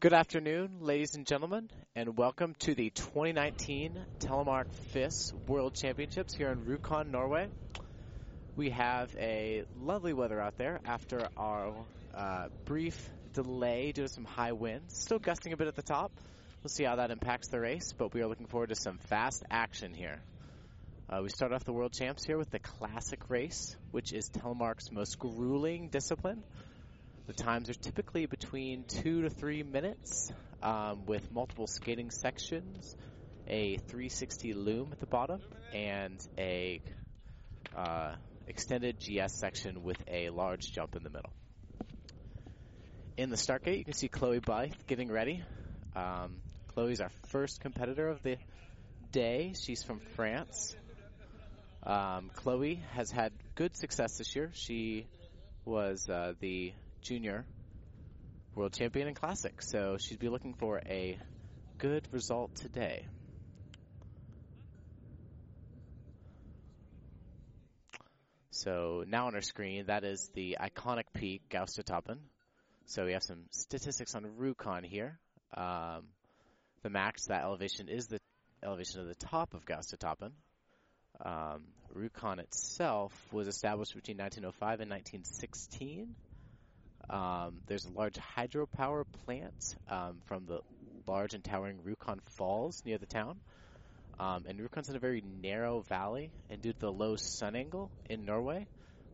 Good afternoon, ladies and gentlemen, and welcome to the 2019 Telemark FIS World Championships here in Rjukan, Norway. We have a lovely weather out there after our uh, brief delay due to some high winds. Still gusting a bit at the top. We'll see how that impacts the race, but we are looking forward to some fast action here. Uh, we start off the World Champs here with the Classic race, which is Telemark's most grueling discipline. The times are typically between two to three minutes um, with multiple skating sections, a 360 loom at the bottom, and a uh, extended GS section with a large jump in the middle. In the start gate, you can see Chloe Blythe getting ready. Um, Chloe's our first competitor of the day. She's from France. Um, Chloe has had good success this year. She was uh, the junior world champion in classic. So she'd be looking for a good result today. So now on our screen, that is the iconic peak, Gaustatoppen. So we have some statistics on Rjukan here. Um, the max, that elevation is the elevation of the top of Gaustatoppen. Um, Rjukan itself was established between 1905 and 1916. Um, there's a large hydropower plant um, from the large and towering Rjukan Falls near the town. Um, and Rjukan's in a very narrow valley, and due to the low sun angle in Norway,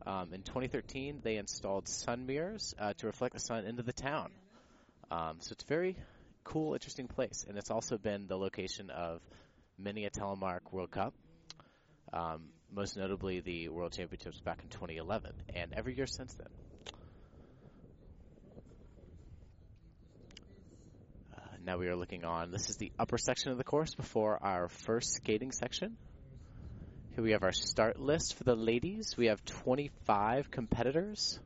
um, in 2013 they installed sun mirrors uh, to reflect the sun into the town. Um, so it's a very cool, interesting place, and it's also been the location of many a Telemark World Cup. Um, most notably the World Championships back in 2011, and every year since then. Now we are looking on, this is the upper section of the course before our first skating section. Here we have our start list for the ladies. We have 25 competitors,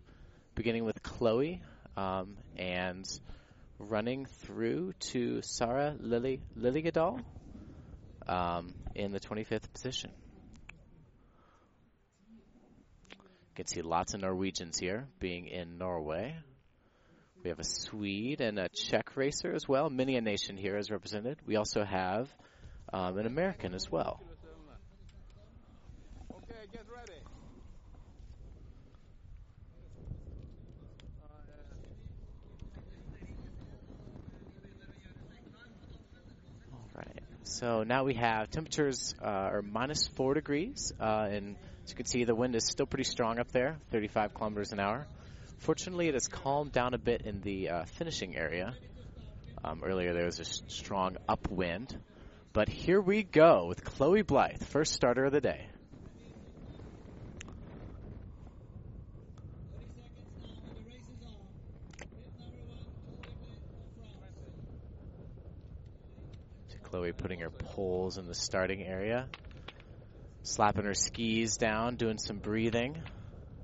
beginning with Chloe, um, and running through to Sarah Lily Lilligadal um, in the 25th position. You can see lots of Norwegians here, being in Norway. We have a Swede and a Czech racer as well. Many a nation here is represented. We also have um, an American as well. Okay, get ready. All right. So now we have temperatures uh, are minus four degrees, uh, and as you can see, the wind is still pretty strong up there, 35 kilometers an hour. Fortunately, it has calmed down a bit in the uh, finishing area. Um, earlier, there was a strong upwind. But here we go with Chloe Blythe, first starter of the day. Chloe putting her poles in the starting area, slapping her skis down, doing some breathing.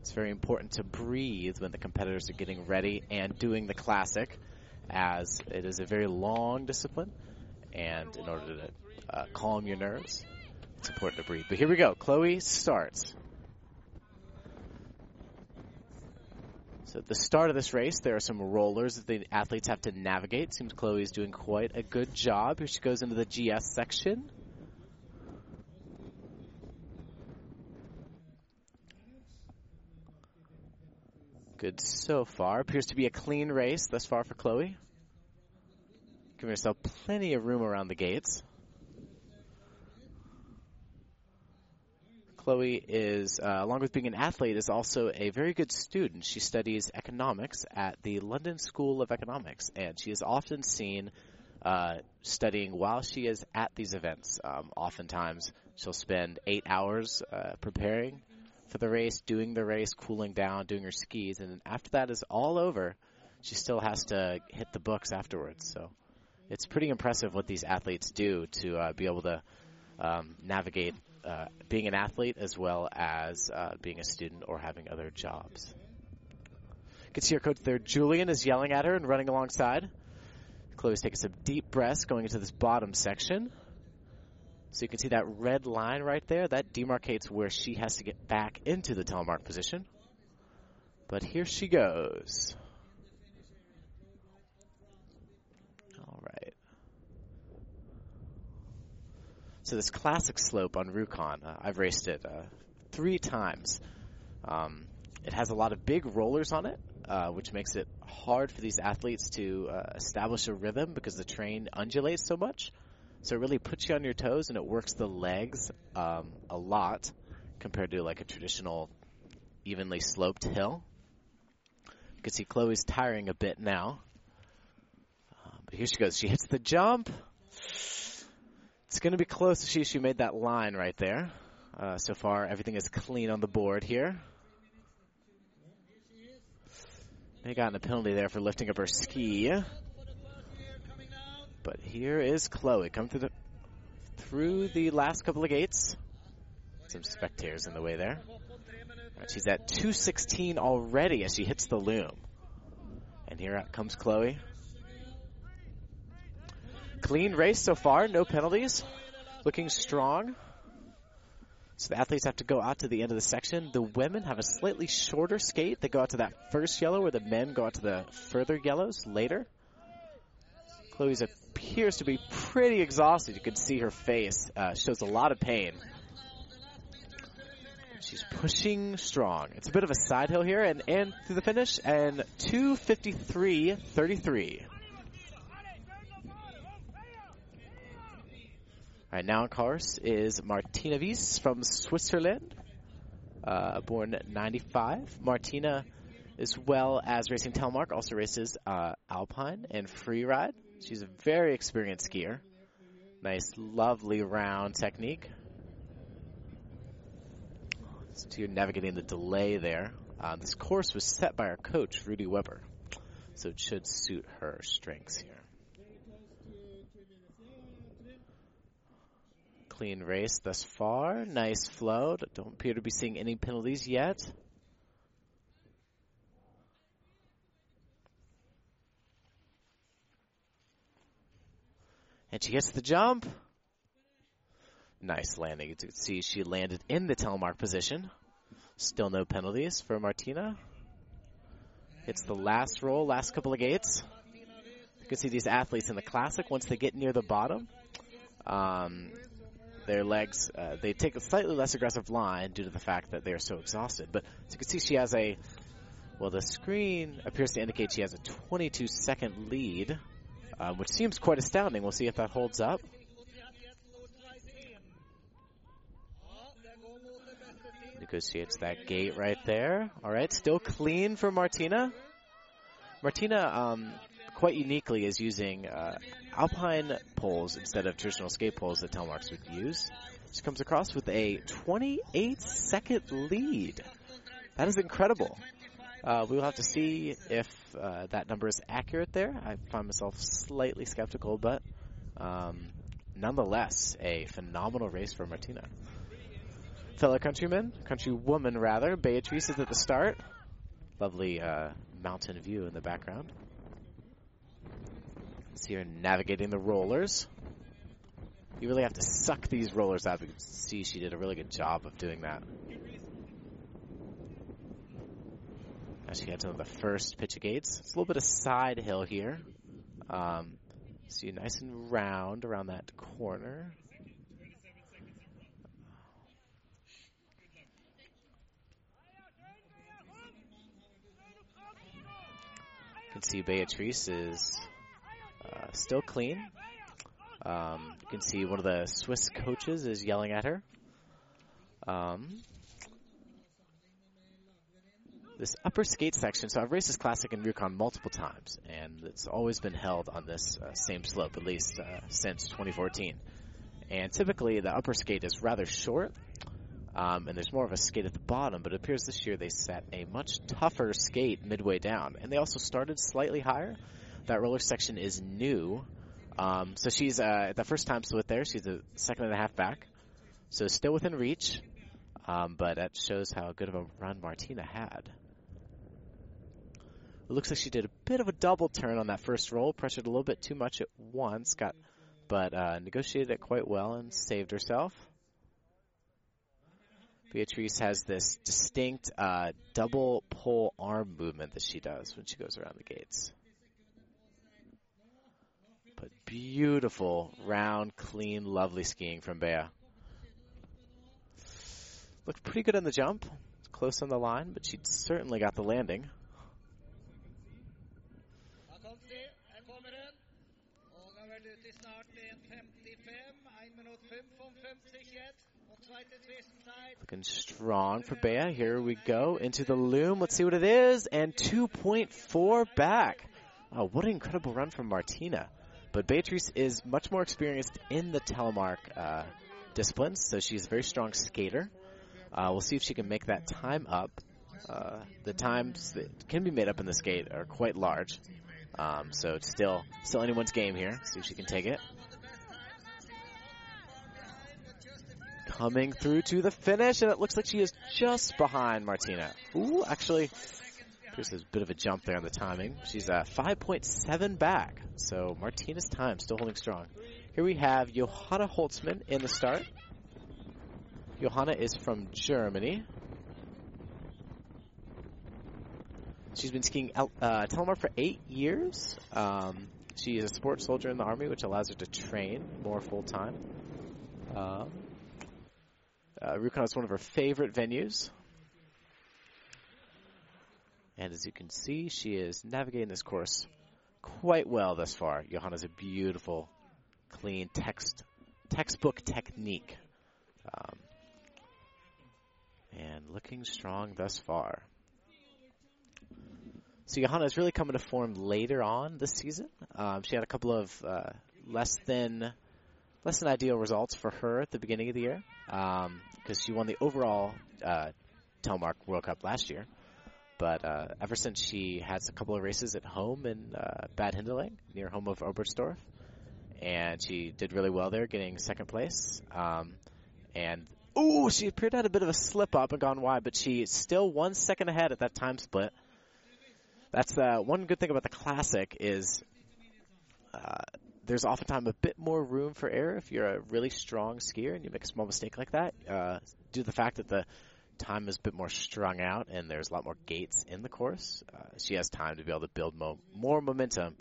It's very important to breathe when the competitors are getting ready and doing the classic, as it is a very long discipline. And in order to uh, calm your nerves, it's important to breathe. But here we go. Chloe starts. So at the start of this race, there are some rollers that the athletes have to navigate. Seems Chloe is doing quite a good job. Here she goes into the GS section. Good so far. Appears to be a clean race thus far for Chloe. Giving herself plenty of room around the gates. Chloe is, uh, along with being an athlete, is also a very good student. She studies economics at the London School of Economics, and she is often seen uh, studying while she is at these events. Um, oftentimes, she'll spend eight hours uh, preparing for the race, doing the race, cooling down, doing her skis, and after that is all over, she still has to hit the books afterwards. So it's pretty impressive what these athletes do to uh, be able to um, navigate uh, being an athlete as well as uh, being a student or having other jobs. You can see her coach there, Julian, is yelling at her and running alongside. Chloe's taking some deep breaths going into this bottom section. So you can see that red line right there. That demarcates where she has to get back into the telemark position. But here she goes. All right. So this classic slope on Rjukan, uh, I've raced it uh, three times. Um, it has a lot of big rollers on it, uh, which makes it hard for these athletes to uh, establish a rhythm because the train undulates so much. So it really puts you on your toes and it works the legs um, a lot compared to like a traditional evenly sloped hill. You can see Chloe's tiring a bit now. Uh, but here she goes. She hits the jump. It's going to be close. She she made that line right there. Uh, so far, everything is clean on the board here. They gotten a penalty there for lifting up her ski. But here is Chloe come through the through the last couple of gates. Some spectators in the way there. Right, she's at 216 already as she hits the loom. And here comes Chloe. Clean race so far, no penalties. Looking strong. So the athletes have to go out to the end of the section. The women have a slightly shorter skate. They go out to that first yellow where the men go out to the further yellows later. Chloe's appears to be pretty exhausted. You can see her face uh, shows a lot of pain. She's pushing strong. It's a bit of a side hill here and, and through the finish and 253.33. All right, now on course is Martina Wyss from Switzerland, uh, born 95. Martina, as well as racing Telemark, also races uh, Alpine and Freeride. She's a very experienced skier. Nice, lovely round technique. So you're navigating the delay there. Uh, this course was set by our coach, Rudy Weber, so it should suit her strengths here. clean race thus far. Nice flow. Don't appear to be seeing any penalties yet. And she hits the jump. Nice landing. You can see she landed in the telemark position. Still no penalties for Martina. It's the last roll, last couple of gates. You can see these athletes in the classic once they get near the bottom. Um, their legs, uh, they take a slightly less aggressive line due to the fact that they are so exhausted. But as you can see, she has a, well, the screen appears to indicate she has a 22 second lead, uh, which seems quite astounding. We'll see if that holds up. Negotiates that gate right there. All right, still clean for Martina. Martina, um, quite uniquely, is using uh, alpine poles instead of traditional skate poles that Telemarks would use. She comes across with a 28 second lead. That is incredible. Uh, we will have to see if uh, that number is accurate there. I find myself slightly skeptical, but um, nonetheless, a phenomenal race for Martina. Fellow countryman, countrywoman rather, Beatrice is at the start. Lovely uh, mountain view in the background. See her navigating the rollers. You really have to suck these rollers out. You can see she did a really good job of doing that. As she heads into the first pitch of gates. It's a little bit of side hill here. Um, see nice and round around that corner. You can see Beatrice is uh, still clean. Um, you can see one of the Swiss coaches is yelling at her. Um, this upper skate section, so I've raced this classic in Rjukan multiple times, and it's always been held on this uh, same slope, at least uh, since 2014. And typically the upper skate is rather short, um, and there's more of a skate at the bottom, but it appears this year they set a much tougher skate midway down. And they also started slightly higher, that roller section is new. Um, so she's uh, the first time split there. She's a second and a half back. So still within reach. Um, but that shows how good of a run Martina had. It looks like she did a bit of a double turn on that first roll, pressured a little bit too much at once, got, but uh, negotiated it quite well and saved herself. Beatrice has this distinct uh, double pull arm movement that she does when she goes around the gates. But beautiful, round, clean, lovely skiing from Bea. Looked pretty good on the jump, close on the line, but she certainly got the landing. Looking strong for Bea. Here we go into the loom. Let's see what it is. And 2.4 back. Oh, what an incredible run from Martina. But Beatrice is much more experienced in the telemark uh, disciplines, so she's a very strong skater. Uh, we'll see if she can make that time up. Uh, the times that can be made up in the skate are quite large, um, so it's still still anyone's game here. See if she can take it. Coming through to the finish, and it looks like she is just behind Martina. Ooh, actually, there's a bit of a jump there on the timing. She's uh, 5.7 back, so Martina's time still holding strong. Here we have Johanna Holzmann in the start. Johanna is from Germany. She's been skiing uh, telemark for eight years. Um, she is a sports soldier in the Army, which allows her to train more full time. Um, uh, is one of her favorite venues. And as you can see, she is navigating this course quite well thus far. Johanna's a beautiful, clean text textbook technique. Um, and looking strong thus far. So Johanna is really coming to form later on this season. Um, she had a couple of uh, less than less than ideal results for her at the beginning of the year because um, she won the overall uh, Telemark World Cup last year. But uh, ever since she has a couple of races at home in uh, Bad Hindelang, near home of Oberstdorf, and she did really well there, getting second place. Um, and ooh, she appeared to have a bit of a slip up and gone wide, but she's still one second ahead at that time split. That's uh, one good thing about the classic is uh, there's oftentimes a bit more room for error if you're a really strong skier and you make a small mistake like that. Uh, due to the fact that the time is a bit more strung out and there's a lot more gates in the course, uh, she has time to be able to build mo- more momentum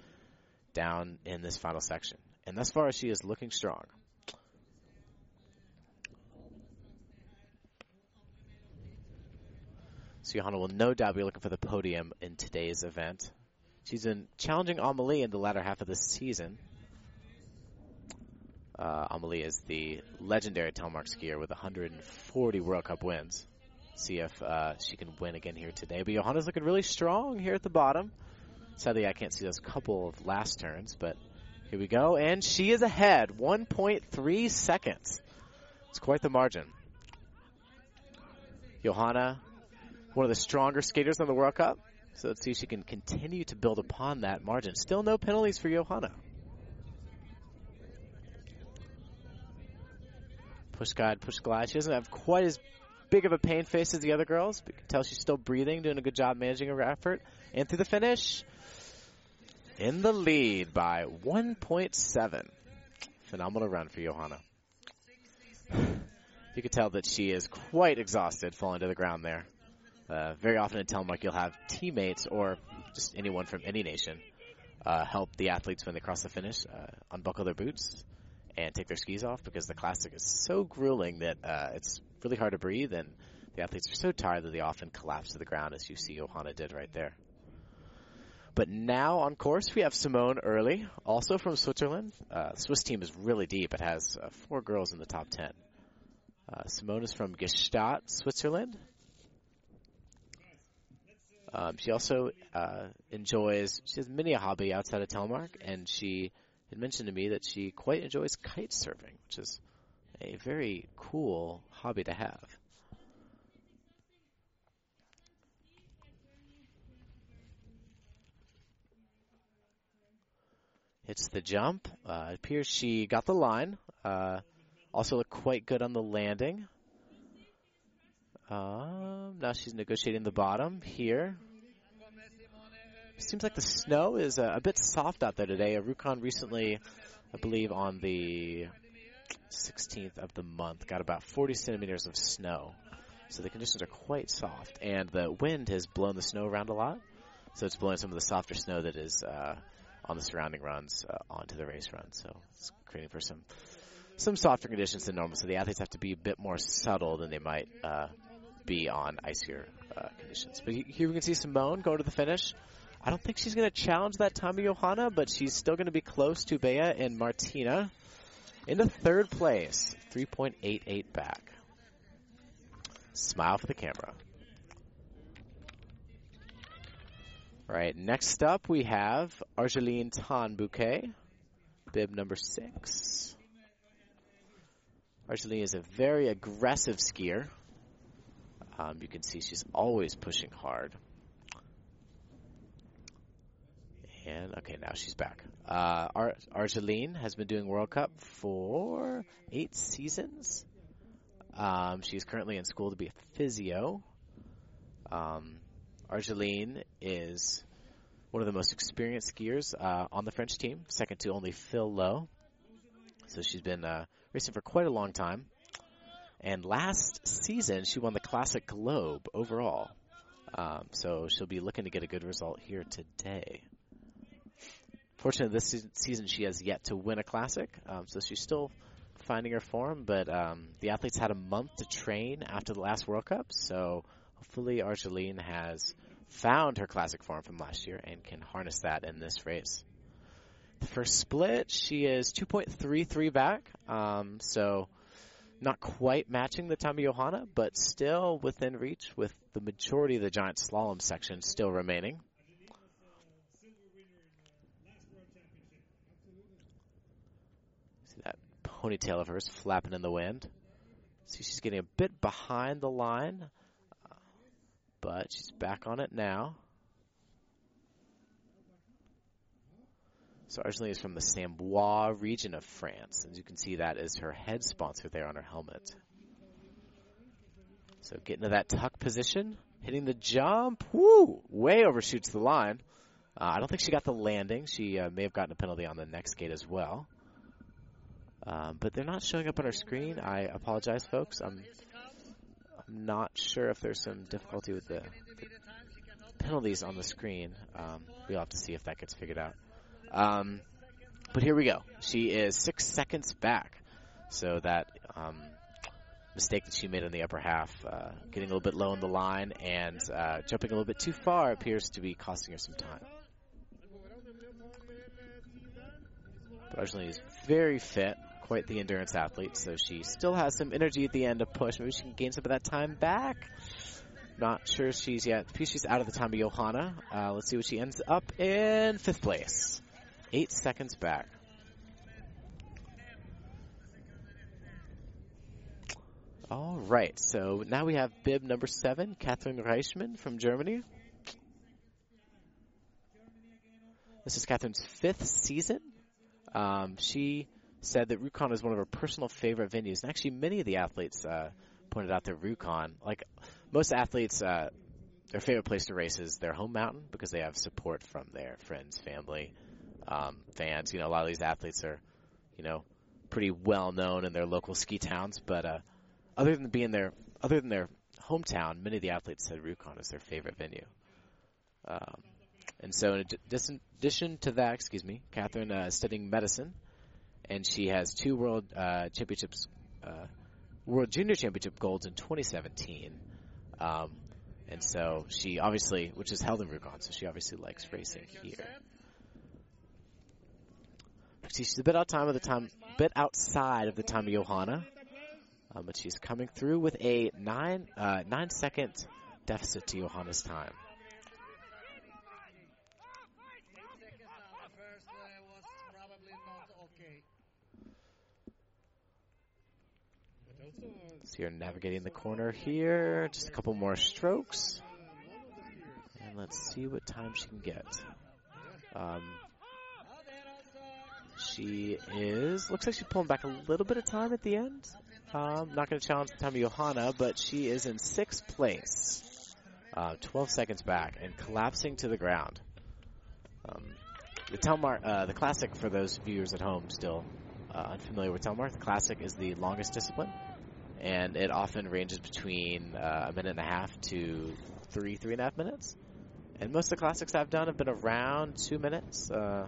down in this final section. And thus far, she is looking strong. So Johanna will no doubt be looking for the podium in today's event. She's been challenging Amelie in the latter half of the season. Uh, Amelie is the legendary telemark skier with 140 World Cup wins. See if uh, she can win again here today. But Johanna's looking really strong here at the bottom. Sadly, I can't see those couple of last turns, but here we go. And she is ahead, 1.3 seconds. It's quite the margin. Johanna, one of the stronger skaters on the World Cup. So let's see if she can continue to build upon that margin. Still no penalties for Johanna. Push guide, push. She doesn't have quite as big of a pain face as the other girls, but you can tell she's still breathing, doing a good job managing her effort. And through the finish, in the lead by 1.7. Phenomenal run for Johanna. You can tell that she is quite exhausted falling to the ground there. Uh, very often in telemark, you'll have teammates or just anyone from any nation uh, help the athletes when they cross the finish uh, unbuckle their boots and take their skis off because the classic is so grueling that uh, it's really hard to breathe, and the athletes are so tired that they often collapse to the ground, as you see Johanna did right there. But now on course, we have Simone Oehrli, also from Switzerland. Uh, Swiss team is really deep. It has uh, four girls in the top ten. Uh, Simone is from Gstaad, Switzerland. Um, she also uh, enjoys, she has many a hobby outside of telemark, and she had mentioned to me that she quite enjoys kite surfing, which is a very cool hobby to have. Hits the jump. Uh, it appears she got the line. Uh, also looked quite good on the landing. Um, now she's negotiating the bottom here. Seems like the snow is a, a bit soft out there today. Rjukan recently, I believe, on the 16th of the month, got about 40 centimeters of snow. So the conditions are quite soft, and the wind has blown the snow around a lot. So it's blowing some of the softer snow that is uh, on the surrounding runs uh, onto the race run. So it's creating for some some softer conditions than normal. So the athletes have to be a bit more subtle than they might uh, be on icier uh, conditions. But here we can see Simone go to the finish. I don't think she's going to challenge that of Johanna, but she's still going to be close to Bea and Martina. Into third place, 3.88 back. Smile for the camera. All right, next up we have Argeline Tan Bouquet, bib number six. Argeline is a very aggressive skier. Um, you can see she's always pushing hard. And okay, now she's back. Uh, Ar- Argeline has been doing World Cup for eight seasons. Um, she's currently in school to be a physio. Um, Argeline is one of the most experienced skiers uh, on the French team, second to only Phil Lowe. So she's been uh, racing for quite a long time. And last season, she won the Classic Globe overall. Um, so she'll be looking to get a good result here today. Fortunately, this season she has yet to win a classic, um, so she's still finding her form. But um, the athletes had a month to train after the last World Cup, so hopefully Argeline has found her classic form from last year and can harness that in this race. The first split, she is 2.33 back, um, so not quite matching the time of Johanna, but still within reach with the majority of the giant slalom section still remaining. See that ponytail of hers flapping in the wind. See, she's getting a bit behind the line, but she's back on it now. So Argeline is from the Sambois region of France. As you can see, that is her head sponsor there on her helmet. So getting to that tuck position, hitting the jump, woo, way overshoots the line. Uh, I don't think she got the landing. She uh, may have gotten a penalty on the next gate as well. Um, but they're not showing up on our screen. I apologize, folks. I'm, I'm not sure if there's some difficulty with the, the penalties on the screen. Um, we'll have to see if that gets figured out. Um, but here we go. She is six seconds back. So that um, mistake that she made in the upper half, uh, getting a little bit low in the line and uh, jumping a little bit too far, appears to be costing her some time. But is very fit, quite the endurance athlete, so she still has some energy at the end to push. Maybe she can gain some of that time back. Not sure she's yet. She's out of the time of Johanna. Uh, let's see what she ends up in fifth place. Eight seconds back. All right, so now we have bib number seven, Catherine Reichmann from Germany. This is Catherine's fifth season. Um, she said that Rjukan is one of her personal favorite venues, and actually, many of the athletes uh, pointed out that Rjukan, like most athletes, uh, their favorite place to race is their home mountain because they have support from their friends, family, um, fans. You know, a lot of these athletes are, you know, pretty well known in their local ski towns. But uh, other than being their, other than their hometown, many of the athletes said Rjukan is their favorite venue. Um, and so, in addition to that, excuse me, Catherine uh, is studying medicine, and she has two world uh, championships, uh, world junior championship golds in 2017. Um, and so she obviously, which is held in Rjukan, so she obviously likes racing here. She's a bit out time of the time, bit outside of the time of Johanna, um, but she's coming through with a nine uh, nine second deficit to Johanna's time. So you're navigating the corner here. Just a couple more strokes. And let's see what time she can get. Um, she is, looks like she's pulling back a little bit of time at the end. Um, not going to challenge the time of Johanna, but she is in sixth place. Uh, 12 seconds back and collapsing to the ground. Um, the Telmar, uh, the classic for those viewers at home still uh, unfamiliar with Telmar, the classic is the longest discipline, and it often ranges between uh, a minute and a half to three, three and a half minutes. And most of the classics I've done have been around two minutes. Uh,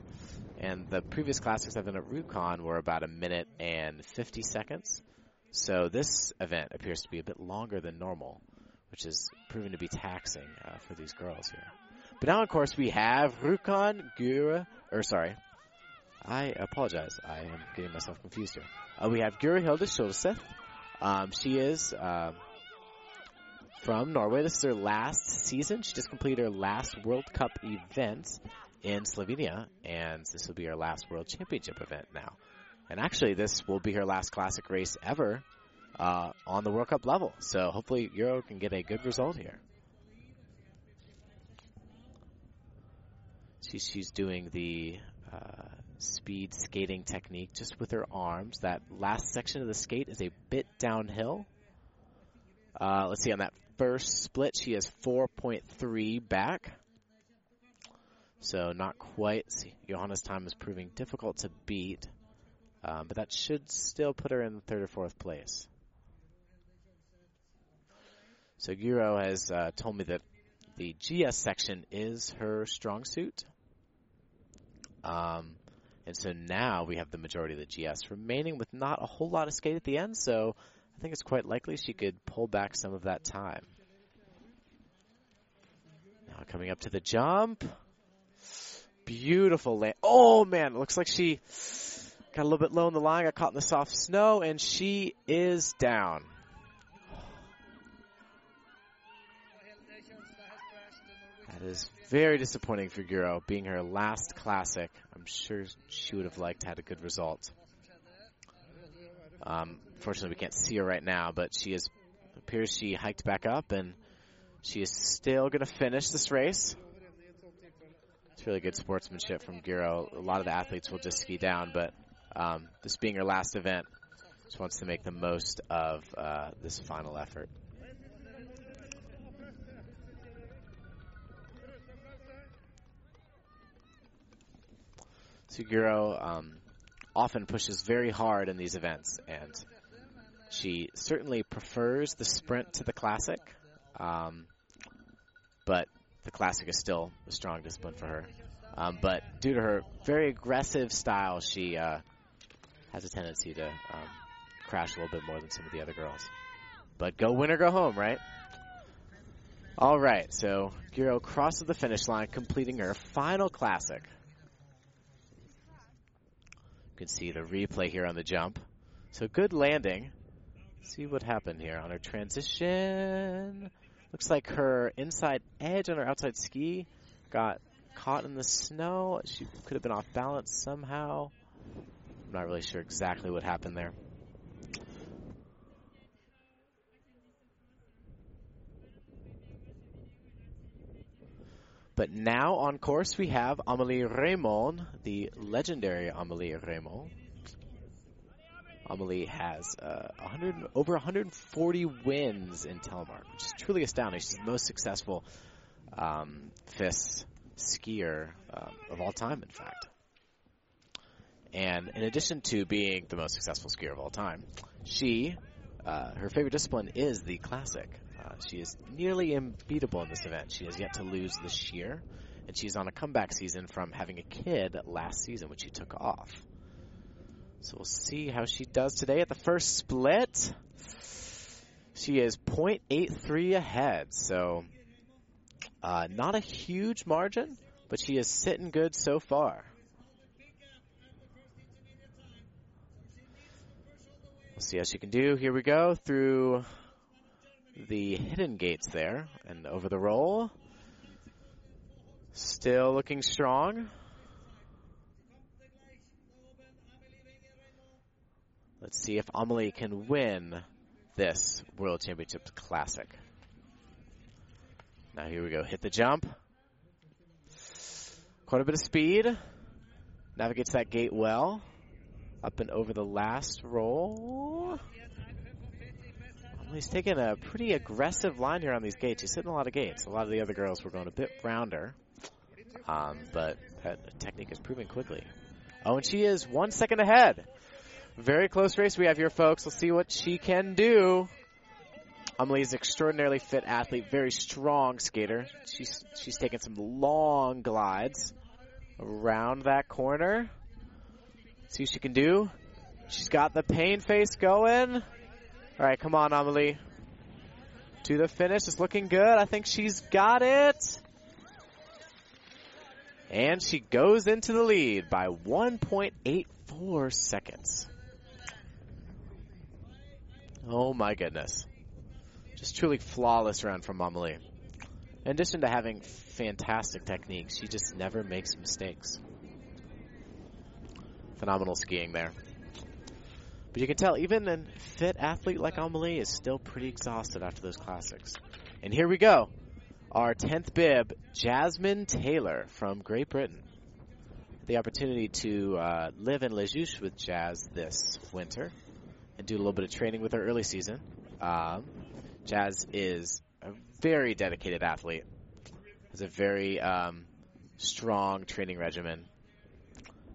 and the previous classics I've done at Rjukan were about a minute and 50 seconds. So this event appears to be a bit longer than normal, which is proving to be taxing uh, for these girls here. But now, of course, we have Rjukan Guro, or sorry, I apologize. I am getting myself confused here. Uh, we have Gura Hilde Schulseth. Um, she is uh, from Norway. This is her last season. She just completed her last World Cup event in Slovenia, and this will be her last World Championship event now. And actually, this will be her last classic race ever uh, on the World Cup level. So hopefully, Guro can get a good result here. She, she's doing the uh, speed skating technique just with her arms. That last section of the skate is a bit downhill. Uh, let's see, on that first split, she has 4.3 back. So not quite. See, Johanna's time is proving difficult to beat. Um, but that should still put her in third or fourth place. So Guro has uh, told me that the GS section is her strong suit. Um, and so now we have the majority of the GS remaining with not a whole lot of skate at the end, so I think it's quite likely she could pull back some of that time. Now coming up to the jump. Beautiful land. Oh man, looks like she got a little bit low in the line, got caught in the soft snow, and she is down. That is very disappointing for Guro, being her last classic. I'm sure she would have liked to had a good result. Um, fortunately, we can't see her right now, but she is appears she hiked back up, and she is still going to finish this race. It's really good sportsmanship from Guro. A lot of the athletes will just ski down, but um, this being her last event, she wants to make the most of uh, this final effort. Suguro um, often pushes very hard in these events, and she certainly prefers the sprint to the classic, um, but the classic is still a strong discipline for her. Um, but due to her very aggressive style, she uh, has a tendency to um, crash a little bit more than some of the other girls. But go win or go home, right? All right, so Guro crosses the finish line, completing her final classic. You can see the replay here on the jump. So good landing. see what happened here on her transition. Looks like her inside edge on her outside ski got caught in the snow. She could have been off balance somehow. I'm not really sure exactly what happened there. But now on course we have Amelie Reymond, the legendary Amelie Reymond. Amelie has uh, 100, over 140 wins in telemark, which is truly astounding. She's the most successful um, FIS skier um, of all time, in fact. And in addition to being the most successful skier of all time, she, uh, her favorite discipline is the classic. She is nearly unbeatable in this event. She has yet to lose this year, and she's on a comeback season from having a kid last season, which she took off. So we'll see how she does today at the first split. She is 0.83 ahead, so uh, not a huge margin, but she is sitting good so far. We'll see how she can do. Here we go through the hidden gates there and over the roll. Still looking strong. Let's see if Amelie can win this World Championship Classic. Now here we go. Hit the jump. Quite a bit of speed. Navigates that gate well. Up and over the last roll. He's taking a pretty aggressive line here on these gates. He's hitting a lot of gates. A lot of the other girls were going a bit rounder. Um, but that technique is proving quickly. Oh, and she is one second ahead. Very close race we have here, folks. Let's see what she can do. Amelie's an extraordinarily fit athlete, very strong skater. She's she's taking some long glides around that corner. See what she can do. She's got the pain face going. All right, come on, Amelie. To the finish. It's looking good. I think she's got it. And she goes into the lead by 1.84 seconds. Oh my goodness. Just truly flawless run from Amelie. In addition to having fantastic technique, she just never makes mistakes. Phenomenal skiing there. But you can tell even a fit athlete like Amelie is still pretty exhausted after those classics. And here we go. Our 10th bib, Jasmine Taylor from Great Britain. The opportunity to uh, live in Les with Jazz this winter and do a little bit of training with her early season. Um, Jazz is a very dedicated athlete, has a very um, strong training regimen.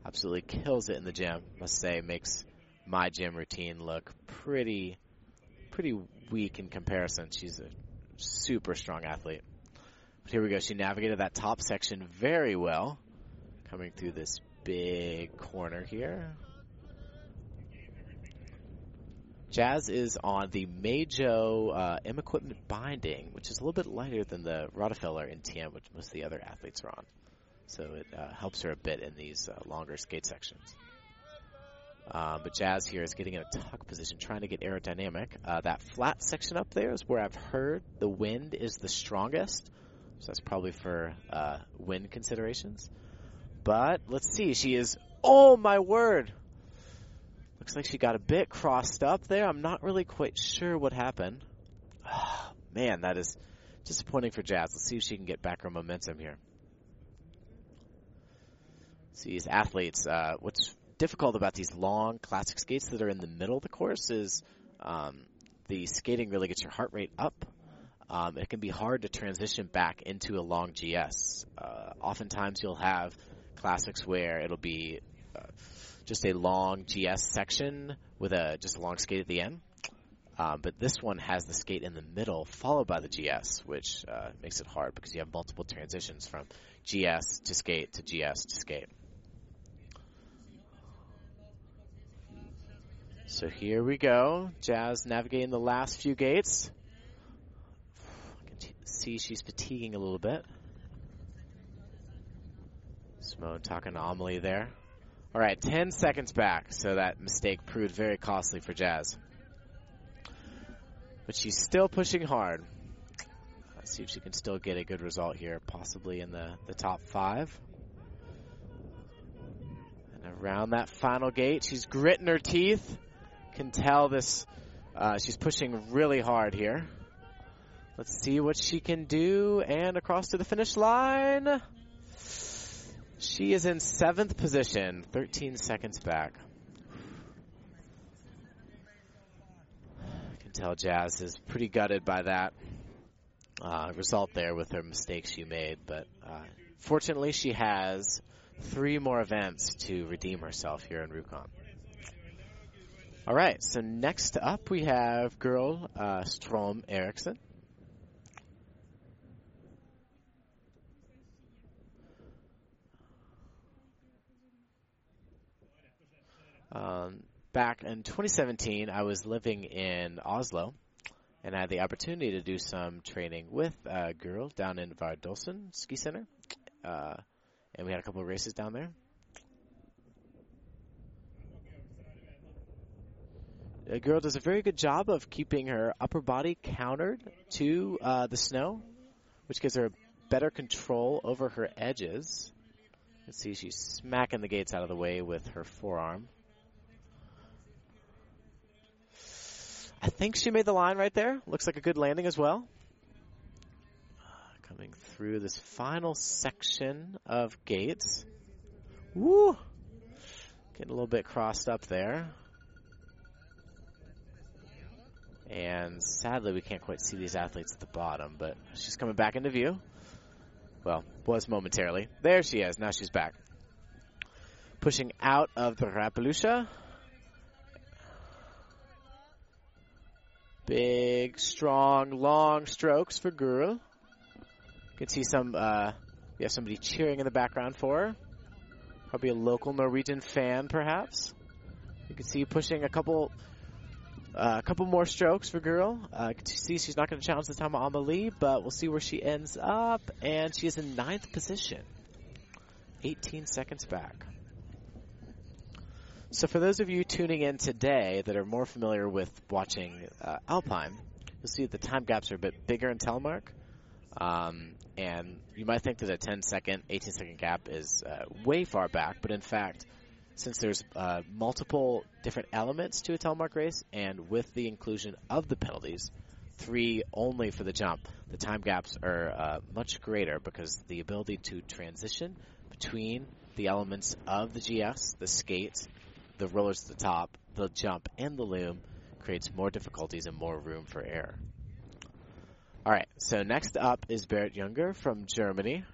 Absolutely kills it in the gym. Must say, makes my gym routine look pretty, pretty weak in comparison. She's a super strong athlete. But here we go. She navigated that top section very well, coming through this big corner here. Jazz is on the Meidjo uh, M equipment binding, which is a little bit lighter than the Rottefella TM, which most of the other athletes are on. So it uh, helps her a bit in these uh, longer skate sections. Uh, but Jazz here is getting in a tuck position, trying to get aerodynamic. Uh, that flat section up there is where I've heard the wind is the strongest. So that's probably for uh, wind considerations. But let's see. She is. Oh my word! Looks like she got a bit crossed up there. I'm not really quite sure what happened. Oh, man, that is disappointing for Jazz. Let's see if she can get back her momentum here. See, these athletes, uh, what's difficult about these long classic skates that are in the middle of the course is um, the skating really gets your heart rate up. Um, it can be hard to transition back into a long GS. Uh, oftentimes you'll have classics where it'll be uh, just a long GS section with a just a long skate at the end. Um, but this one has the skate in the middle, followed by the GS, which uh, makes it hard because you have multiple transitions from GS to skate to GS to skate. So here we go. Jazz navigating the last few gates. I can see she's fatiguing a little bit. Simone talking to Amelie there. All right, 10 seconds back, so that mistake proved very costly for Jazz. But she's still pushing hard. Let's see if she can still get a good result here, possibly in the, the top five. And around that final gate, she's gritting her teeth can tell this, uh, she's pushing really hard here. Let's see what she can do. And across to the finish line. She is in seventh position, 13 seconds back. I can tell Jazz is pretty gutted by that uh, result there with her mistakes she made. But uh, fortunately, she has three more events to redeem herself here in Rjukan. All right, so next up we have girl uh, Strom Eriksson. Um, back in 2017, I was living in Oslo, and I had the opportunity to do some training with a girl down in Vardolsen Ski Center, uh, and we had a couple of races down there. A girl does a very good job of keeping her upper body countered to uh, the snow, which gives her better control over her edges. Let's see, she's smacking the gates out of the way with her forearm. I think she made the line right there. Looks like a good landing as well. Coming through this final section of gates. Woo! Getting a little bit crossed up there. And sadly, we can't quite see these athletes at the bottom, but she's coming back into view. Well, was momentarily. There she is. Now she's back. Pushing out of the Rapalusha. Big, strong, long strokes for Guru. You can see some, uh, we have somebody cheering in the background for her. Probably a local Norwegian fan, perhaps. You can see pushing a couple uh, a couple more strokes for Guro. Uh, see she's not going to challenge the time of Amelie, but we'll see where she ends up. And she is in ninth position. 18 seconds back. So for those of you tuning in today that are more familiar with watching uh, Alpine, you'll see that the time gaps are a bit bigger in telemark. Um, and you might think that a 10 second, 18 second gap is uh, way far back, but in fact, since there's uh, multiple different elements to a telemark race, and with the inclusion of the penalties, three only for the jump, the time gaps are uh, much greater because the ability to transition between the elements of the GS, the skates, the rollers at the top, the jump, and the loom creates more difficulties and more room for error. All right, so next up is Berit Junger from Germany.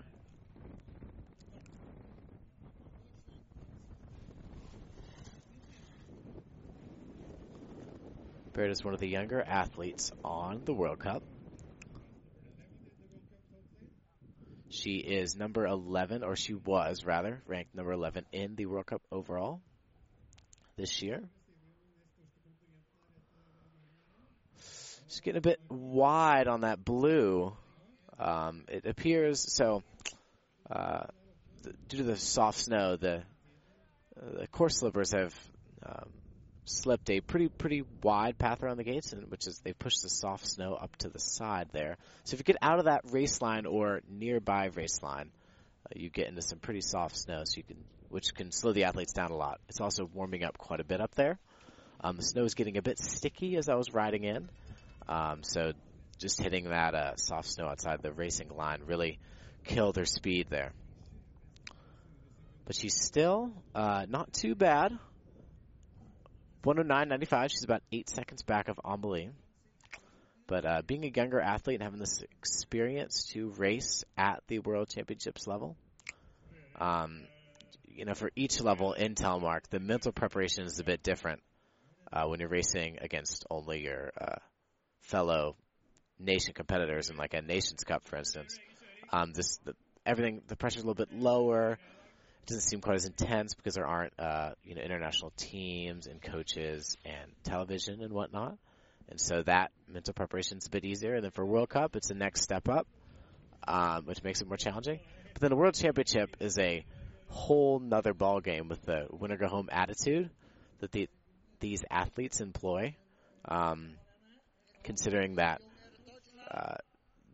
Berit is one of the younger athletes on the World Cup. She is number 11, or she was rather, ranked number 11 in the World Cup overall this year. Just getting a bit wide on that blue. Um, it appears so. Uh, due to the soft snow, the uh, the course slippers have um, slipped a pretty pretty wide path around the gates, and which is they pushed the soft snow up to the side there. So if you get out of that race line or nearby race line, uh, you get into some pretty soft snow, so you can which can slow the athletes down a lot. It's also warming up quite a bit up there. Um, the snow is getting a bit sticky as I was riding in. Um, so just hitting that uh, soft snow outside the racing line really killed her speed there. But she's still uh, not too bad. 109.95. She's about eight seconds back of Amelie. But uh, being a younger athlete and having this experience to race at the World Championships level, um, you know, for each level in telemark, the mental preparation is a bit different uh, when you're racing against only your uh, fellow nation competitors in like a Nations Cup, for instance. Um, this the, everything the pressure's a little bit lower. Doesn't seem quite as intense because there aren't uh, you know international teams and coaches and television and whatnot, and so that mental preparation is a bit easier. And then for World Cup, it's the next step up, um, which makes it more challenging. But then the World Championship is a whole nother ball game with the winner go home attitude that the, these athletes employ. Um, considering that uh,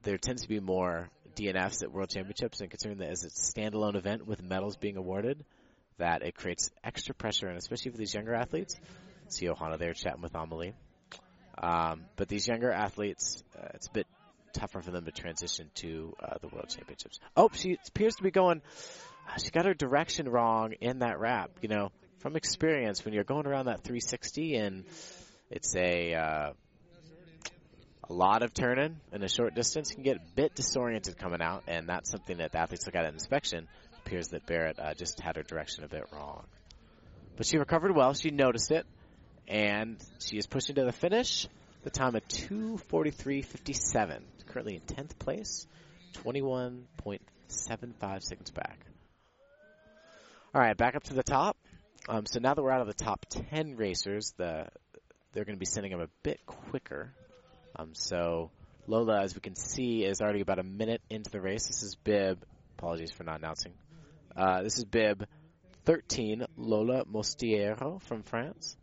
there tends to be more DNFs at World Championships, and considering that as a standalone event with medals being awarded, that it creates extra pressure, and especially for these younger athletes. See Ohana there chatting with Amelie. Um, but these younger athletes, uh, it's a bit tougher for them to transition to uh, the World Championships. Oh, she appears to be going. Uh, she got her direction wrong in that wrap. You know, from experience, when you're going around that 360 and it's a uh, a lot of turning in a short distance can get a bit disoriented coming out, and that's something that the athletes look at at inspection. It appears that Berit uh, just had her direction a bit wrong. But she recovered well. She noticed it, and she is pushing to the finish. The time of 2:43.57. Currently in 10th place, 21.75 seconds back. All right, back up to the top. Um, so now that we're out of the top 10 racers, the they're going to be sending them a bit quicker um, so Lola, as we can see, is already about a minute into the race. This is Bib. Apologies for not announcing. Uh, this is Bib 13, Lola Mostiero from France.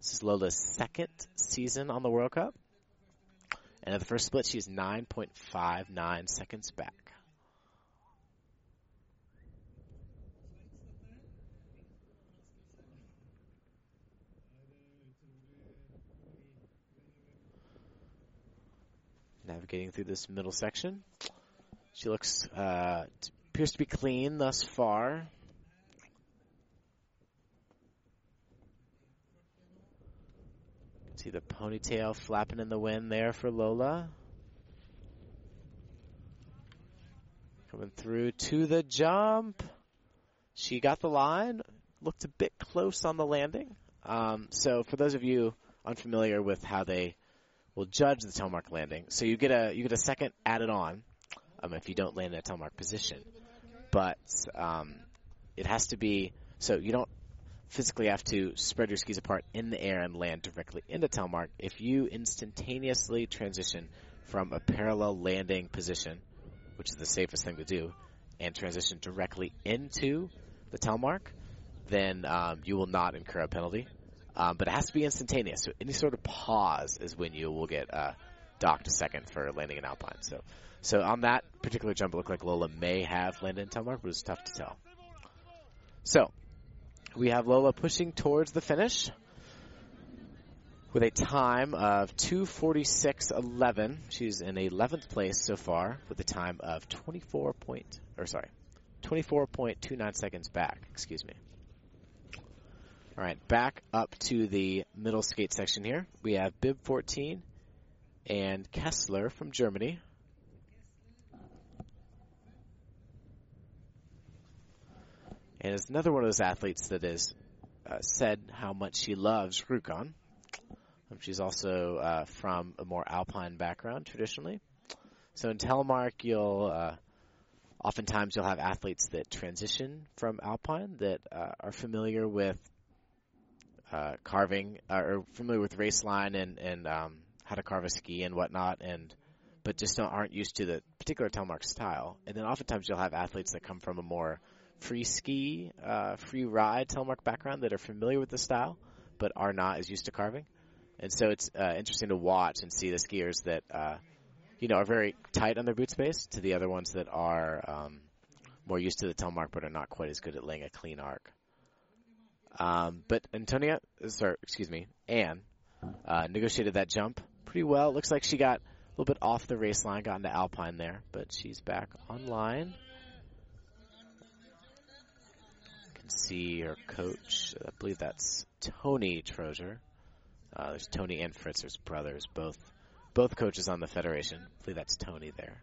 This is Lola's second season on the World Cup. And at the first split, she's 9.59 seconds back. Navigating through this middle section. She looks, uh, appears to be clean thus far. See the ponytail flapping in the wind there for Lola. Coming through to the jump. She got the line. Looked a bit close on the landing. Um, so for those of you unfamiliar with how they will judge the telemark landing. So you get a you get a second added on um, if you don't land in a telemark position, but um, it has to be so you don't physically have to spread your skis apart in the air and land directly into telemark. If you instantaneously transition from a parallel landing position, which is the safest thing to do, and transition directly into the telemark, then um, you will not incur a penalty. Um, but it has to be instantaneous. So any sort of pause is when you will get uh, docked a second for landing in Alpine. So, so on that particular jump, it looked like Lola may have landed in telemark, but it was tough to tell. So we have Lola pushing towards the finish with a time of 246.11. She's in 11th place so far with a time of 24 point, or sorry, 24.29 seconds back. Excuse me. All right, back up to the middle skate section here. We have Bib 14 Anne Kessler from Germany. And it's another one of those athletes that has uh, said how much she loves Rjukan. Um, she's also uh, from a more alpine background traditionally. So in telemark, you'll uh, oftentimes you'll have athletes that transition from alpine that uh, are familiar with uh, carving uh, or familiar with race line and and um, how to carve a ski and whatnot, and but just aren't used to the particular telemark style. And then oftentimes you'll have athletes that come from a more free ski, uh, free ride telemark background that are familiar with the style, but are not as used to carving. And so it's uh, interesting to watch and see the skiers that uh, you know are very tight on their boot space to the other ones that are um, more used to the telemark but are not quite as good at laying a clean arc. Um, but Antonia, sorry, excuse me, Anne, uh, negotiated that jump pretty well. Looks like she got a little bit off the race line, got into Alpine there, but she's back online. You can see her coach. I believe that's Tony Trozier. Uh, there's Tony and Fritzer's brothers, both both coaches on the federation. I believe that's Tony there.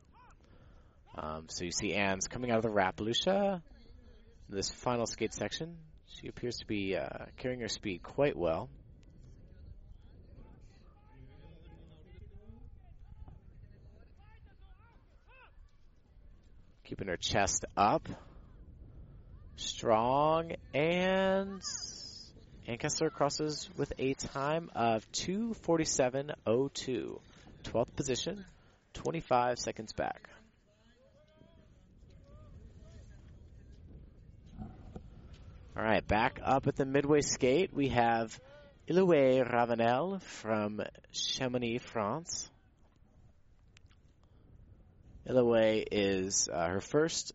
Um, so you see Anne's coming out of the Reipelykkje. This final skate section, she appears to be uh, carrying her speed quite well. Keeping her chest up. Strong Anne Kessler crosses with a time of 247.02. 12th position, 25 seconds back. All right, back up at the midway skate, we have Iloué Ravenel from Chamonix, France. Iloué is uh, her first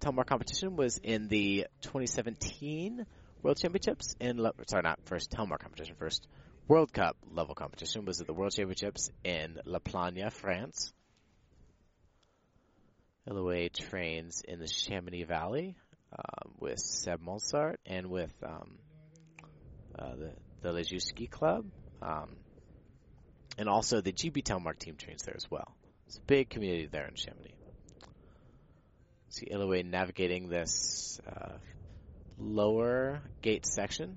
telemark competition was in the 2017 World Championships in La sorry not first telemark competition first World Cup level competition was at the World Championships in La Plagne, France. Iloué trains in the Chamonix Valley um, with Seb Monsart and with um, uh, the the Club, um, and also the GB Telemark team trains there as well. It's a big community there in Chamonix. See Iloué navigating this uh, lower gate section.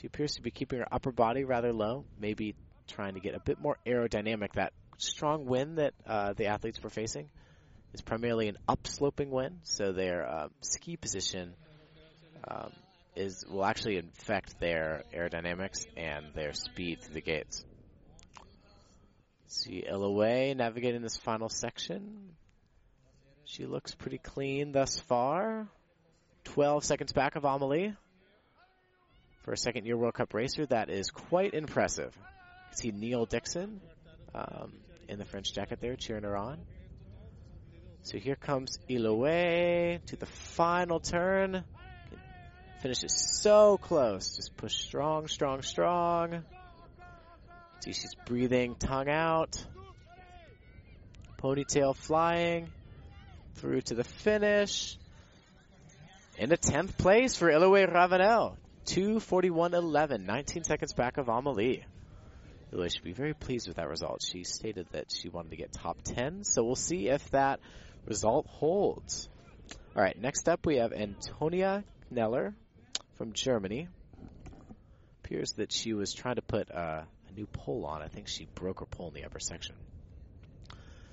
She appears to be keeping her upper body rather low, maybe trying to get a bit more aerodynamic. That strong wind that uh, the athletes were facing is primarily an upsloping wind, so their uh, ski position um, is will actually affect their aerodynamics and their speed through the gates. See Iloué navigating this final section. She looks pretty clean thus far. 12 seconds back of Amelie. For a second year World Cup racer, that is quite impressive. See Neil Dixon um, in the French jacket there cheering her on. So here comes Iloué to the final turn. Finishes so close. Just push strong, strong, strong. See, she's breathing, tongue out. Ponytail flying through to the finish. In the 10th place for Iloué Ravenel. 241.11, 19 seconds back of Amelie. Iloué should be very pleased with that result. She stated that she wanted to get top 10, so we'll see if that result holds. All right, next up we have Antonia Kneller from Germany. Appears that she was trying to put uh, a new pole on. I think she broke her pole in the upper section.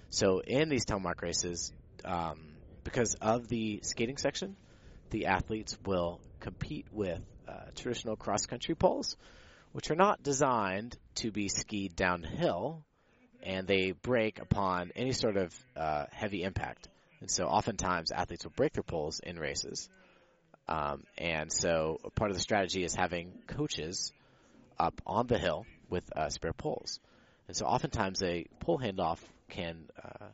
So in these telemark races, um, because of the skating section, the athletes will compete with uh, traditional cross country poles, which are not designed to be skied downhill, and they break upon any sort of uh, heavy impact. And so oftentimes athletes will break their poles in races. Um, and so part of the strategy is having coaches up on the hill with uh, spare poles. And so oftentimes a pole handoff can uh,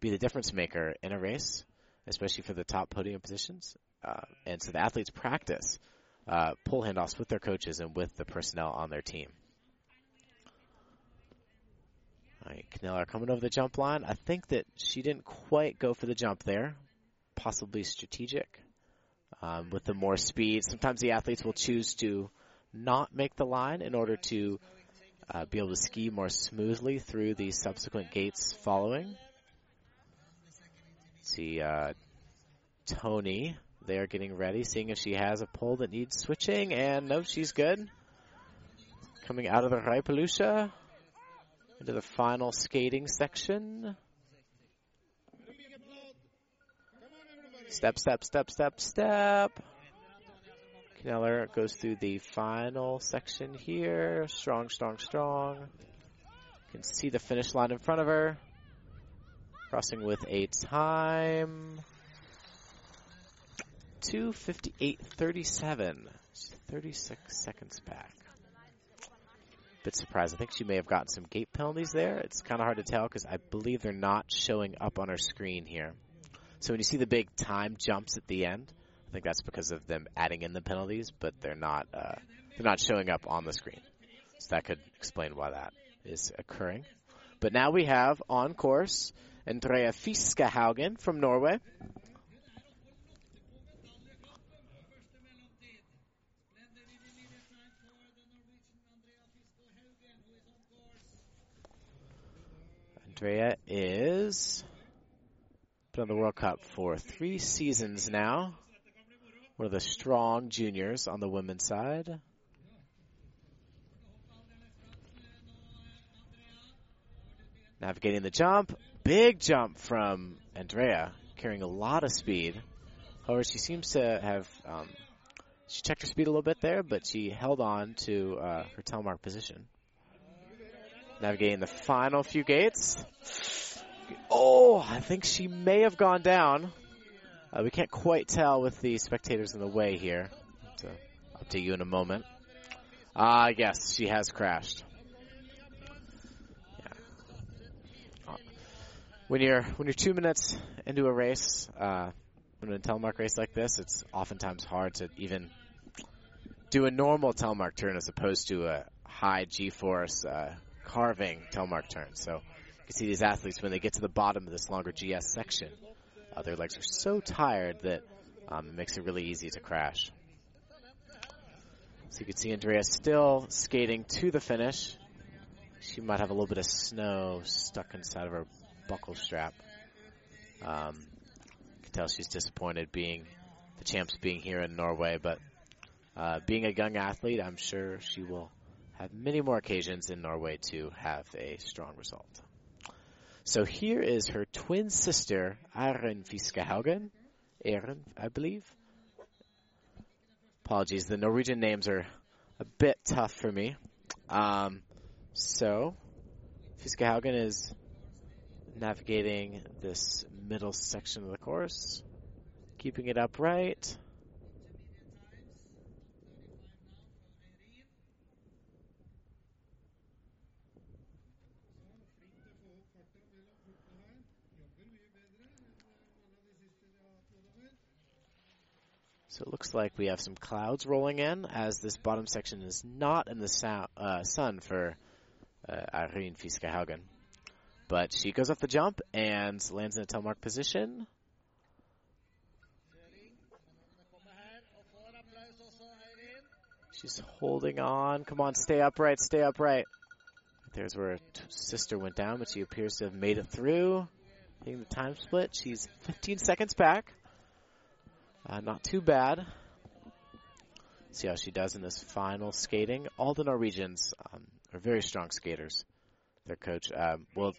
be the difference maker in a race, especially for the top podium positions. Uh, and so the athletes practice uh, pole handoffs with their coaches and with the personnel on their team. All right, Kneller coming over the jump line. I think that she didn't quite go for the jump there, possibly strategic. Um, with the more speed, sometimes the athletes will choose to not make the line in order to uh, be able to ski more smoothly through the subsequent gates following. See, uh, Tony, they are getting ready, seeing if she has a pole that needs switching, and no, she's good. Coming out of the Reipelykkje into the final skating section. Step, step, step, step, step. Kneller goes through the final section here. Strong, strong, strong. You can see the finish line in front of her. Crossing with a time. 258.37. 36 seconds back. Bit surprised. I think she may have gotten some gate penalties there. It's kind of hard to tell because I believe they're not showing up on our screen here. So when you see the big time jumps at the end, I think that's because of them adding in the penalties, but they're not uh, they're not showing up on the screen. So that could explain why that is occurring. But now we have on course Andrea Fiskehaugen from Norway. Andrea is been on the World Cup for three seasons now. One of the strong juniors on the women's side. Navigating the jump. Big jump from Andrea, carrying a lot of speed. However, she seems to have, um, she checked her speed a little bit there, but she held on to uh, her telemark position. Navigating the final few gates. Oh, I think she may have gone down. Uh, we can't quite tell with the spectators in the way here. So, up to you in a moment. Ah, uh, yes, she has crashed. Yeah. Uh, when you're when you're two minutes into a race, uh, in a telemark race like this, it's oftentimes hard to even do a normal telemark turn as opposed to a high G-force uh, carving telemark turn. So you can see these athletes when they get to the bottom of this longer GS section, uh, their legs are so tired that um, it makes it really easy to crash. So you can see Andrea still skating to the finish. She might have a little bit of snow stuck inside of her buckle strap. Um, you can tell she's disappointed being the champs being here in Norway, but uh, being a young athlete, I'm sure she will have many more occasions in Norway to have a strong result. So here is her twin sister, Aaron Fiskehaugen. Aaron, I believe. Apologies, the Norwegian names are a bit tough for me. Um, so, Fiskehaugen is navigating this middle section of the course, keeping it upright. So it looks like we have some clouds rolling in as this bottom section is not in the uh, sun for uh, Irene Fiskehaugen. But she goes off the jump and lands in a telemark position. She's holding on. Come on, stay upright, stay upright. There's where her sister went down, but she appears to have made it through. Hitting the time split. She's 15 seconds back. Uh, not too bad. See how she does in this final skating. All the Norwegians um, are very strong skaters. Their coach, um, well,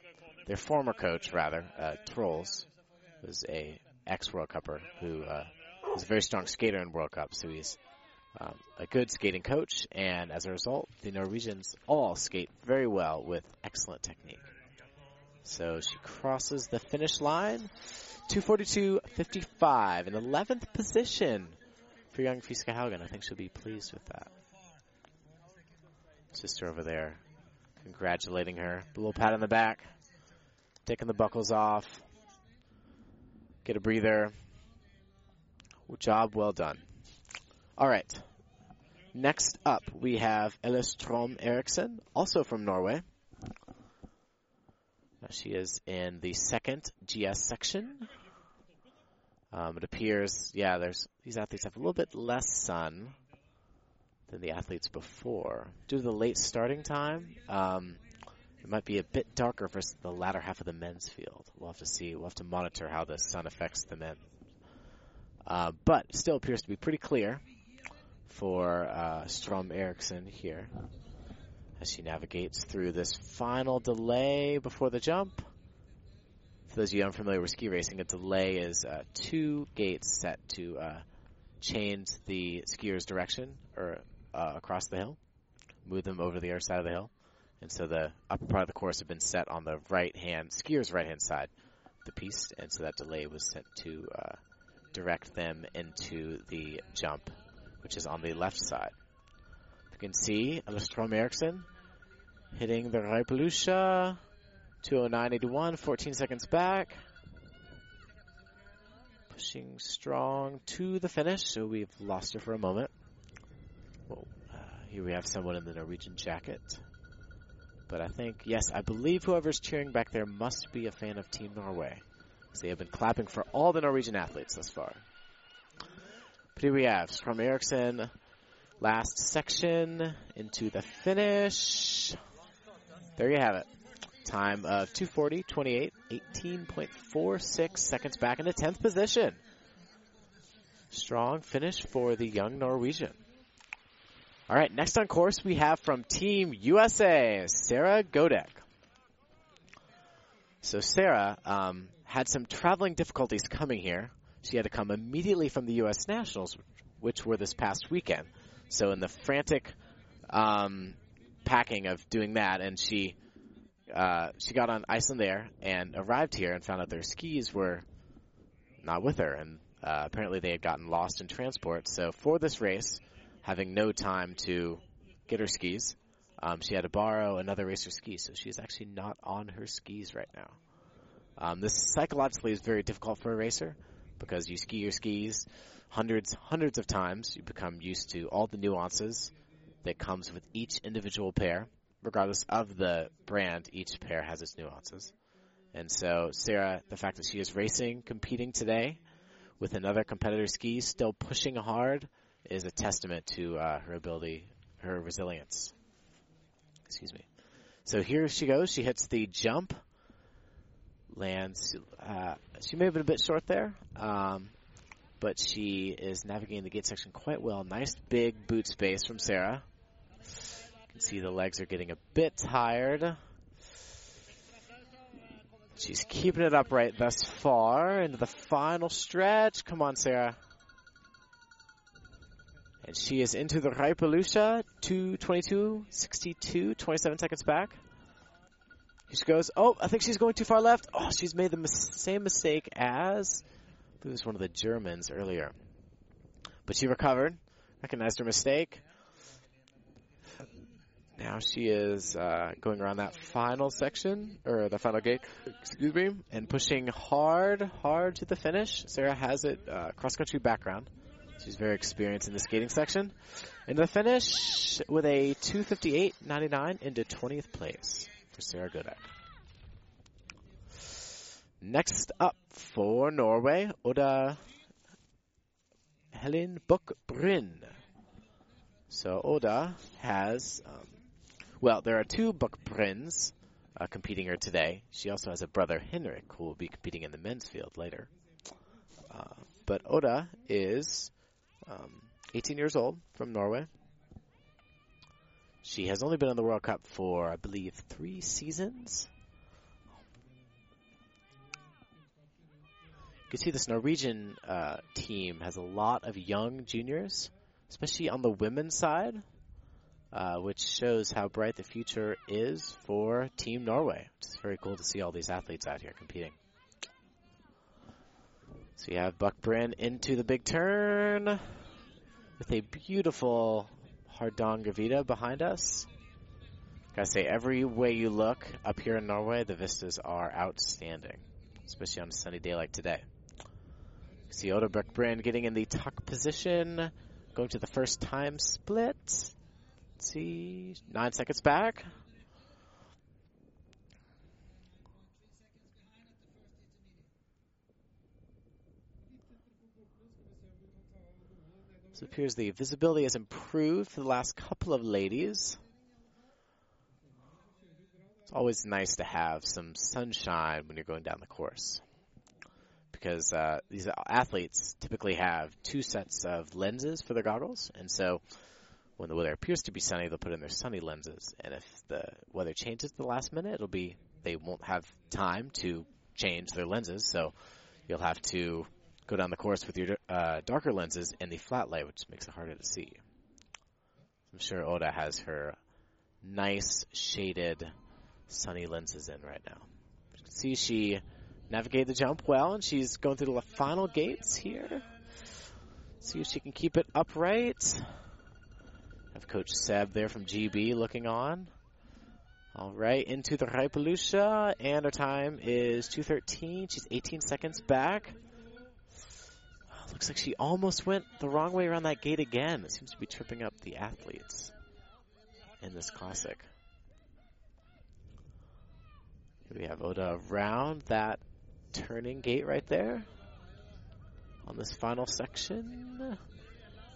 their former coach rather, uh, Trolls, was a ex World Cupper who uh, was a very strong skater in World Cup. So he's um, a good skating coach, and as a result, the Norwegians all skate very well with excellent technique. So she crosses the finish line. 242.55 in 11th position for young Fiskehaugen. I think she'll be pleased with that. Sister over there congratulating her. A little pat on the back. Taking the buckles off. Get a breather. Job well done. All right. Next up, we have Elistrom Eriksson, also from Norway. She is in the second GS section. Um, it appears, yeah, there's these athletes have a little bit less sun than the athletes before. Due to the late starting time, um, it might be a bit darker for the latter half of the men's field. We'll have to see. We'll have to monitor how the sun affects the men. Uh, but still appears to be pretty clear for uh, Strom Eriksson here as she navigates through this final delay before the jump. For those of you unfamiliar with ski racing, a delay is uh, two gates set to uh, change the skier's direction or uh, across the hill, move them over to the other side of the hill. And so the upper part of the course had been set on the right hand, skier's right hand side, the piece, and so that delay was set to uh, direct them into the jump, which is on the left side. You can see Elistrom Eriksson hitting the Reipelykkje. 209.81, 14 seconds back. Pushing strong to the finish, so we've lost her for a moment. Well, uh, here we have someone in the Norwegian jacket. But I think, yes, I believe whoever's cheering back there must be a fan of Team Norway. So they have been clapping for all the Norwegian athletes thus far. But here we have from Eriksson, last section into the finish. There you have it. Time of 240, 28, 18.46 seconds back into 10th position. Strong finish for the young Norwegian. All right, next on course we have from Team USA, Sarah Godek. So Sarah um, had some traveling difficulties coming here. She had to come immediately from the U.S. Nationals, which were this past weekend. So in the frantic um, packing of doing that, and she uh, she got on Icelandair and arrived here and found out their skis were not with her, and uh, apparently they had gotten lost in transport. So for this race, having no time to get her skis, um, she had to borrow another racer's skis. So she's actually not on her skis right now. Um, this psychologically is very difficult for a racer because you ski your skis hundreds, hundreds of times. You become used to all the nuances that comes with each individual pair. Regardless of the brand, each pair has its nuances. And so Sarah, the fact that she is racing, competing today with another competitor's skis, still pushing hard, is a testament to uh, her ability, her resilience. Excuse me. So here she goes. She hits the jump, lands. Uh, she may have been a bit short there, um, but she is navigating the gate section quite well. Nice big boot space from Sarah. You can see the legs are getting a bit tired. She's keeping it upright thus far into the final stretch. Come on, Sarah. And she is into the Reipelykkje, 222, 62, 27 seconds back. She goes. Oh, I think she's going too far left. Oh, she's made the mis- same mistake as, I believe it was one of the Germans earlier. But she recovered, recognized her mistake. Now she is uh, going around that final section, or the final gate, excuse me, and pushing hard, hard to the finish. Sarah has it, uh, cross-country background. She's very experienced in the skating section. And the finish with a 258.99 into 20th place for Sarah Godek. Next up for Norway, Oda Helen Buchbrunn. So Oda has, um, well, there are two Buchbrunns uh, competing here today. She also has a brother, Henrik, who will be competing in the men's field later. Uh, but Oda is um, 18 years old from Norway. She has only been in the World Cup for, I believe, three seasons. You can see this Norwegian uh, team has a lot of young juniors, especially on the women's side, uh, which shows how bright the future is for Team Norway. It's very cool to see all these athletes out here competing. So you have Buck Bryn into the big turn with a beautiful Hardangervidda behind us. Gotta say, every way you look up here in Norway, the vistas are outstanding, especially on a sunny day like today. See Oda Buck-Bryn getting in the tuck position, going to the first time split. Let's see, nine seconds back. So it appears the visibility has improved for the last couple of ladies. It's always nice to have some sunshine when you're going down the course. Because uh, these athletes typically have two sets of lenses for their goggles, and so when the weather appears to be sunny, they'll put in their sunny lenses. And if the weather changes at the last minute, it'll be they won't have time to change their lenses, so you'll have to go down the course with your uh, darker lenses and the flat light, which makes it harder to see. I'm sure Oda has her nice shaded sunny lenses in right now. You can see she navigated the jump well, and she's going through the final gates here. See if she can keep it upright. Have Coach Seb there from GB looking on. All right, into the Reipelykkje, and her time is 2.13. She's 18 seconds back. Looks like she almost went the wrong way around that gate again. It seems to be tripping up the athletes in this classic. We have Oda around that turning gate right there on this final section. You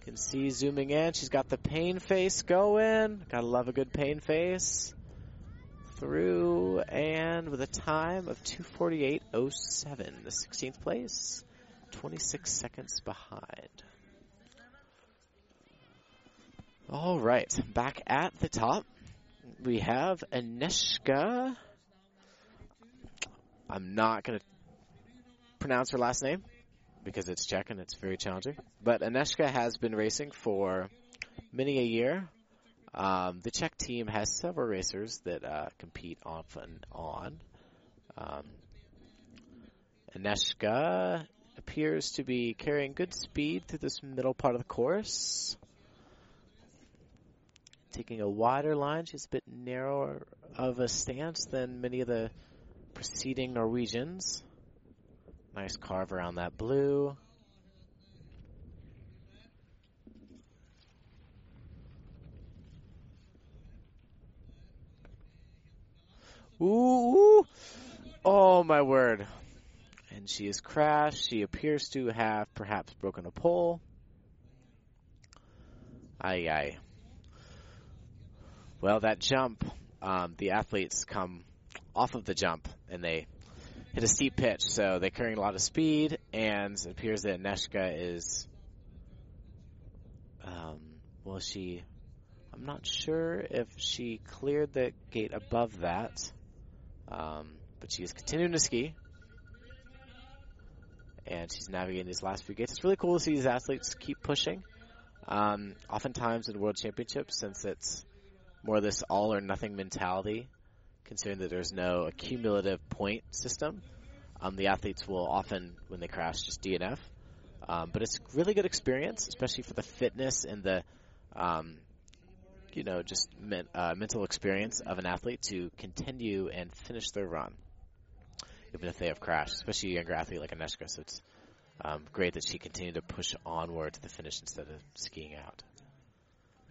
can see zooming in, she's got the pain face going. Gotta love a good pain face. Through and with a time of 248.07, the 16th place. 26 seconds behind. All right, back at the top, we have Aneshka. I'm not going to pronounce her last name because it's Czech and it's very challenging. But Aneshka has been racing for many a year. Um, the Czech team has several racers that uh, compete off and on. Um, Aneshka appears to be carrying good speed through this middle part of the course. Taking a wider line, she's a bit narrower of a stance than many of the preceding Norwegians. Nice carve around that blue. Ooh, oh my word and she has crashed. She appears to have perhaps broken a pole. Aye, aye. Well, that jump, um, the athletes come off of the jump and they hit a steep pitch, so they're carrying a lot of speed, and it appears that Neshka is, um, well, she, I'm not sure if she cleared the gate above that, um, but she is continuing to ski and she's navigating these last few gates. It's really cool to see these athletes keep pushing. Um, oftentimes in World Championships, since it's more of this all or nothing mentality, considering that there's no accumulative point system, um, the athletes will often, when they crash, just DNF. Um, but it's really good experience, especially for the fitness and the, um, you know, just men, uh, mental experience of an athlete to continue and finish their run even if they have crashed, especially a younger athlete like Aneshka. So it's um, great that she continued to push onward to the finish instead of skiing out.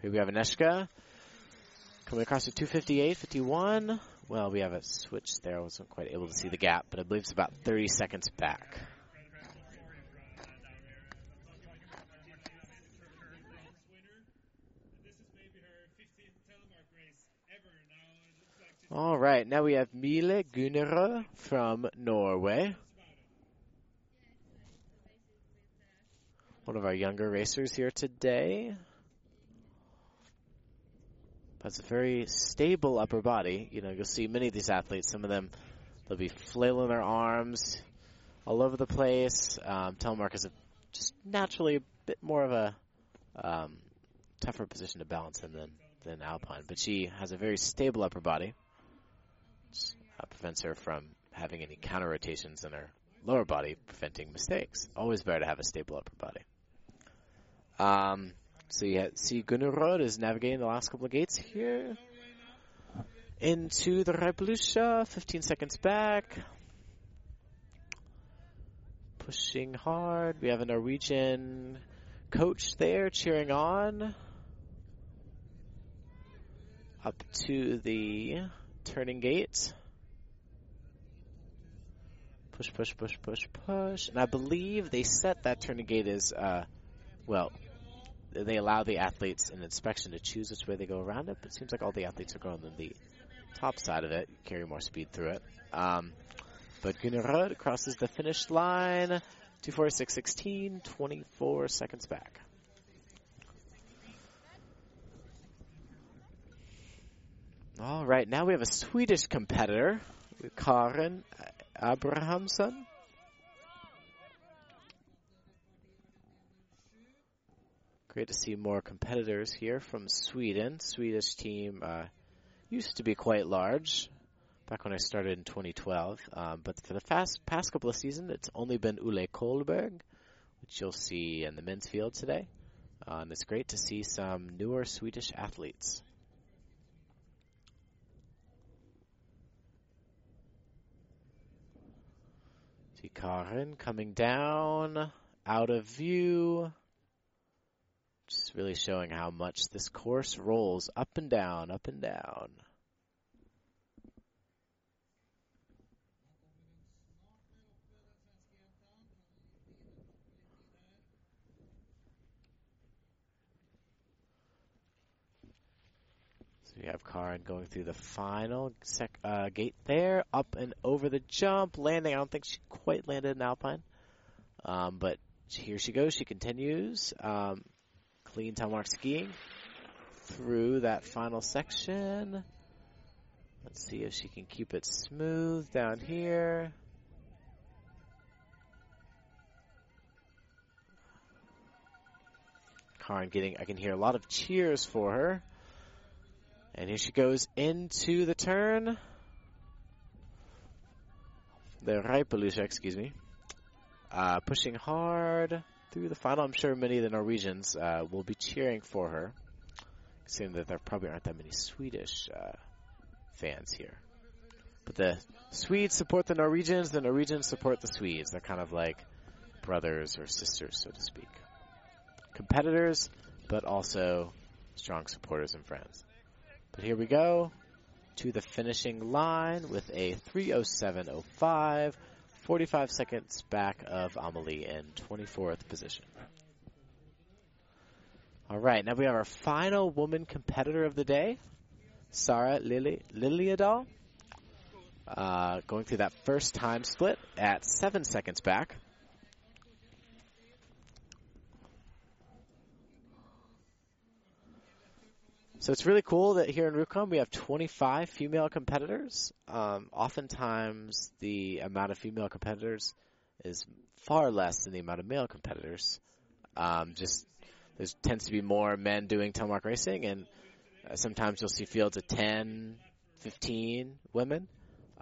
Here we have Aneshka coming across to 258.51. Well, we have a switch there. I wasn't quite able to see the gap, but I believe it's about 30 seconds back. All right, now we have Mille Gunnerud from Norway. One of our younger racers here today. Has a very stable upper body. You know, you'll see many of these athletes. Some of them, they'll be flailing their arms all over the place. Um, Telemark is a, just naturally a bit more of a um, tougher position to balance in than than Alpine, but she has a very stable upper body. Uh, prevents her from having any counter rotations in her lower body, preventing mistakes. Always better to have a stable upper body. Um, so you see Gunnerud is navigating the last couple of gates here. Into the Reipelykkje, 15 seconds back. Pushing hard. We have a Norwegian coach there cheering on. Up to the turning gate. Push, push, push, push, push. And I believe they set that turning gate as, uh, well, they allow the athletes an inspection to choose which way they go around it, but it seems like all the athletes are going on the top side of it, carry more speed through it. Um, but Gunnerud crosses the finish line, 246.16, 24 seconds back. All right, now we have a Swedish competitor, Karin Abrahamsson. Great to see more competitors here from Sweden. Swedish team uh, used to be quite large back when I started in 2012, um, but for the fast, past couple of seasons, it's only been Ule Kohlberg, which you'll see in the men's field today. Uh, and it's great to see some newer Swedish athletes. See Karin coming down, out of view. Just really showing how much this course rolls up and down, up and down. We have Karin going through the final sec, uh, gate there, up and over the jump, landing. I don't think she quite landed in Alpine. Um, but here she goes. She continues. Um, clean telemark skiing through that final section. Let's see if she can keep it smooth down here. Karin getting, I can hear a lot of cheers for her. And here she goes into the turn. The Reipelykkje, excuse me. Uh, pushing hard through the final. I'm sure many of the Norwegians uh, will be cheering for her, seeing that there probably aren't that many Swedish uh, fans here. But the Swedes support the Norwegians, the Norwegians support the Swedes. They're kind of like brothers or sisters, so to speak. Competitors, but also strong supporters and friends. But here we go to the finishing line with a 307.05 45 seconds back of Amelie in 24th position. All right, now we have our final woman competitor of the day, Sarah Lili- Liliadal, uh, going through that first time split at seven seconds back. So it's really cool that here in Rjukan we have 25 female competitors. Um, oftentimes the amount of female competitors is far less than the amount of male competitors. Um, just there tends to be more men doing telemark racing, and uh, sometimes you'll see fields of 10, 15 women.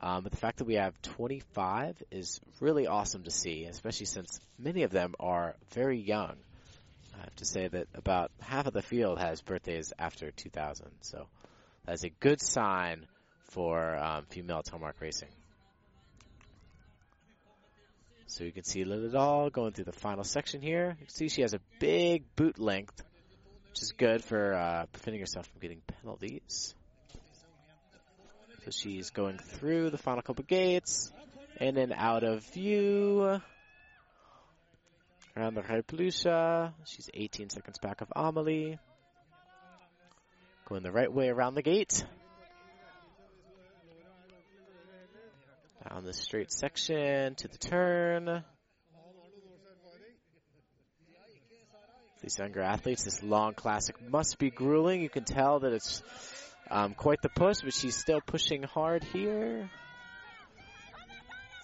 Um, but the fact that we have 25 is really awesome to see, especially since many of them are very young. I have to say that about half of the field has birthdays after 2000, so that's a good sign for um, female telemark racing. So you can see Lilidal going through the final section here. You can see she has a big boot length, which is good for uh, preventing herself from getting penalties. So she's going through the final couple gates and then out of view around the Reipelykkje. She's 18 seconds back of Amelie. Going the right way around the gate. Down the straight section to the turn. These younger athletes, this long classic must be grueling. You can tell that it's Um, quite the push, but she's still pushing hard here.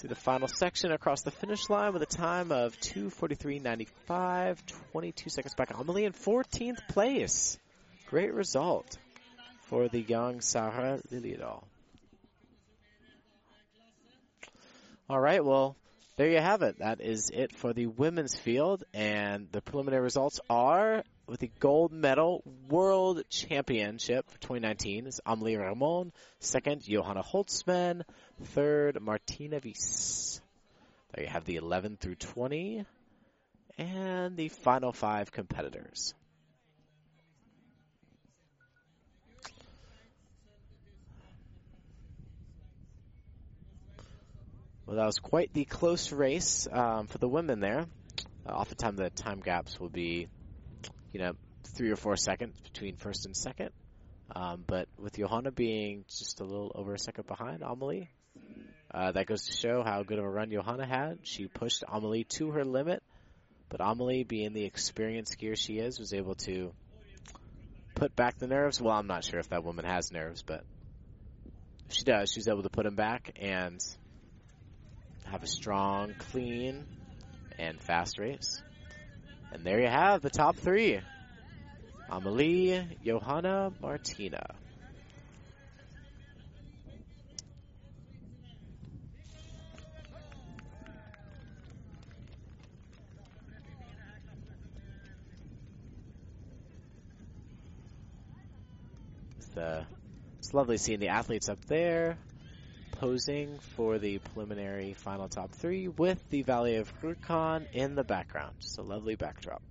To the final section across the finish line with a time of 243.95, 22 seconds back. Amelie in 14th place. Great result for the young Sarah Lilliedal. All right, well, there you have it. That is it for the women's field, and the preliminary results are with the gold medal world championship for 2019 is Amelie Reymond, second Johanna Holzmann, third Martina Wyss. There you have the 11 through 20 and the final five competitors. Well, that was quite the close race um, for the women there. Uh, oftentimes, the time gaps will be, you know, three or four seconds between first and second. Um, but with Johanna being just a little over a second behind Amelie, uh, that goes to show how good of a run Johanna had. She pushed Amelie to her limit, but Amelie, being the experienced skier she is, was able to put back the nerves. Well, I'm not sure if that woman has nerves, but she does, she's able to put them back and have a strong, clean, and fast race. And there you have the top three. Amelie, Johanna, Martina. It's, lovely seeing the athletes up there posing for the preliminary final top three with the Valley of Rjukan in the background. Just a lovely backdrop.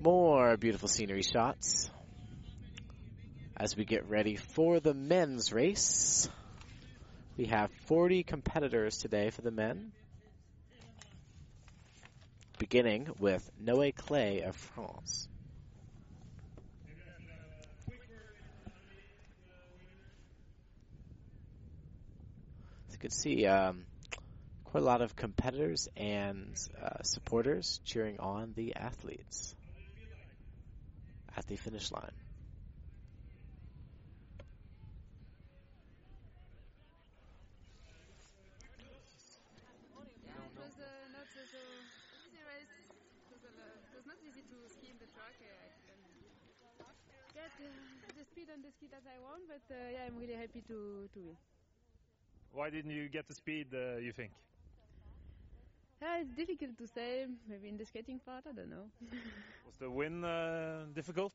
More beautiful scenery shots as we get ready for the men's race. We have 40 competitors today for the men. Beginning with Noé Claye of France. You could see um, quite a lot of competitors and uh, supporters cheering on the athletes at the finish line. the speed on the I want, but uh, yeah, I'm really happy to, to win. Why didn't you get the speed, uh, you think? Yeah, it's difficult to say. Maybe in the skating part, I don't know. was the win uh, difficult?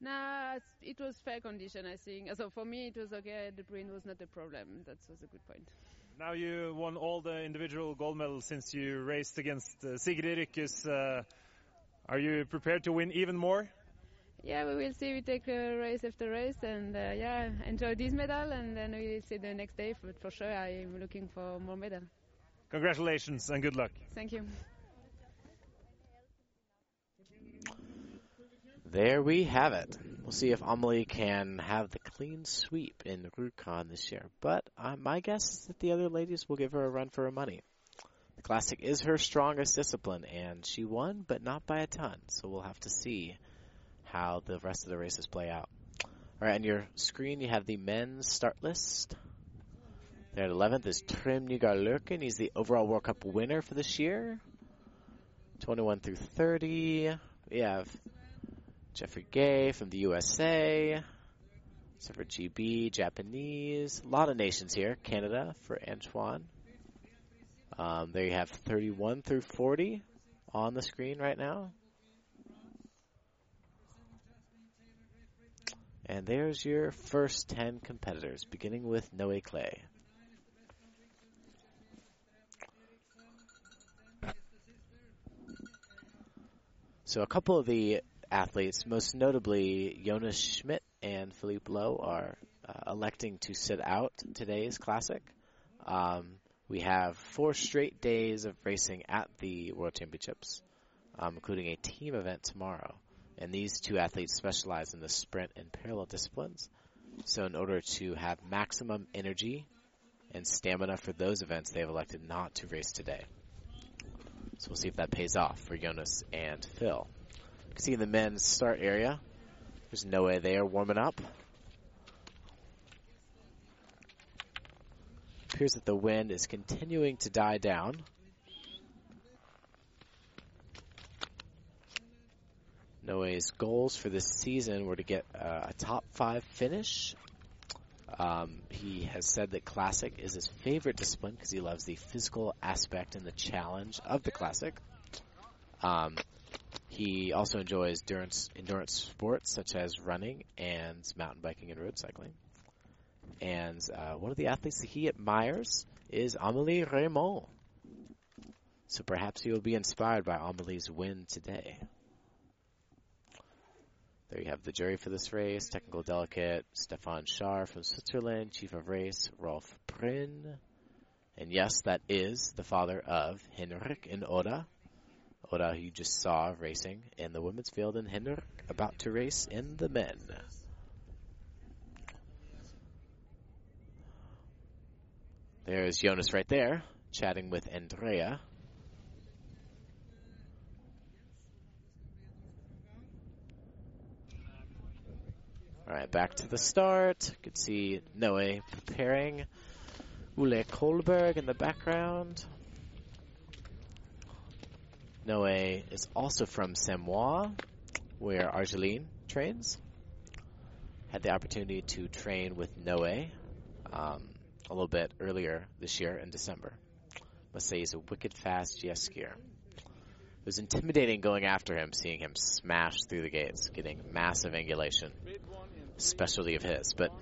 Nah, it was fair condition, I think. So for me, it was okay. The wind was not a problem. That was a good point. Now you won all the individual gold medals since you raced against uh, Sigrid Rykkes. Uh, are you prepared to win even more? Yeah, we will see. We take uh, race after race, and uh, yeah, enjoy this medal, and then we will see the next day. But for sure, I am looking for more medal. Congratulations and good luck. Thank you. There we have it. We'll see if Amelie can have the clean sweep in Rjukan this year. But uh, my guess is that the other ladies will give her a run for her money. The Classic is her strongest discipline, and she won, but not by a ton. So we'll have to see how the rest of the races play out. All right, on your screen you have the men's start list. There at 11th is Nygaard Løken. He's the overall World Cup winner for this year. 21 through 30. We have Jeffrey Gay from the USA. for GB, Japanese. A lot of nations here. Canada for Antoine. Um, there you have 31 through 40 on the screen right now. And there's your first 10 competitors, beginning with Noé Claye. So a couple of the athletes, most notably Jonas Schmid and Philippe Lau, are uh, electing to sit out today's classic. Um, we have four straight days of racing at the World Championships, um, including a team event tomorrow. And these two athletes specialize in the sprint and parallel disciplines. So in order to have maximum energy and stamina for those events, they have elected not to race today. So we'll see if that pays off for Jonas and Phil. You can see in the men's start area, There's no way they are warming up. Appears that the wind is continuing to die down. Noe's goals for this season were to get uh, a top five finish. Um, he has said that Classic is his favorite discipline because he loves the physical aspect and the challenge of the Classic. Um, he also enjoys endurance, endurance sports such as running and mountain biking and road cycling. And uh, one of the athletes that he admires is Amelie Reymond. So perhaps he will be inspired by Amelie's win today. There you have the jury for this race. Technical delegate Stefan Schar from Switzerland. Chief of race Rolf Brünn. And yes, that is the father of Henrik and Oda. Oda, who you just saw racing in the women's field, and Henrik about to race in the men. There's Jonas right there, chatting with Andrea. All right, back to the start. You can see Noe preparing. Ule Kolberg in the background. Noe is also from Samoa, where Argeline trains. Had the opportunity to train with Noe um, a little bit earlier this year in December. Must say he's a wicked fast GS skier. It was intimidating going after him, seeing him smash through the gates, getting massive angulation specialty of his. But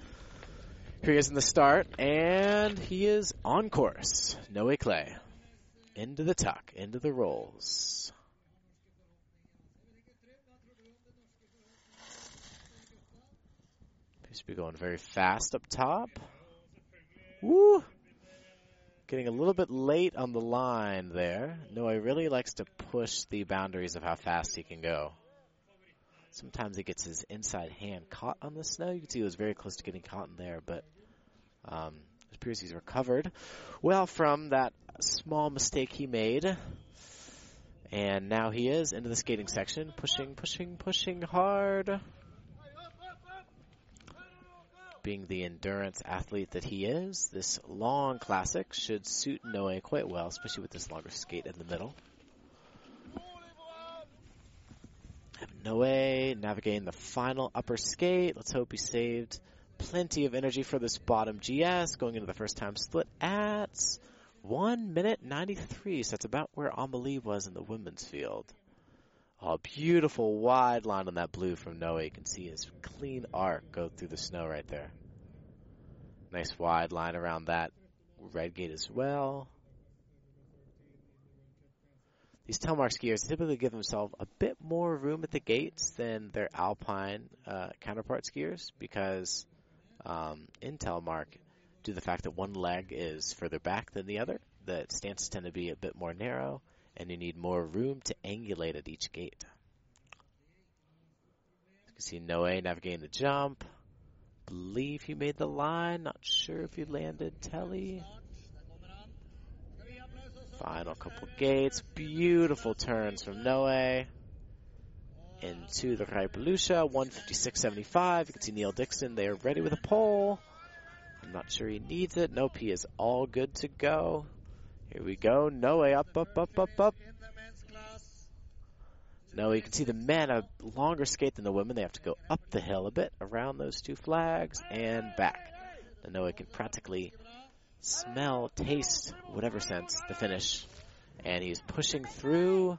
here he is in the start, and he is on course. Noe Claye. Into the tuck, into the rolls. Appears to be going very fast up top. Woo! Getting a little bit late on the line there. Noe really likes to push the boundaries of how fast he can go. Sometimes he gets his inside hand caught on the snow. You can see he was very close to getting caught in there, but um, it appears he's recovered well from that small mistake he made. And now he is into the skating section, pushing, pushing, pushing hard. Being the endurance athlete that he is, this long classic should suit Noe quite well, especially with this longer skate in the middle. Noe navigating the final upper skate. Let's hope he saved plenty of energy for this bottom GS going into the first time split at 1 minute 93. So that's about where Amelie was in the women's field. Oh, beautiful wide line on that blue from Noe. You can see his clean arc go through the snow right there. Nice wide line around that red gate as well. These telemark skiers typically give themselves a bit more room at the gates than their alpine uh, counterpart skiers because um, in telemark, due to the fact that one leg is further back than the other, the stances tend to be a bit more narrow and you need more room to angulate at each gate. You can see Noe navigating the jump. Believe he made the line. Not sure if he landed Telly. Final couple gates. Beautiful turns from Noe. Into the Reipelykkje, 156.75. You can see Neil Dixon there ready with a pole. I'm not sure he needs it. Nope, he is all good to go. Here we go. Noe up, up, up, up, up. No, you can see the men a longer skate than the women. They have to go up the hill a bit around those two flags and back. The Noe can practically smell, taste, whatever sense, the finish. And he's pushing through.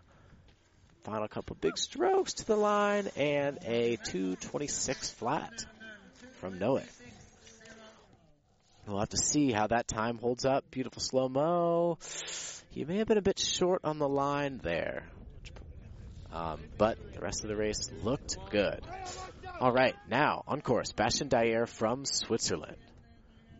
Final couple big strokes to the line and a 226 flat from Noe. We'll have to see how that time holds up. Beautiful slow mo. He may have been a bit short on the line there. Um, but the rest of the race looked good. All right, now on course, Bastien Dayer from Switzerland.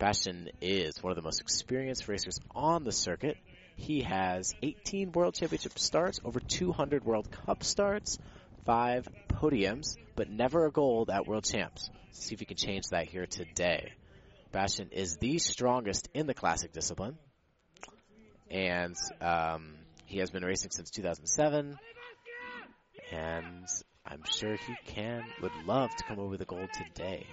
Bastien is one of the most experienced racers on the circuit. He has 18 World Championship starts, over 200 World Cup starts, five podiums, but never a gold at World Champs. Let's see if he can change that here today. Bastien is the strongest in the classic discipline, and um, he has been racing since 2007. And I'm sure he can, would love to come over the gold today.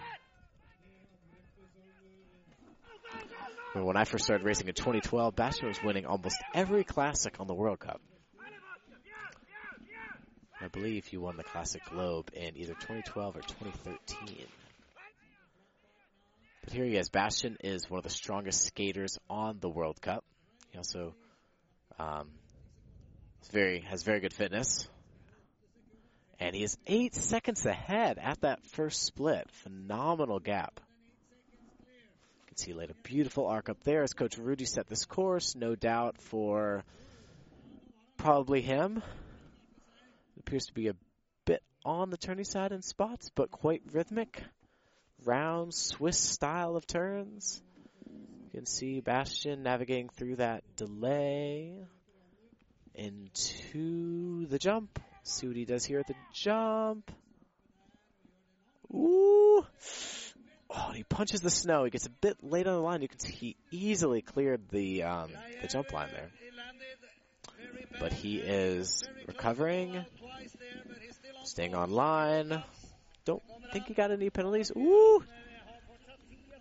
When I first started racing in 2012, Bastien was winning almost every classic on the World Cup. I believe he won the Classic Globe in either 2012 or 2013. But here he is. Bastien is one of the strongest skaters on the World Cup. He also um, very has very good fitness. And he is eight seconds ahead at that first split. Phenomenal gap. See he laid a beautiful arc up there as Coach Rudy set this course, no doubt for probably him. It appears to be a bit on the turny side in spots, but quite rhythmic. Round Swiss style of turns. You can see Bastien navigating through that delay into the jump. See what he does here at the jump. Ooh. Oh, he punches the snow. He gets a bit late on the line. You can see he easily cleared the um, the jump line there. But he is recovering, staying on line. Don't think he got any penalties. Ooh.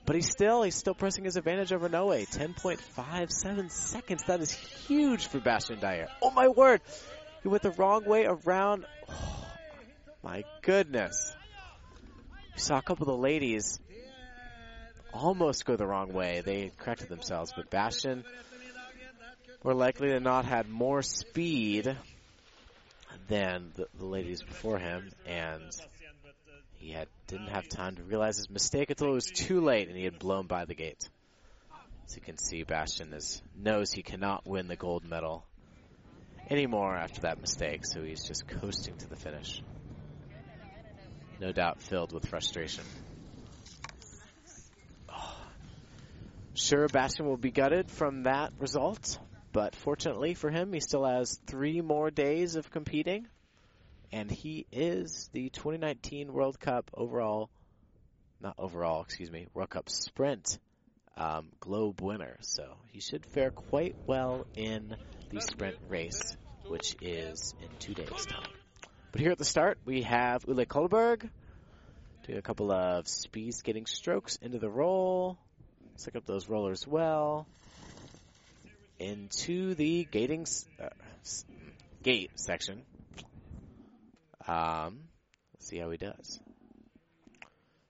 But he's still he's still pressing his advantage over Noe. 10.57 seconds. That is huge for Bastien Dayer. Oh my word! He went the wrong way around. Oh, my goodness. We saw a couple of the ladies almost go the wrong way. They corrected themselves, but Bastien more likely to not had more speed than the, the ladies before him, and he had didn't have time to realize his mistake until it was too late, and he had blown by the gate. As you can see, Bastien is, knows he cannot win the gold medal anymore after that mistake, so he's just coasting to the finish. No doubt filled with frustration. Sure, Bastien will be gutted from that result, but fortunately for him, he still has three more days of competing, and he is the 2019 World Cup overall, not overall, excuse me, World Cup sprint um, globe winner. So he should fare quite well in the sprint race, which is in two days' time. But here at the start, we have Ule Kolberg doing a couple of speed skating strokes into the roll. Stick up those rollers well. Into the gating uh, gate section. Um, let's see how he does.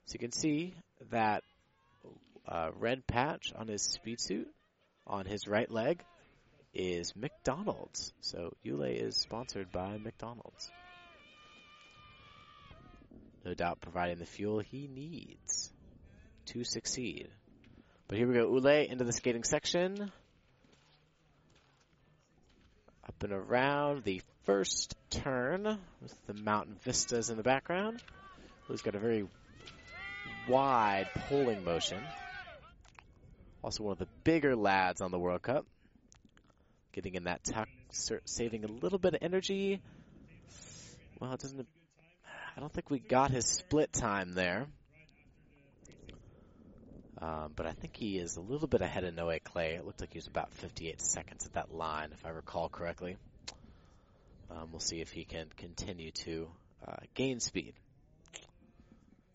So you can see that uh, red patch on his speed suit on his right leg is McDonald's. So Ule is sponsored by McDonald's. No doubt providing the fuel he needs to succeed. But here we go, Ule into the skating section. Up and around the first turn with the mountain vistas in the background. Ule's got a very wide pulling motion. Also one of the bigger lads on the World Cup. Getting in that tuck, saving a little bit of energy. Well, it doesn't. I don't think we got his split time there. Um, but I think he is a little bit ahead of Noe Claye. It looked like he was about 58 seconds at that line, if I recall correctly. Um, we'll see if he can continue to uh, gain speed.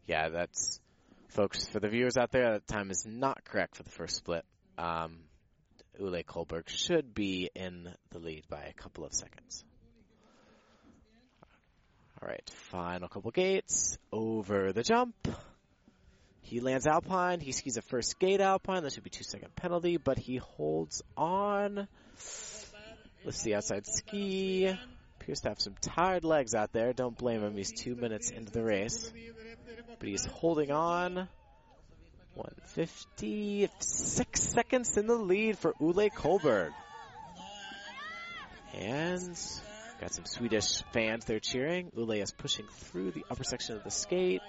Yeah, that's folks, for the viewers out there, that time is not correct for the first split. Um, Ule Kolberg should be in the lead by a couple of seconds. All right, final couple gates over the jump. He lands Alpine. He skis a first skate Alpine. That should be two second penalty, but he holds on. Let's see, outside ski. Appears to have some tired legs out there. Don't blame him. He's two minutes into the race but he's holding on. 156 seconds in the lead for Ule Kolberg. And got some Swedish fans there cheering. Ule is pushing through the upper section of the skate.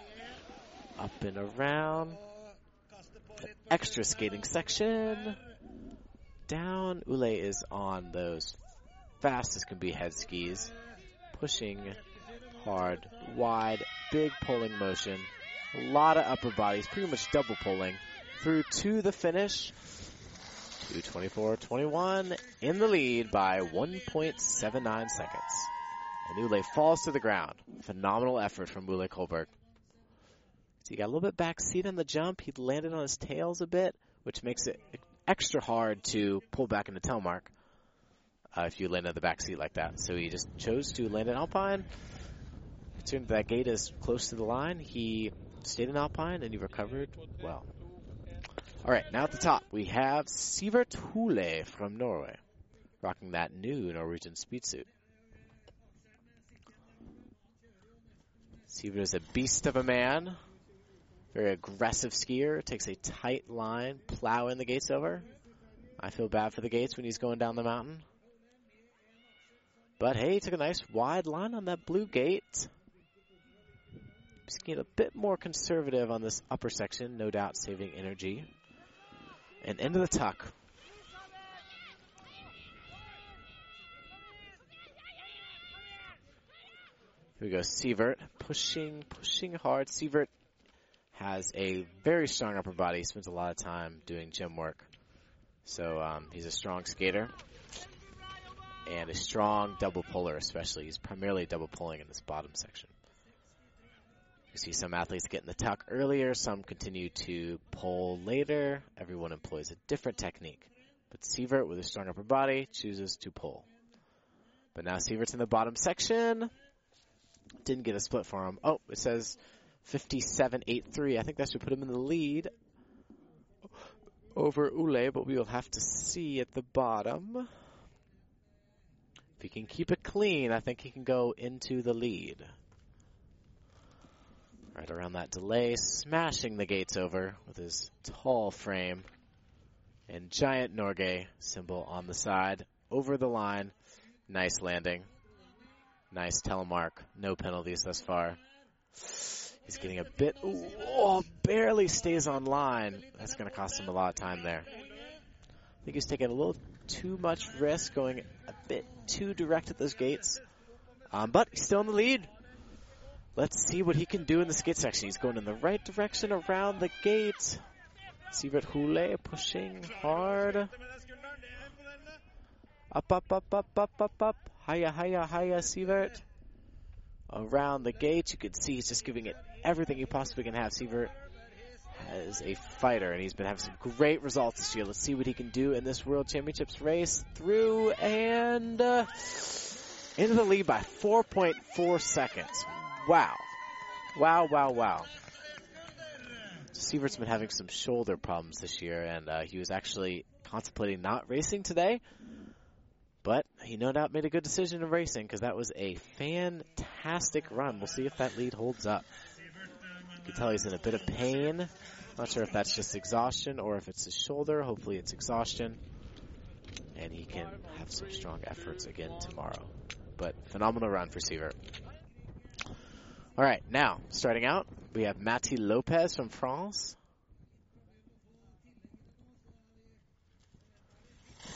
Up and around. Extra skating section. Down. Ule is on those fast as can be head skis. Pushing hard, wide, big pulling motion. A lot of upper bodies, pretty much double pulling through to the finish. 224-21 in the lead by 1.79 seconds. And Ule falls to the ground. Phenomenal effort from Ule Kolberg. So he got a little bit back seat on the jump. He landed on his tails a bit, which makes it extra hard to pull back into telemark uh, if you land on the back seat like that. So he just chose to land in Alpine. Considering that gate is close to the line, he stayed in Alpine and he recovered well. All right, now at the top we have Sivert Hule from Norway, rocking that new Norwegian speed suit. Sivert is a beast of a man, very aggressive skier, takes a tight line, plowing the gates over. I feel bad for the gates when he's going down the mountain. But hey, he took a nice wide line on that blue gate. Just get a bit more conservative on this upper section, no doubt saving energy. And into the tuck. Here we go, Sivert pushing, pushing hard. Sivert has a very strong upper body. Spends a lot of time doing gym work. So um, he's a strong skater and a strong double puller, especially. He's primarily double pulling in this bottom section. You see some athletes get in the tuck earlier, some continue to pull later. Everyone employs a different technique. But Sivert, with a strong upper body, chooses to pull. But now Sivert's in the bottom section. Didn't get a split for him. Oh, it says 57.83. I think that should put him in the lead over Ule, but we will have to see at the bottom. If he can keep it clean, I think he can go into the lead. Right around that delay, smashing the gates over with his tall frame and giant Norge symbol on the side. Over the line. Nice landing. Nice telemark. No penalties thus far. He's getting a bit, ooh, oh, barely stays on line. That's going to cost him a lot of time there. I think he's taking a little too much risk, going a bit too direct at those gates. Um, but he's still in the lead. Let's see what he can do in the skid section. He's going in the right direction around the gate. Sivert Hule pushing hard. Up, up, up, up, up, up, up. Hiya, hiya, hiya, Sivert. Around the gate, you can see he's just giving it everything he possibly can have. Sivert is a fighter, and he's been having some great results this year. Let's see what he can do in this World Championships race. Through and uh, into the lead by 4.4 seconds. Wow. Wow, wow, wow. Sivert's been having some shoulder problems this year, and uh, he was actually contemplating not racing today. But he no doubt made a good decision in racing because that was a fantastic run. We'll see if that lead holds up. You can tell he's in a bit of pain. Not sure if that's just exhaustion or if it's his shoulder. Hopefully it's exhaustion. And he can have some strong efforts again tomorrow. But phenomenal run for Sivert. All right, now starting out, we have Mati Lopez from France.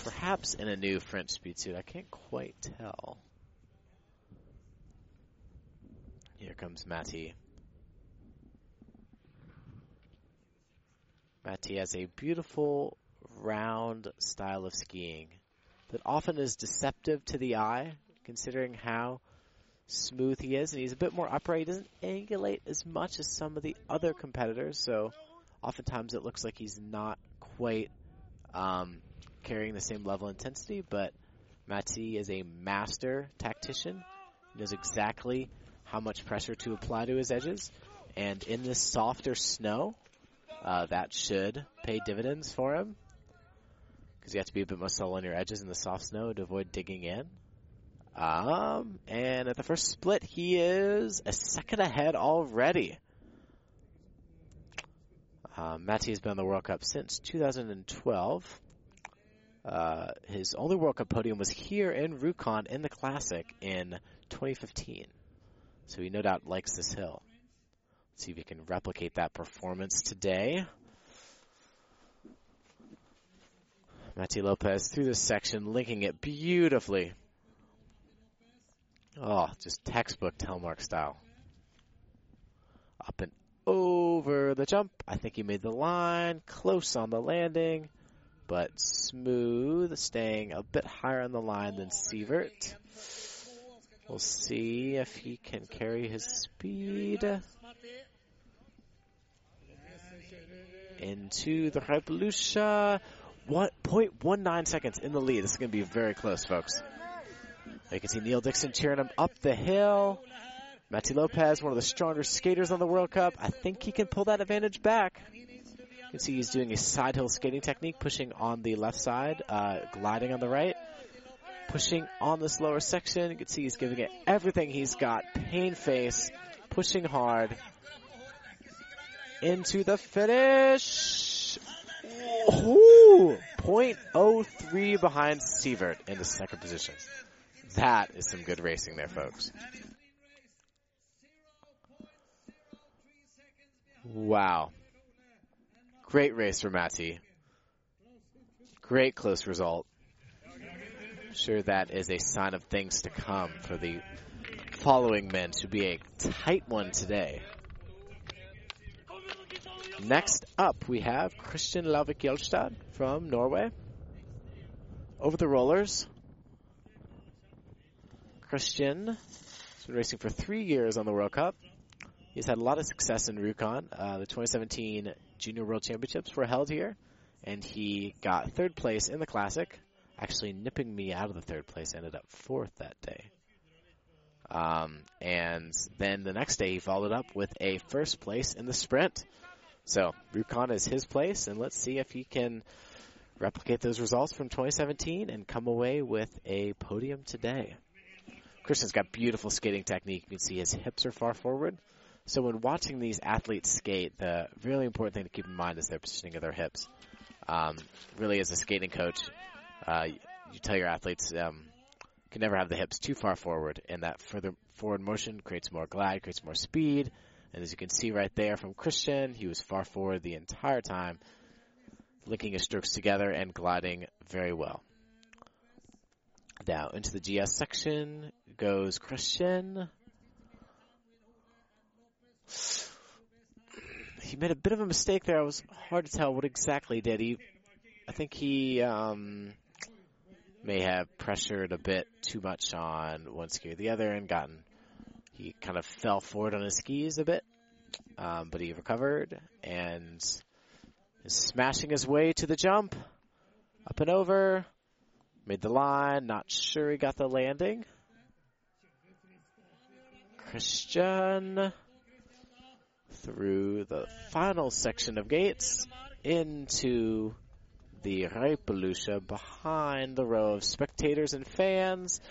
Perhaps in a new French speed suit. I can't quite tell. Here comes Mati. Mati has a beautiful round style of skiing that often is deceptive to the eye, considering how smooth he is, and he's a bit more upright. He doesn't angulate as much as some of the other competitors, so oftentimes it looks like he's not quite um, carrying the same level of intensity, but Mati is a master tactician. He knows exactly how much pressure to apply to his edges, and in this softer snow, uh, that should pay dividends for him because you have to be a bit more subtle on your edges in the soft snow to avoid digging in. Um, and at the first split, he is a second ahead already. Uh, Mati has been on the World Cup since 2012. Uh, his only World Cup podium was here in Rjukan in the Classic in 2015. So he no doubt likes this hill. Let's see if he can replicate that performance today. Mati Lopez through this section, linking it beautifully Oh, just textbook Telemark style. Up and over the jump. I think he made the line. Close on the landing. But smooth, staying a bit higher on the line than Sivert. We'll see if he can carry his speed into the Revolution. What 0.19 seconds in the lead. This is going to be very close, folks. You can see Neil Dixon cheering him up the hill. Matty Lopez, one of the stronger skaters on the World Cup. I think he can pull that advantage back. You can see he's doing a side hill skating technique, pushing on the left side, uh, gliding on the right, pushing on this lower section. You can see he's giving it everything he's got. Pain face, pushing hard into the finish. Ooh, 0.03 behind Sivert in the second position. That is some good racing there, folks. Wow. Great race for Matti. Great close result. Sure that is a sign of things to come for the following men. Should be a tight one today. Next up, we have Christian Lavik Gjelstad from Norway. Over the rollers. Christian has been racing for three years on the World Cup. He's had a lot of success in Rjukan. Uh, the 2017 Junior World Championships were held here, and he got third place in the Classic, actually nipping me out of the third place. Ended up fourth that day. Um, and then the next day he followed up with a first place in the sprint. So Rjukan is his place, and let's see if he can replicate those results from 2017 and come away with a podium today. Christian's got beautiful skating technique. You can see his hips are far forward. So when watching these athletes skate, the really important thing to keep in mind is their positioning of their hips. Um, really, as a skating coach, uh, you tell your athletes um, can never have the hips too far forward, and that further forward motion creates more glide, creates more speed. And as you can see right there from Christian, he was far forward the entire time, linking his strokes together and gliding very well. Now into the GS section goes Christian. He made a bit of a mistake there. It was hard to tell what exactly did he. I think he um, may have pressured a bit too much on one ski or the other and gotten. He kind of fell forward on his skis a bit, um, but he recovered and is smashing his way to the jump, up and over, made the line. Not sure he got the landing. Christian through the final section of gates into the Reipelykkje behind the row of spectators and fans.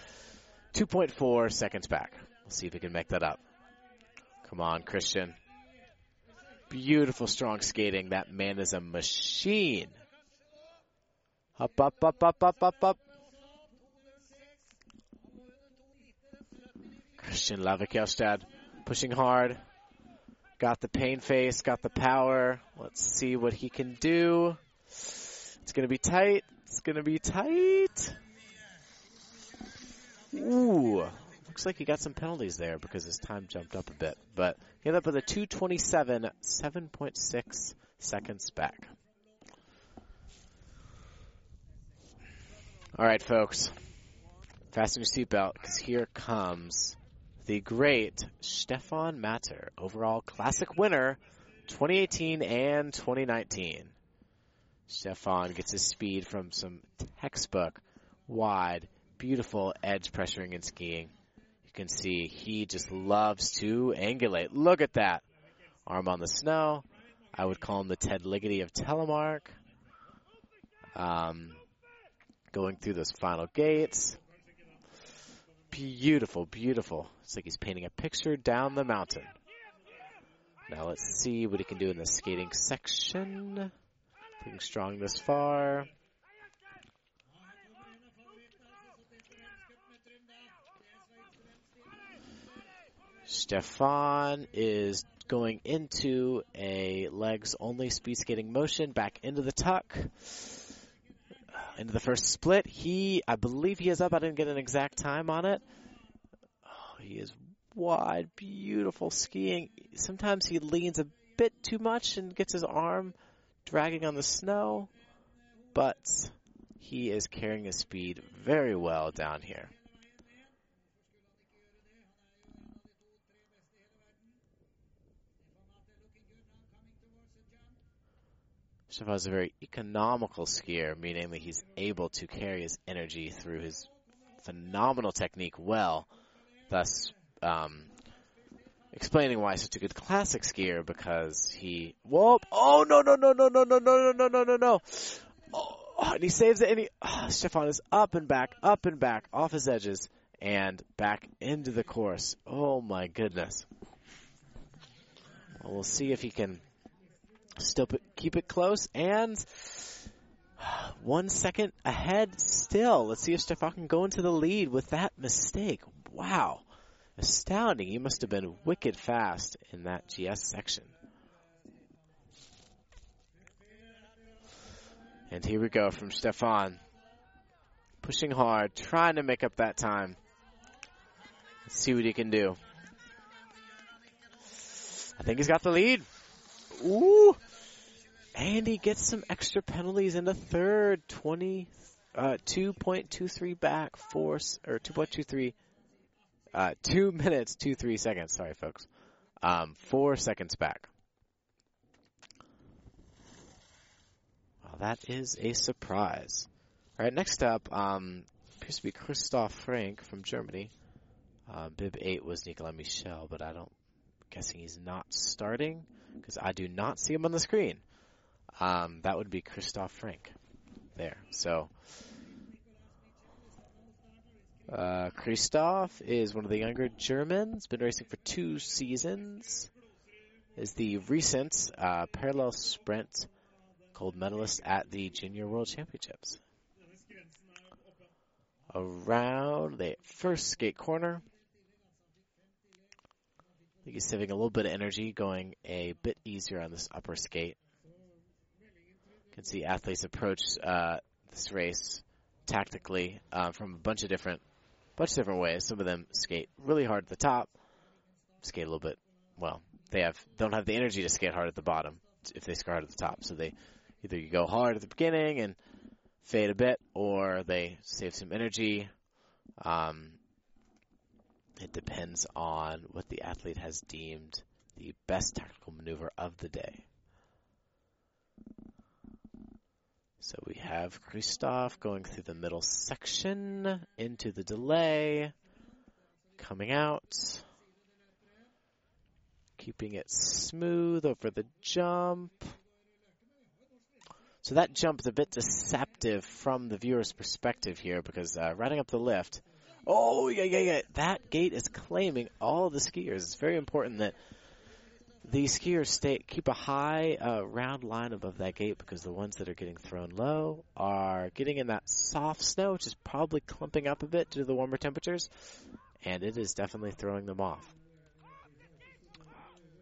2.4 seconds back. We'll see if he can make that up. Come on, Christian. Beautiful, strong skating. That man is a machine. Up, up, up, up, up, up, up. Christian Lavik Gjelstad pushing hard. Got the pain face, got the power. Let's see what he can do. It's going to be tight. It's going to be tight. Ooh. Looks like he got some penalties there because his time jumped up a bit. But he ended up with a 227, 7.6 seconds back. All right, folks. Fasten your seatbelt because here comes the great Stefan Matter, overall classic winner 2018 and 2019. Stefan gets his speed from some textbook, wide, beautiful edge pressuring and skiing. You can see he just loves to angulate. Look at that. Arm on the snow. I would call him the Ted Ligety of Telemark. Um, going through those final gates. Beautiful, beautiful. It's like he's painting a picture down the mountain. Now let's see what he can do in the skating section. Looking strong this far. Stefan is going into a legs only speed skating motion back into the tuck. Into the first split. He, I believe he is up. I didn't get an exact time on it. Oh, he is wide, beautiful skiing. Sometimes he leans a bit too much and gets his arm dragging on the snow, but he is carrying his speed very well down here. Stefan is a very economical skier, meaning that he's able to carry his energy through his phenomenal technique well, thus um, explaining why he's such a good classic skier because he whoop oh no no no no no no no no no no no no oh, and he saves it and he oh, Stefan is up and back up and back off his edges and back into the course oh my goodness well, we'll see if he can still keep it close and one second ahead still. Let's see if Stefan can go into the lead with that mistake. Wow. Astounding. He must have been wicked fast in that GS section. And here we go from Stefan. Pushing hard, trying to make up that time. Let's see what he can do. I think he's got the lead. Ooh. And he gets some extra penalties in the third. 20, uh, 2.23 back, four, or 2.23, uh, 2 minutes, 2, 3 seconds. Sorry, folks. Um, 4 seconds back. Well, that is a surprise. All right, next up, um, appears to be Christoph Frank from Germany. Uh, Bib 8 was Nicolas Michel, but I don't, guessing he's not starting because I do not see him on the screen. Um, that would be Christoph Frank there. So, uh, Christoph is one of the younger Germans, been racing for two seasons, is the recent uh, parallel sprint gold medalist at the Junior World Championships. Around the first skate corner, I think he's saving a little bit of energy, going a bit easier on this upper skate. Can see athletes approach uh, this race tactically uh, from a bunch of different, bunch of different ways. Some of them skate really hard at the top, skate a little bit. Well, they have don't have the energy to skate hard at the bottom if they skate hard at the top. So they either you go hard at the beginning and fade a bit, or they save some energy. Um, it depends on what the athlete has deemed the best tactical maneuver of the day. So we have Christoph going through the middle section into the delay, coming out, keeping it smooth over the jump. So that jump is a bit deceptive from the viewer's perspective here because uh, riding up the lift, oh yeah yeah yeah, that gate is claiming all the skiers. It's very important that the skiers stay keep a high uh, round line above that gate because the ones that are getting thrown low are getting in that soft snow, which is probably clumping up a bit due to the warmer temperatures, and it is definitely throwing them off.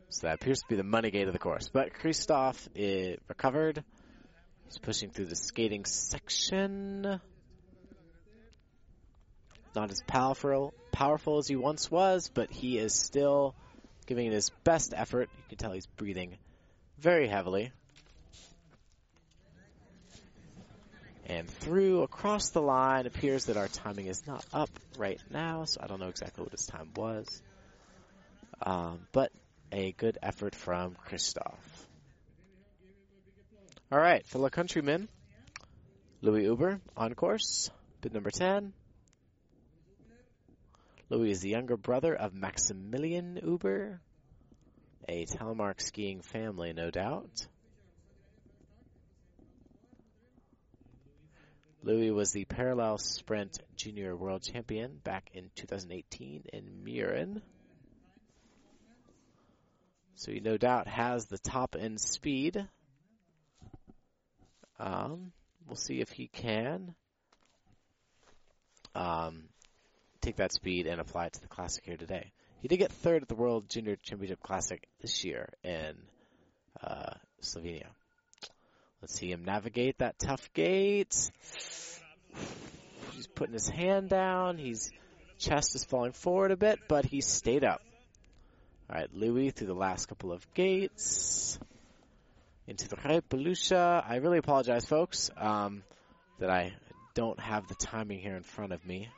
So that appears to be the money gate of the course. But Christoph is recovered. He's pushing through the skating section. Not as powerful powerful as he once was, but he is still giving it his best effort. You can tell he's breathing very heavily. And through across the line, appears that our timing is not up right now, so I don't know exactly what his time was. Um, but a good effort from Christoph. All right, fellow countrymen, Louis Uber on course, bid number 10. Louis is the younger brother of Maximilian Uber, a telemark skiing family, no doubt. Louis was the parallel sprint junior world champion back in 2018 in Mürren. So he no doubt has the top end speed. Um, we'll see if he can um, take that speed and apply it to the classic here today. He did get third at the World Junior Championship Classic this year in uh, Slovenia. Let's see him navigate that tough gate. He's putting his hand down. His chest is falling forward a bit, but he stayed up. All right, Louis through the last couple of gates into the Reipelykkje. I really apologize, folks, um, that I don't have the timing here in front of me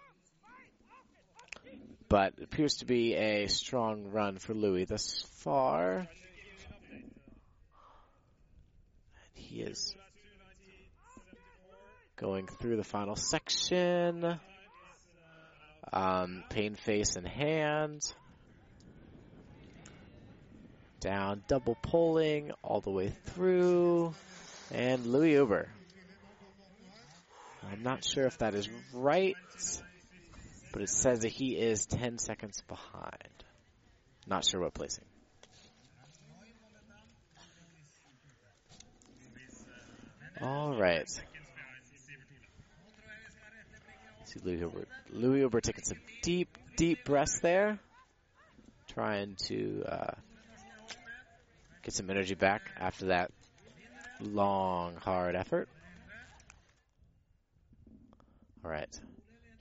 but appears to be a strong run for Louis thus far. And he is going through the final section. Um, pain face and hand. Down, double pulling all the way through. And Louis Uber. I'm not sure if that is right, but it says that he is 10 seconds behind. Not sure what placing. All right. See Louis Uber. Louis Uber taking some deep, deep breaths there. Trying to uh, get some energy back after that long, hard effort. All right.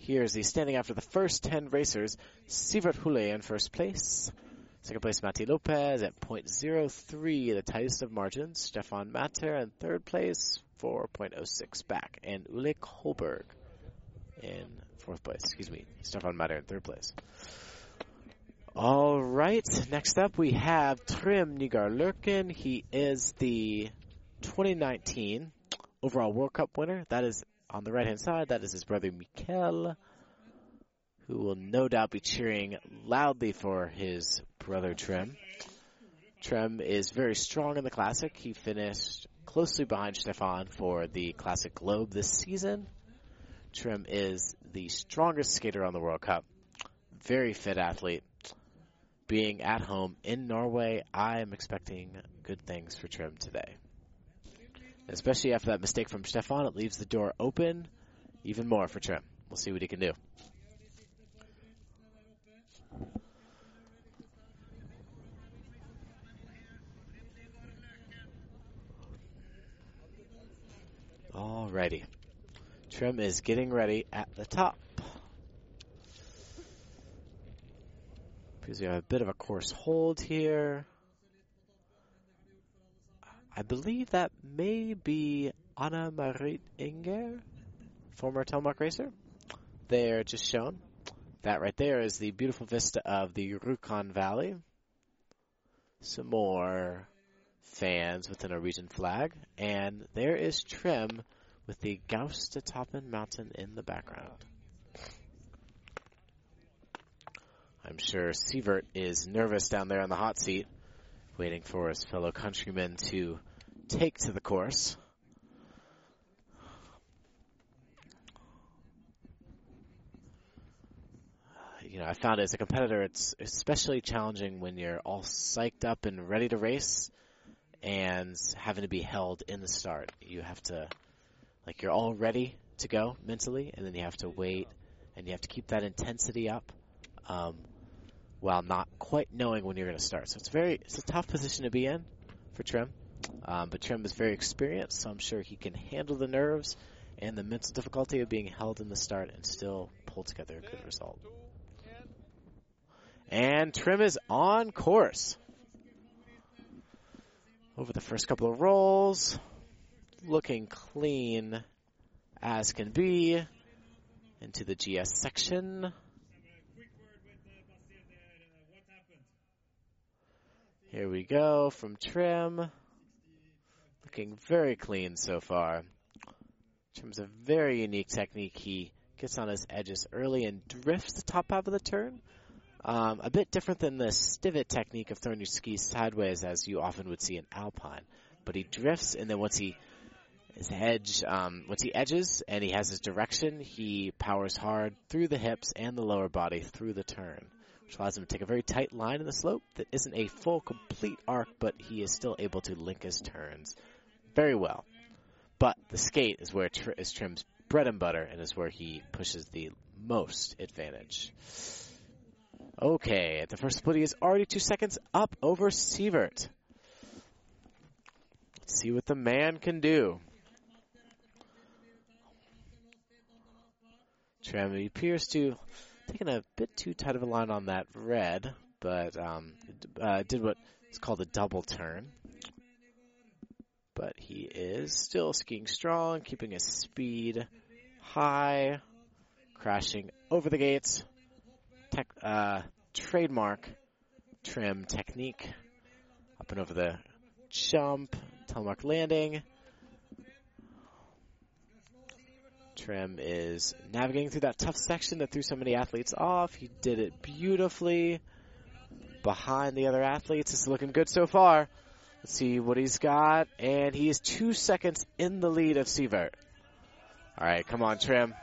Here's the standing after the first 10 racers. Sivert Hule in first place. Second place, Mati Lopez at .03, the tightest of margins. Stefan Matter in third place, 4.06 back. And Ule Kolberg in fourth place. Excuse me. Stefan Matter in third place. All right. Next up, we have Trym Nygaard Løken. He is the 2019 overall World Cup winner. That is on the right hand side. That is his brother Mikkel, who will no doubt be cheering loudly for his brother Trym. Trym is very strong in the Classic. He finished closely behind Stefan for the Classic Globe this season. Trym is the strongest skater on the World Cup. Very fit athlete. Being at home in Norway, I am expecting good things for Trym today. Especially after that mistake from Stefan, it leaves the door open even more for Trym. We'll see what he can do. Alrighty. Trym is getting ready at the top. Because we have a bit of a course hold here. I believe that may be Anna Marit Inger, former Telemark racer. They're just shown. That right there is the beautiful vista of the Rjukan Valley. Some more fans with a Norwegian flag. And there is Trym with the Gaustatoppen mountain in the background. I'm sure Sivert is nervous down there on the hot seat, waiting for his fellow countrymen to take to the course. You know, I found as a competitor, it's especially challenging when you're all psyched up and ready to race and having to be held in the start. You have to, like, you're all ready to go mentally, and then you have to wait and you have to keep that intensity up. Um, while not quite knowing when you're going to start. So it's very it's a tough position to be in for Trym, Um, but Trym is very experienced, so I'm sure he can handle the nerves and the mental difficulty of being held in the start and still pull together a good result. And Trym is on course. Over the first couple of rolls, looking clean as can be. Into the GS section. Here we go from Trym. Looking very clean so far. Trym's a very unique technique. He gets on his edges early and drifts the top half of the turn. Um, a bit different than the stivot technique of throwing your skis sideways as you often would see in Alpine. But he drifts and then once he his edge, um, once he edges and he has his direction, he powers hard through the hips and the lower body through the turn which allows him to take a very tight line in the slope that isn't a full, complete arc, but he is still able to link his turns very well. But the skate is where tr- is Trym's bread and butter and is where he pushes the most advantage. Okay, at the first split, he is already two seconds up over Sivert. Let's see what the man can do. Trym appears to taking a bit too tight of a line on that red, but um, uh, did what is called a double turn. But he is still skiing strong, keeping his speed high, crashing over the gates. Tech, uh, trademark Trym technique. Up and over the jump, telemark landing. Trym is navigating through that tough section that threw so many athletes off. He did it beautifully behind the other athletes. It's looking good so far. Let's see what he's got. And he is two seconds in the lead of Sivert. All right, come on, Trym.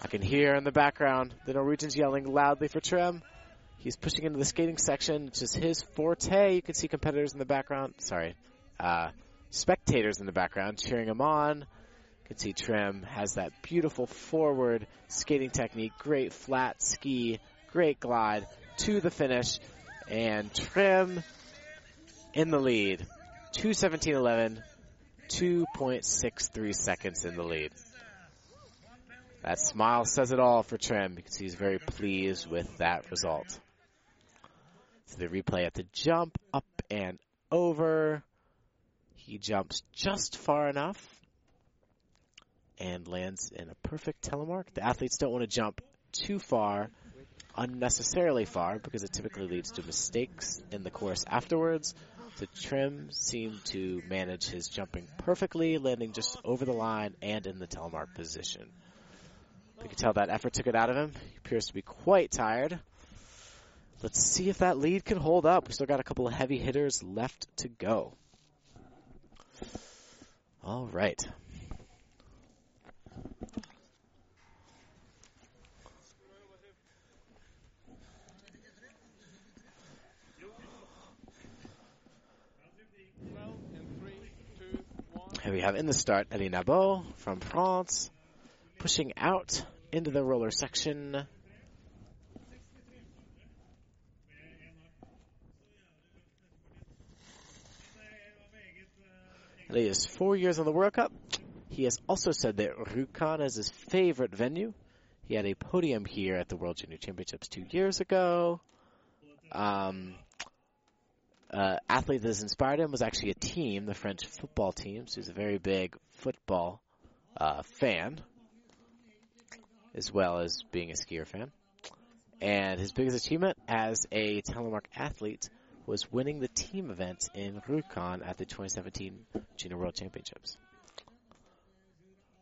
I can hear in the background the Norwegians yelling loudly for Trym. He's pushing into the skating section, which is his forte. You can see competitors in the background. Sorry, uh, spectators in the background cheering him on. Can see Trym has that beautiful forward skating technique, great flat ski, great glide to the finish, and Trym in the lead. 217.11, 2.63 seconds in the lead. That smile says it all for Trym because he's very pleased with that result. So the replay at the jump, up and over. He jumps just far enough and lands in a perfect telemark. The athletes don't want to jump too far, unnecessarily far, because it typically leads to mistakes in the course afterwards. So Trym seemed to manage his jumping perfectly, landing just over the line and in the telemark position. You can tell that effort took it out of him. He appears to be quite tired. Let's see if that lead can hold up. We still got a couple of heavy hitters left to go. All right. Here we have in the start Elie Nabot from France pushing out into the roller section. He is four years on the World Cup. He has also said that Rjukan is his favorite venue. He had a podium here at the World Junior Championships two years ago. Um, uh, athlete that has inspired him was actually a team, the French football team. So he's a very big football uh, fan, as well as being a skier fan. And his biggest achievement as a telemark athlete was winning the team event in Rjukan at the 2017 Junior World Championships.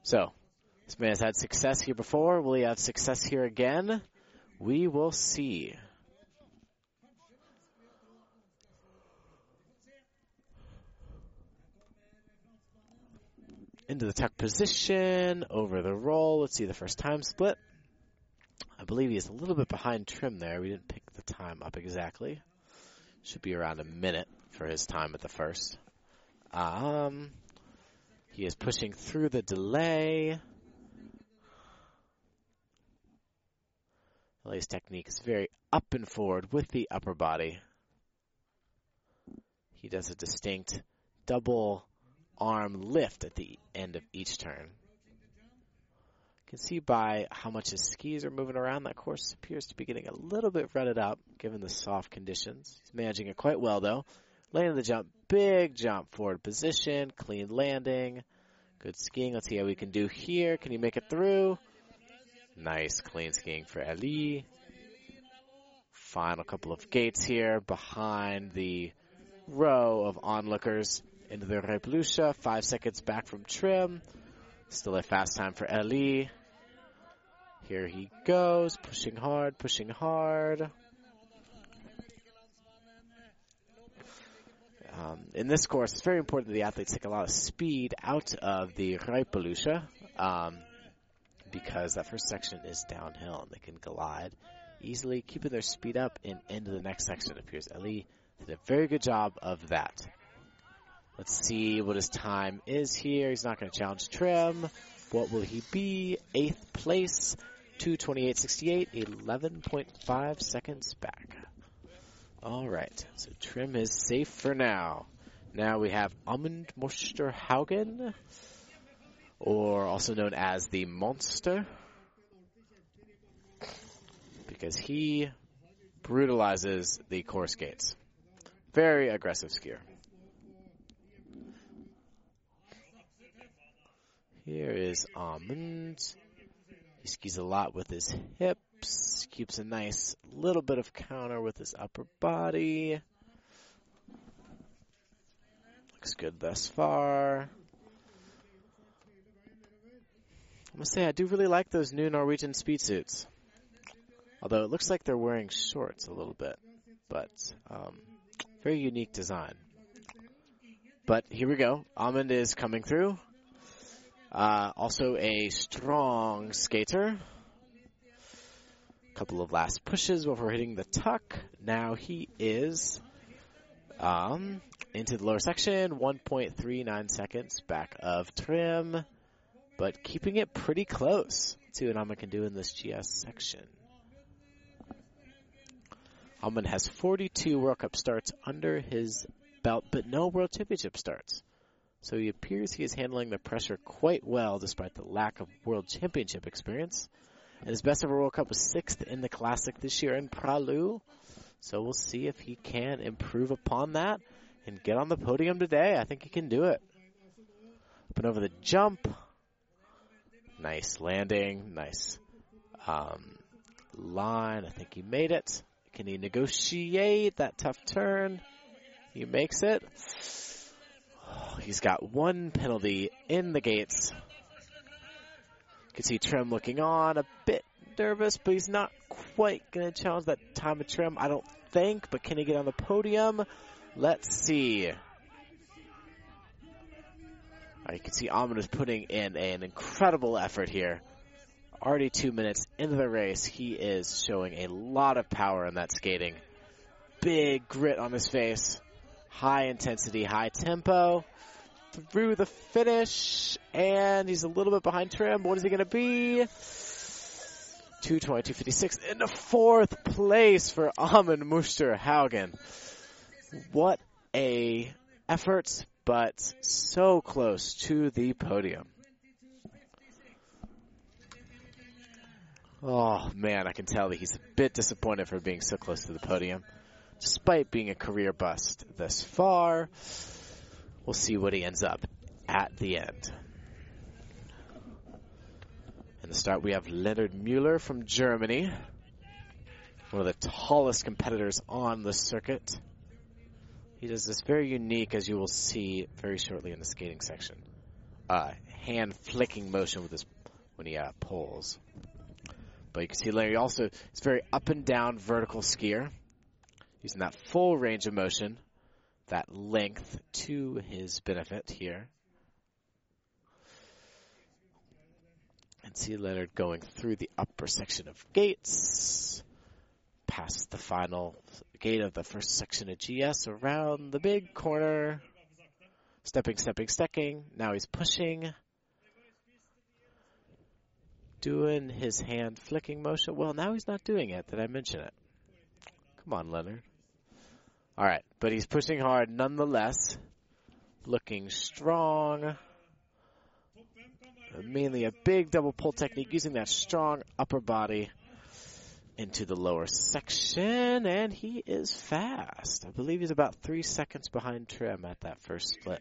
So, this man has had success here before. Will he have success here again? We will see. Into the tuck position, over the roll. Let's see the first time split. I believe he is a little bit behind Trym there. We didn't pick the time up exactly. Should be around a minute for his time at the first. Um, he is pushing through the delay. Elie's technique is very up and forward with the upper body. He does a distinct double arm lift at the end of each turn. You can see by how much his skis are moving around, that course appears to be getting a little bit rutted up given the soft conditions. He's managing it quite well though. Landing the jump, big jump forward position, clean landing, good skiing. Let's see how we can do here. Can he make it through? Nice clean skiing for Ali. Final couple of gates here behind the row of onlookers into the Revolution. Five seconds back from Trym. Still a fast time for Elie. Here he goes, pushing hard, pushing hard. Um, in this course, it's very important that the athletes take a lot of speed out of the Reipelykkje, um, because that first section is downhill and they can glide easily, keeping their speed up and into the next section. It appears Elie did a very good job of that. Let's see what his time is here. He's not going to challenge Trym. What will he be? Eighth place, 228.68, 11.5 seconds back. All right, so Trym is safe for now. Now we have Amund Mosterhaugen, or also known as the Monster, because he brutalizes the course gates. Very aggressive skier. Here is Amund. He skis a lot with his hips, keeps a nice little bit of counter with his upper body. Looks good thus far. I must say, I do really like those new Norwegian speed suits. Although it looks like they're wearing shorts a little bit. But, um, very unique design. But here we go. Amund is coming through. Uh, also a strong skater. A Couple of last pushes before hitting the tuck. Now he is um, into the lower section, 1.39 seconds back of Trym, but keeping it pretty close to what Amund can do in this GS section. Amund has 42 World Cup starts under his belt, but no World Championship starts. So he appears he is handling the pressure quite well despite the lack of World Championship experience. And his best ever World Cup was sixth in the Classic this year in Pra Loup. So we'll see if he can improve upon that and get on the podium today. I think he can do it. Up and over the jump. Nice landing. Nice um, line. I think he made it. Can he negotiate that tough turn? He makes it. He's got one penalty in the gates. You can see Trym looking on a bit nervous, but he's not quite going to challenge that time of Trym, I don't think. But can he get on the podium? Let's see. Right, you can see Amund is putting in an incredible effort here. Already two minutes into the race, he is showing a lot of power in that skating. Big grit on his face. High intensity, high tempo. Through the finish, and he's a little bit behind Trym. What is he going to be? 220, 256 in the fourth place for Amund Mosterhaugen. What a effort, but so close to the podium. Oh man, I can tell that he's a bit disappointed for being so close to the podium. Despite being a career bust thus far, we'll see what he ends up at the end. In the start, we have Leonard Mueller from Germany, one of the tallest competitors on the circuit. He does this very unique, as you will see very shortly in the skating section, uh, hand flicking motion with his when he uh, pulls. But you can see Larry also is very up and down vertical skier, using that full range of motion, that length to his benefit here. And see Leonard going through the upper section of gates, past the final gate of the first section of GS, around the big corner, stepping, stepping, stepping. Now he's pushing, doing his hand flicking motion. Well, now he's not doing it. Did I mention it? Come on, Leonard. All right, but he's pushing hard nonetheless, looking strong mainly a big double pull technique using that strong upper body into the lower section, and he is fast. I believe he's about three seconds behind Trym at that first split.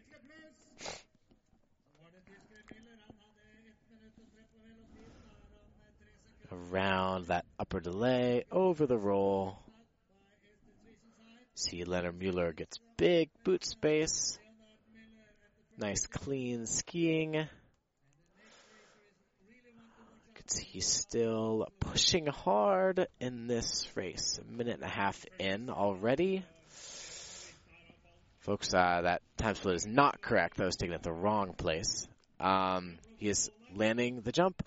Around that upper delay, over the roll. See Leonard Mueller gets big boot space. Nice clean skiing You can see he's still pushing hard in this race. A minute and a half in already. Folks, uh, that time split is not correct. That was taken at the wrong place. Um, he is landing the jump,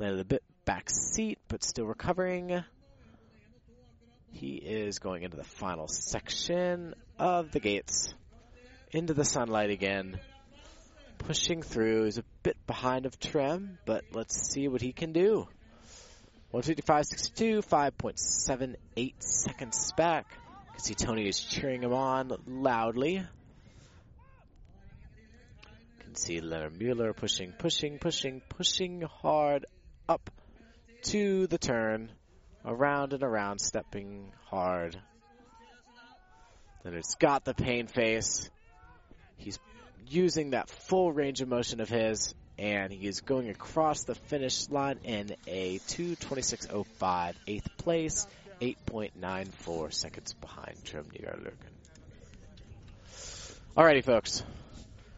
landed a bit back seat, but still recovering. He is going into the final section of the gates, into the sunlight again pushing through. He's a bit behind of Trym, but let's see what he can do. 155.62, 5.78 seconds back. You can see Tony is cheering him on loudly. You can see Leonard Mueller pushing, pushing, pushing, pushing hard up to the turn. Around and around, stepping hard. Then it's got the pain face. He's using that full range of motion of his, and he is going across the finish line in a 226.05, eighth place, 8.94 seconds behind Trym Nygaard-Løken. Alrighty, folks.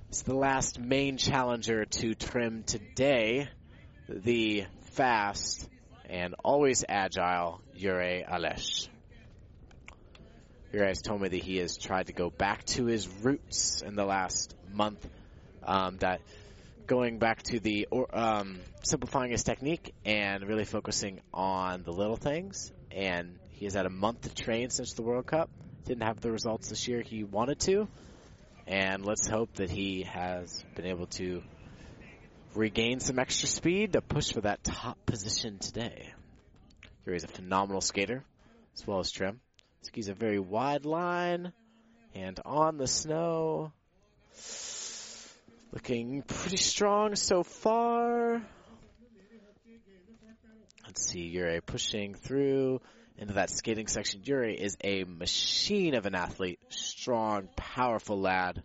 It's the last main challenger to Trym today. the fast and always agile Jure Alesh. Jure has told me that he has tried to go back to his roots in the last month. Um, that going back to the um, simplifying his technique and really focusing on the little things. And he has had a month to train since the World Cup. Didn't have the results this year he wanted to. And let's hope that he has been able to regain some extra speed to push for that top position today. Here is a phenomenal skater, as well as Trym. Skis a very wide line, and on the snow. Looking pretty strong so far. Let's see, Jure pushing through into that skating section. Jure is a machine of an athlete. Strong, powerful lad.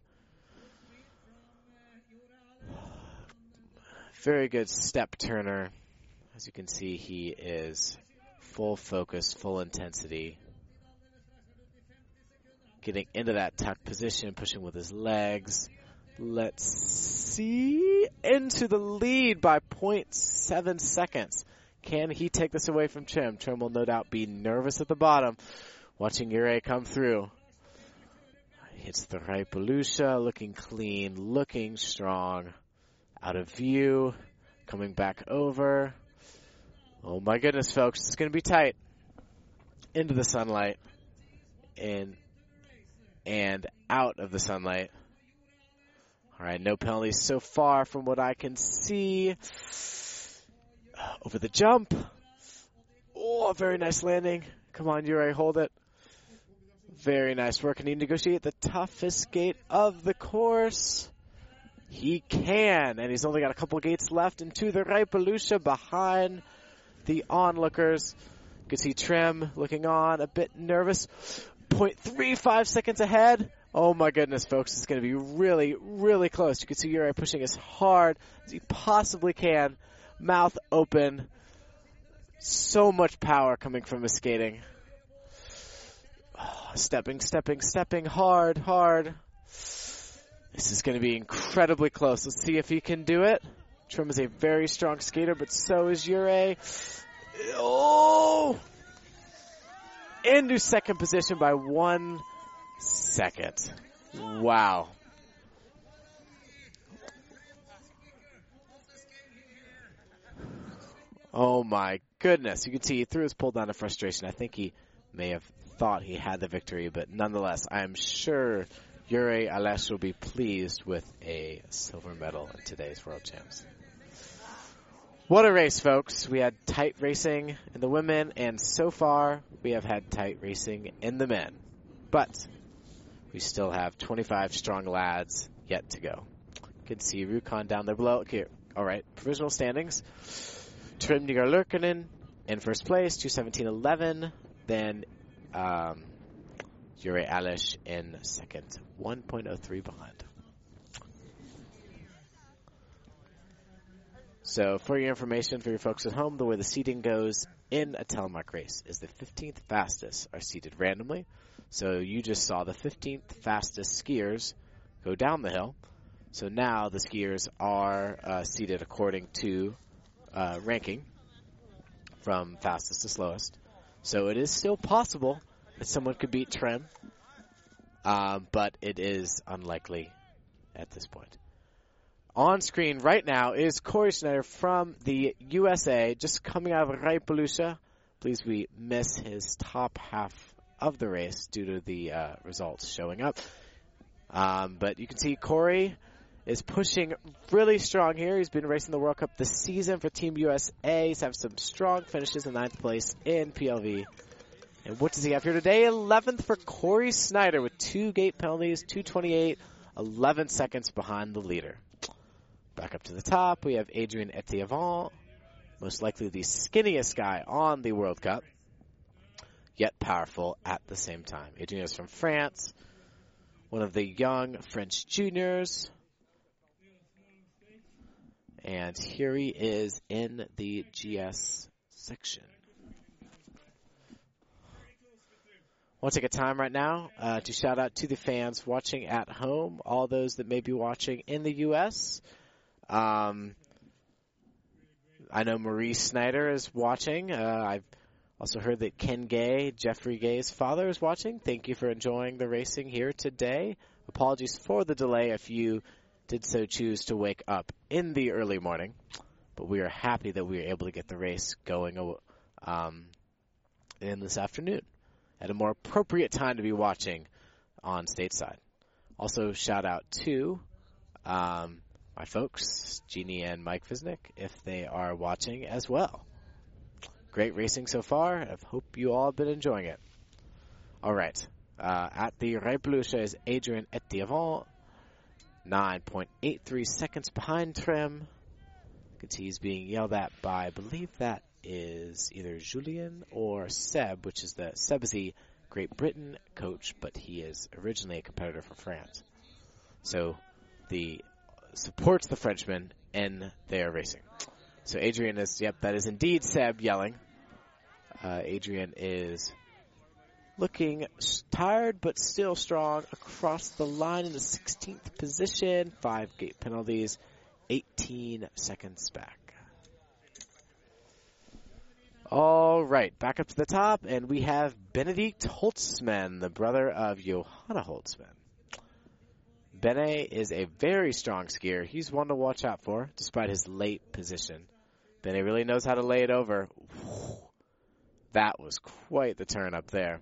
Very good step turner. As you can see, he is full focus, full intensity. Getting into that tuck position, pushing with his legs. Let's see. Into the lead by 0.7 seconds. Can he take this away from Trym? Trym will no doubt be nervous at the bottom, watching Jure come through. Hits the right Belusha, looking clean, looking strong. Out of view, coming back over. Oh my goodness, folks, it's going to be tight. Into the sunlight, in and out of the sunlight. All right, no penalties so far from what I can see. Over the jump. Oh, very nice landing. Come on, Jure, hold it. Very nice work. Can he negotiate the toughest gate of the course? He can, and he's only got a couple gates left. And to the right, Belusha behind the onlookers. You can see Trym looking on, a bit nervous. 0.35 seconds ahead. Oh my goodness, folks, it's going to be really, really close. You can see Jure pushing as hard as he possibly can, mouth open. So much power coming from his skating. Oh, stepping, stepping, stepping hard, hard. This is going to be incredibly close. Let's see if he can do it. Trym is a very strong skater, but so is Jure. Oh! Into second position by one second. Wow. Oh my goodness. You can see he threw his pull down of frustration. I think he may have thought he had the victory, but nonetheless, I am sure Jure Alesh will be pleased with a silver medal in today's World Champs. What a race, folks. We had tight racing in the women, and so far we have had tight racing in the men. But we still have 25 strong lads yet to go. You can see Rjukan down there below. Okay, all right, provisional standings. Trym Nygaard in first place, 217.11. Then um, Jure Alesh in second, 1.03 behind. So, for your information, for your folks at home, the way the seating goes in a telemark race is the 15th fastest are seated randomly. So, you just saw the 15th fastest skiers go down the hill. So now the skiers are uh, seated according to uh, ranking from fastest to slowest. So it is still possible someone could beat Trym, um, but it is unlikely at this point. On screen right now is Corey Schneider from the USA, just coming out of Reipelykkje. Please, we miss his top half of the race due to the uh, results showing up. Um, but you can see Corey is pushing really strong here. He's been racing the World Cup this season for Team USA. He's had some strong finishes in ninth place in PLV. And what does he have here today? 11th for Corey Schneider with two gate penalties, 228, 11 seconds behind the leader. Back up to the top, we have Adrien Etiavant, most likely the skinniest guy on the World Cup, yet powerful at the same time. Adrien is from France, one of the young French juniors. And here he is in the GS section. I want to take a time right now uh, to shout out to the fans watching at home, all those that may be watching in the U.S. Um, I know Marie Snyder is watching. Uh, I've also heard that Ken Gay, Jeffrey Gay's father, is watching. Thank you for enjoying the racing here today. Apologies for the delay if you did so choose to wake up in the early morning, but we are happy that we were able to get the race going um, in this afternoon at a more appropriate time to be watching on stateside. Also, shout out to um, my folks, Jeannie and Mike Visnick, if they are watching as well. Great racing so far. I hope you all have been enjoying it. All right. Uh, at the Reipelykkje is Adrian Etiavant. 9.83 seconds behind Trym. You can see He's being yelled at by, I believe that is either Julien or Seb, which is the Seb is the Great Britain coach, but he is originally a competitor for France. So the supports the Frenchman in their racing. So Adrian is, yep, that is indeed Seb yelling. Uh, Adrian is looking tired but still strong across the line in the 16th position. Five gate penalties, 18 seconds back. All right, back up to the top, and we have Benedict Holtzman, the brother of Johanna Holtzman. Bene is a very strong skier. He's one to watch out for, despite his late position. Bene really knows how to lay it over. That was quite the turn up there.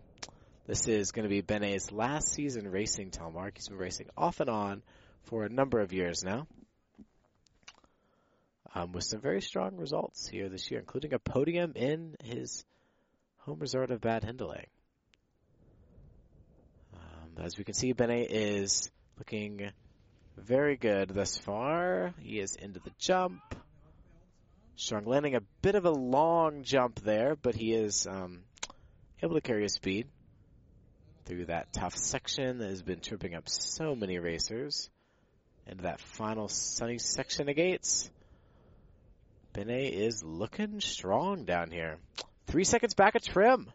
This is going to be Bene's last season racing telemark. He's been racing off and on for a number of years now. Um, with some very strong results here this year, including a podium in his home resort of Bad Hindelang. Um, as we can see, Bene is looking very good thus far. He is into the jump. Strong landing a bit of a long jump there, but he is um, able to carry his speed through that tough section that has been tripping up so many racers. Into that final sunny section of gates. Bene is looking strong down here. Three seconds back at Trym.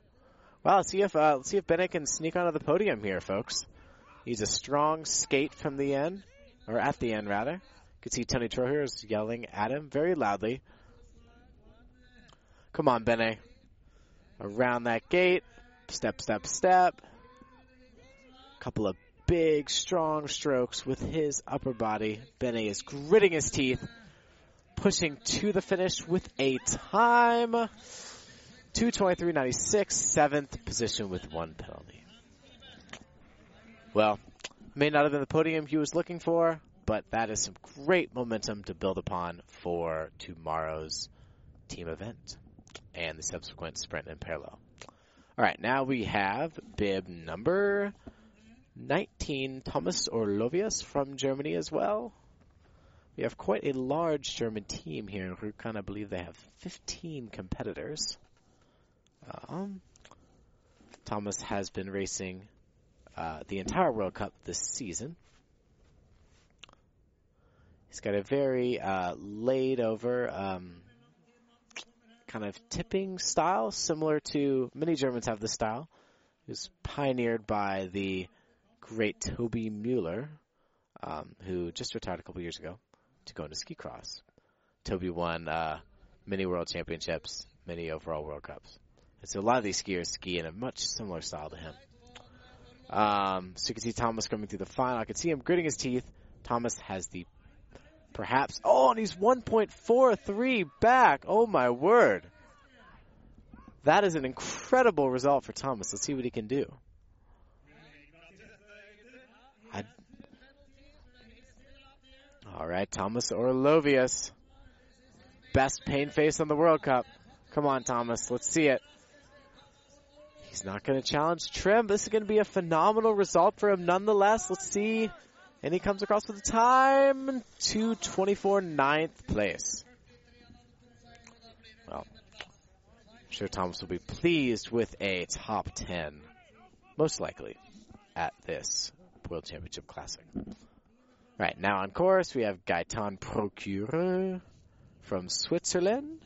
Well, let's see if uh, let's see if Bene can sneak onto the podium here, folks. He's a strong skate from the end, or at the end rather. You can see Tony Troher is yelling at him very loudly. Come on, Bene. Around that gate. Step, step, step. Couple of big, strong strokes with his upper body. Bene is gritting his teeth, pushing to the finish with a time. 223.96, seventh position with one penalty. Well, may not have been the podium he was looking for, but that is some great momentum to build upon for tomorrow's team event and the subsequent sprint in parallel. All right, now we have bib number 19, Thomas Orlovius from Germany as well. We have quite a large German team here in Rjukan. I believe they have 15 competitors. Um, Thomas has been racing uh, the entire World Cup this season. He's got a very uh, laid over um, kind of tipping style, similar to many Germans have this style. It was pioneered by the great Toby Mueller, um, who just retired a couple years ago to go into ski cross. Toby won uh, many world championships, many overall World Cups. And so a lot of these skiers ski in a much similar style to him. Um, so you can see Thomas coming through the final. I can see him gritting his teeth. Thomas has the perhaps. Oh, and he's 1.43 back. Oh my word. That is an incredible result for Thomas. Let's see what he can do. I... All right, Thomas Orlovius. Best pain face on the World Cup. Come on, Thomas. Let's see it. He's not going to challenge Trym. This is going to be a phenomenal result for him nonetheless. Let's see. And he comes across with a time 224 ninth place. Well, I'm sure Thomas will be pleased with a top 10, most likely, at this World Championship Classic. Right, now on course we have Gaetan Procureur from Switzerland.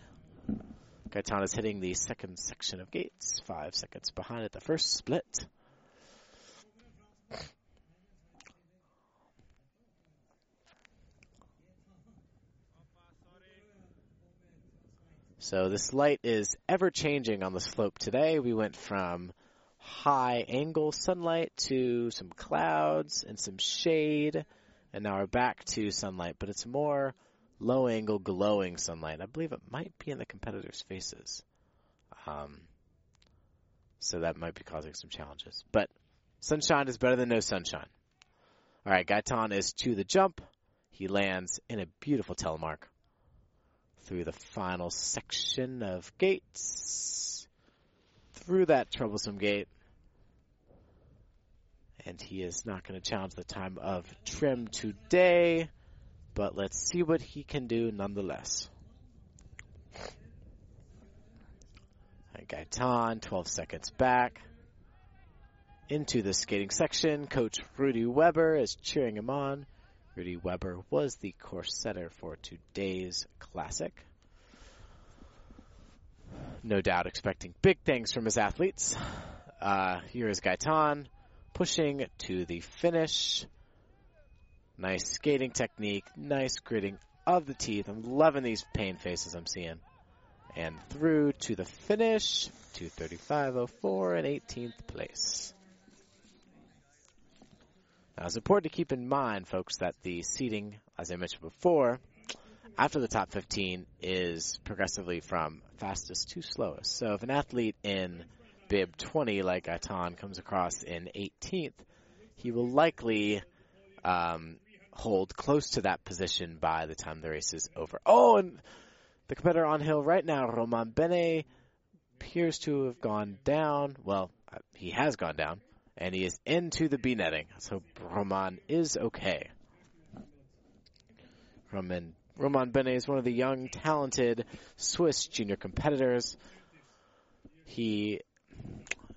Gaetan is hitting the second section of gates, five seconds behind at the first split. So this light is ever changing on the slope today. We went from high angle sunlight to some clouds and some shade, and now we're back to sunlight, but it's more low angle glowing sunlight. I believe it might be in the competitors' faces. Um, so that might be causing some challenges. But sunshine is better than no sunshine. All right, Gaetan is to the jump. He lands in a beautiful telemark through the final section of gates. Through that troublesome gate. And he is not going to challenge the time of Trym today, but let's see what he can do nonetheless. Gaetan, 12 seconds back. Into the skating section, Coach Rudy Weber is cheering him on. Rudy Weber was the course setter for today's classic. No doubt expecting big things from his athletes. Uh, here is Gaetan pushing to the finish. Nice skating technique, nice gritting of the teeth. I'm loving these pain faces I'm seeing and through to the finish, 235.04 and 18th place. Now, it's important to keep in mind, folks, that the seating, as I mentioned before, after the top 15 is progressively from fastest to slowest. So if an athlete in bib 20 like Gaetan comes across in 18th, he will likely um, hold close to that position by the time the race is over. Oh, and the competitor on hill right now, Roman Bene, appears to have gone down. Well, uh, he has gone down, and he is into the B netting. So Roman is okay. Roman Roman Bene is one of the young, talented Swiss junior competitors. He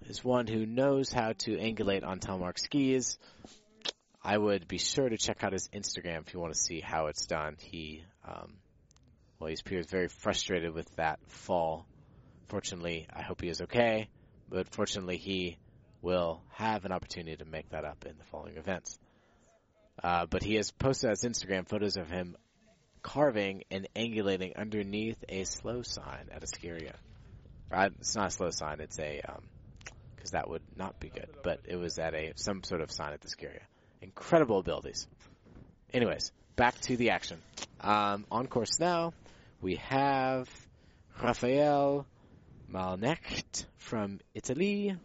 is one who knows how to angulate on telemark skis. I would be sure to check out his Instagram if you want to see how it's done. He um, well, he appears very frustrated with that fall. Fortunately, I hope he is okay, but fortunately, he will have an opportunity to make that up in the following events. Uh, but he has posted on his Instagram photos of him carving and angulating underneath a slow sign at a ski area. Uh, it's not a slow sign; it's a because um, that would not be good. But it was at a some sort of sign at the ski area. Incredible abilities. Anyways, back to the action. Um, on course now we have Raphael Malnecht from Italy.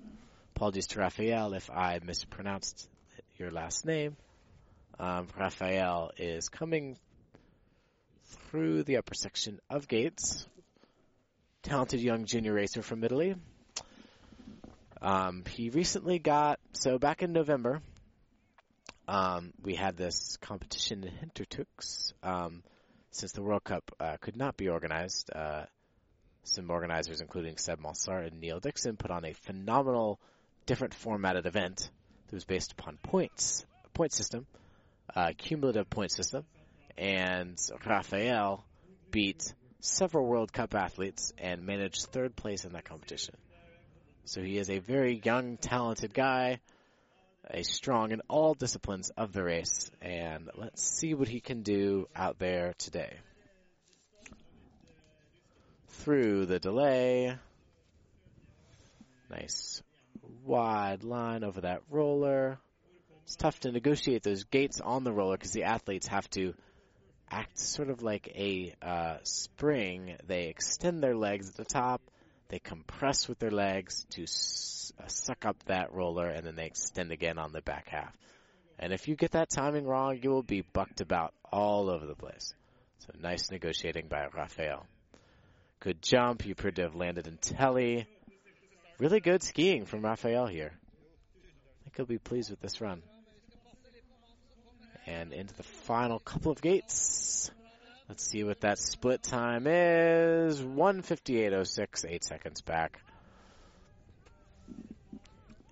Apologies to Raphael if I mispronounced your last name. Um, Raphael is coming through the upper section of gates. Talented young junior racer from Italy. Um, he recently got, so back in November, um, we had this competition in Hintertux. Um, since the World Cup uh, could not be organized, uh, some organizers, including Seb Malsar and Neil Dixon, put on a phenomenal, different formatted event that was based upon points, point system, uh, cumulative point system, and Rafael beat several World Cup athletes and managed third place in that competition. So he is a very young, talented guy a strong in all disciplines of the race, and let's see what he can do out there today. Through the delay. Nice wide line over that roller. It's tough to negotiate those gates on the roller because the athletes have to act sort of like a uh, spring. They extend their legs at the top they compress with their legs to s- uh, suck up that roller, and then they extend again on the back half. And if you get that timing wrong, you will be bucked about all over the place. So nice negotiating by Rafael. Good jump. You appeared to have landed in telly. Really good skiing from Rafael here. I think he'll be pleased with this run. And into the final couple of gates. Let's see what that split time is. 158.06, eight seconds back.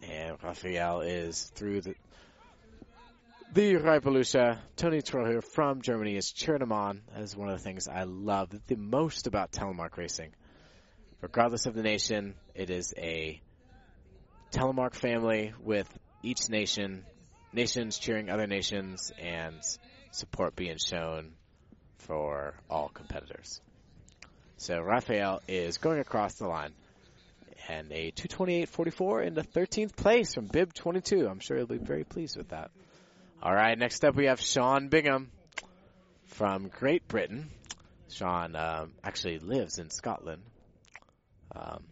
And Rafael is through the the Reipelykkje. Tony Troher from Germany is cheering him on. That is one of the things I love the most about telemark racing. Regardless of the nation, it is a telemark family with each nation, nations cheering other nations, and support being shown for all competitors. So Rafael is going across the line. And a 228.44 into 13th place from Bib 22. I'm sure he'll be very pleased with that. All right, next up we have Sean Bingham from Great Britain. Sean um, actually lives in Scotland. Um,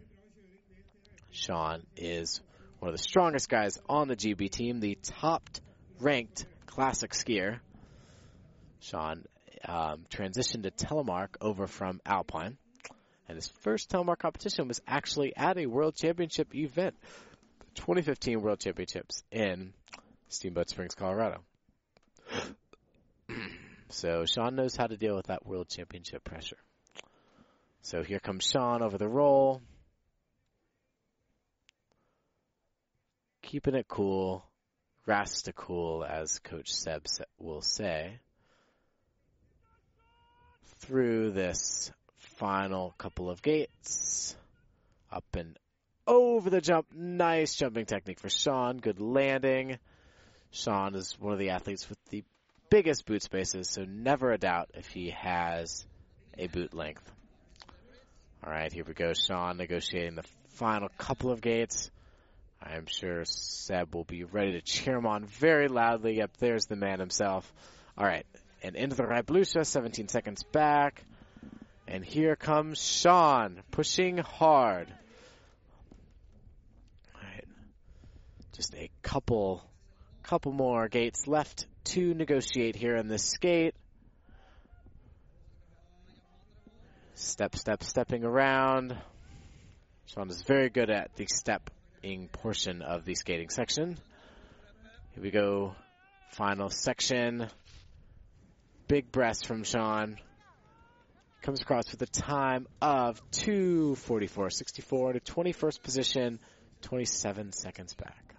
Sean is one of the strongest guys on the GB team, the top ranked classic skier. Sean um, transitioned to telemark over from Alpine. And his first telemark competition was actually at a World Championship event, the 2015 World Championships in Steamboat Springs, Colorado. so Sean knows how to deal with that World Championship pressure. So here comes Sean over the roll. Keeping it cool. Rasta cool, as Coach Seb will say. Through this final couple of gates. Up and over the jump. Nice jumping technique for Sean. Good landing. Sean is one of the athletes with the biggest boot spaces, so never a doubt if he has a boot length. All right, here we go. Sean negotiating the final couple of gates. I am sure Seb will be ready to cheer him on very loudly. Yep, there's the man himself. All right, and into the right blue Blucha, 17 seconds back. And here comes Sean, pushing hard. All right, just a couple, couple more gates left to negotiate here in this skate. Step, step, stepping around. Sean is very good at the step portion of the skating section. Here we go. Final section. Big breast from Sean. Comes across with a time of 244.64 to 21st position, 27 seconds back.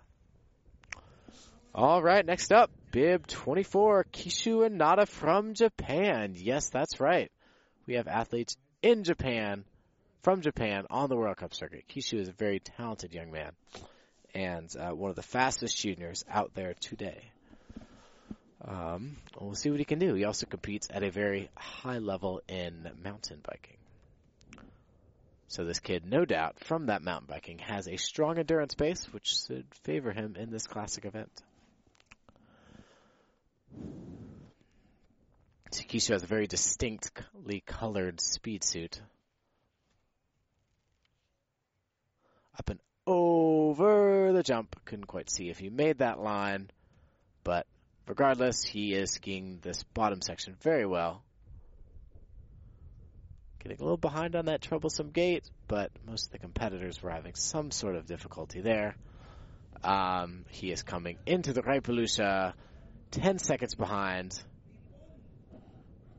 All right, next up, Bib 24, Kishu Inada from Japan. Yes, that's right. We have athletes in Japan from Japan on the World Cup circuit. Kishu is a very talented young man and uh, one of the fastest juniors out there today. Um, we'll see what he can do. He also competes at a very high level in mountain biking. So this kid, no doubt, from that mountain biking, has a strong endurance base, which should favor him in this classic event. Kishu has a very distinctly colored speed suit up and over the jump. Couldn't quite see if he made that line, but regardless, he is skiing this bottom section very well. Getting a little behind on that troublesome gate, but most of the competitors were having some sort of difficulty there. Um, he is coming into the Reipelykkje, 10 seconds behind.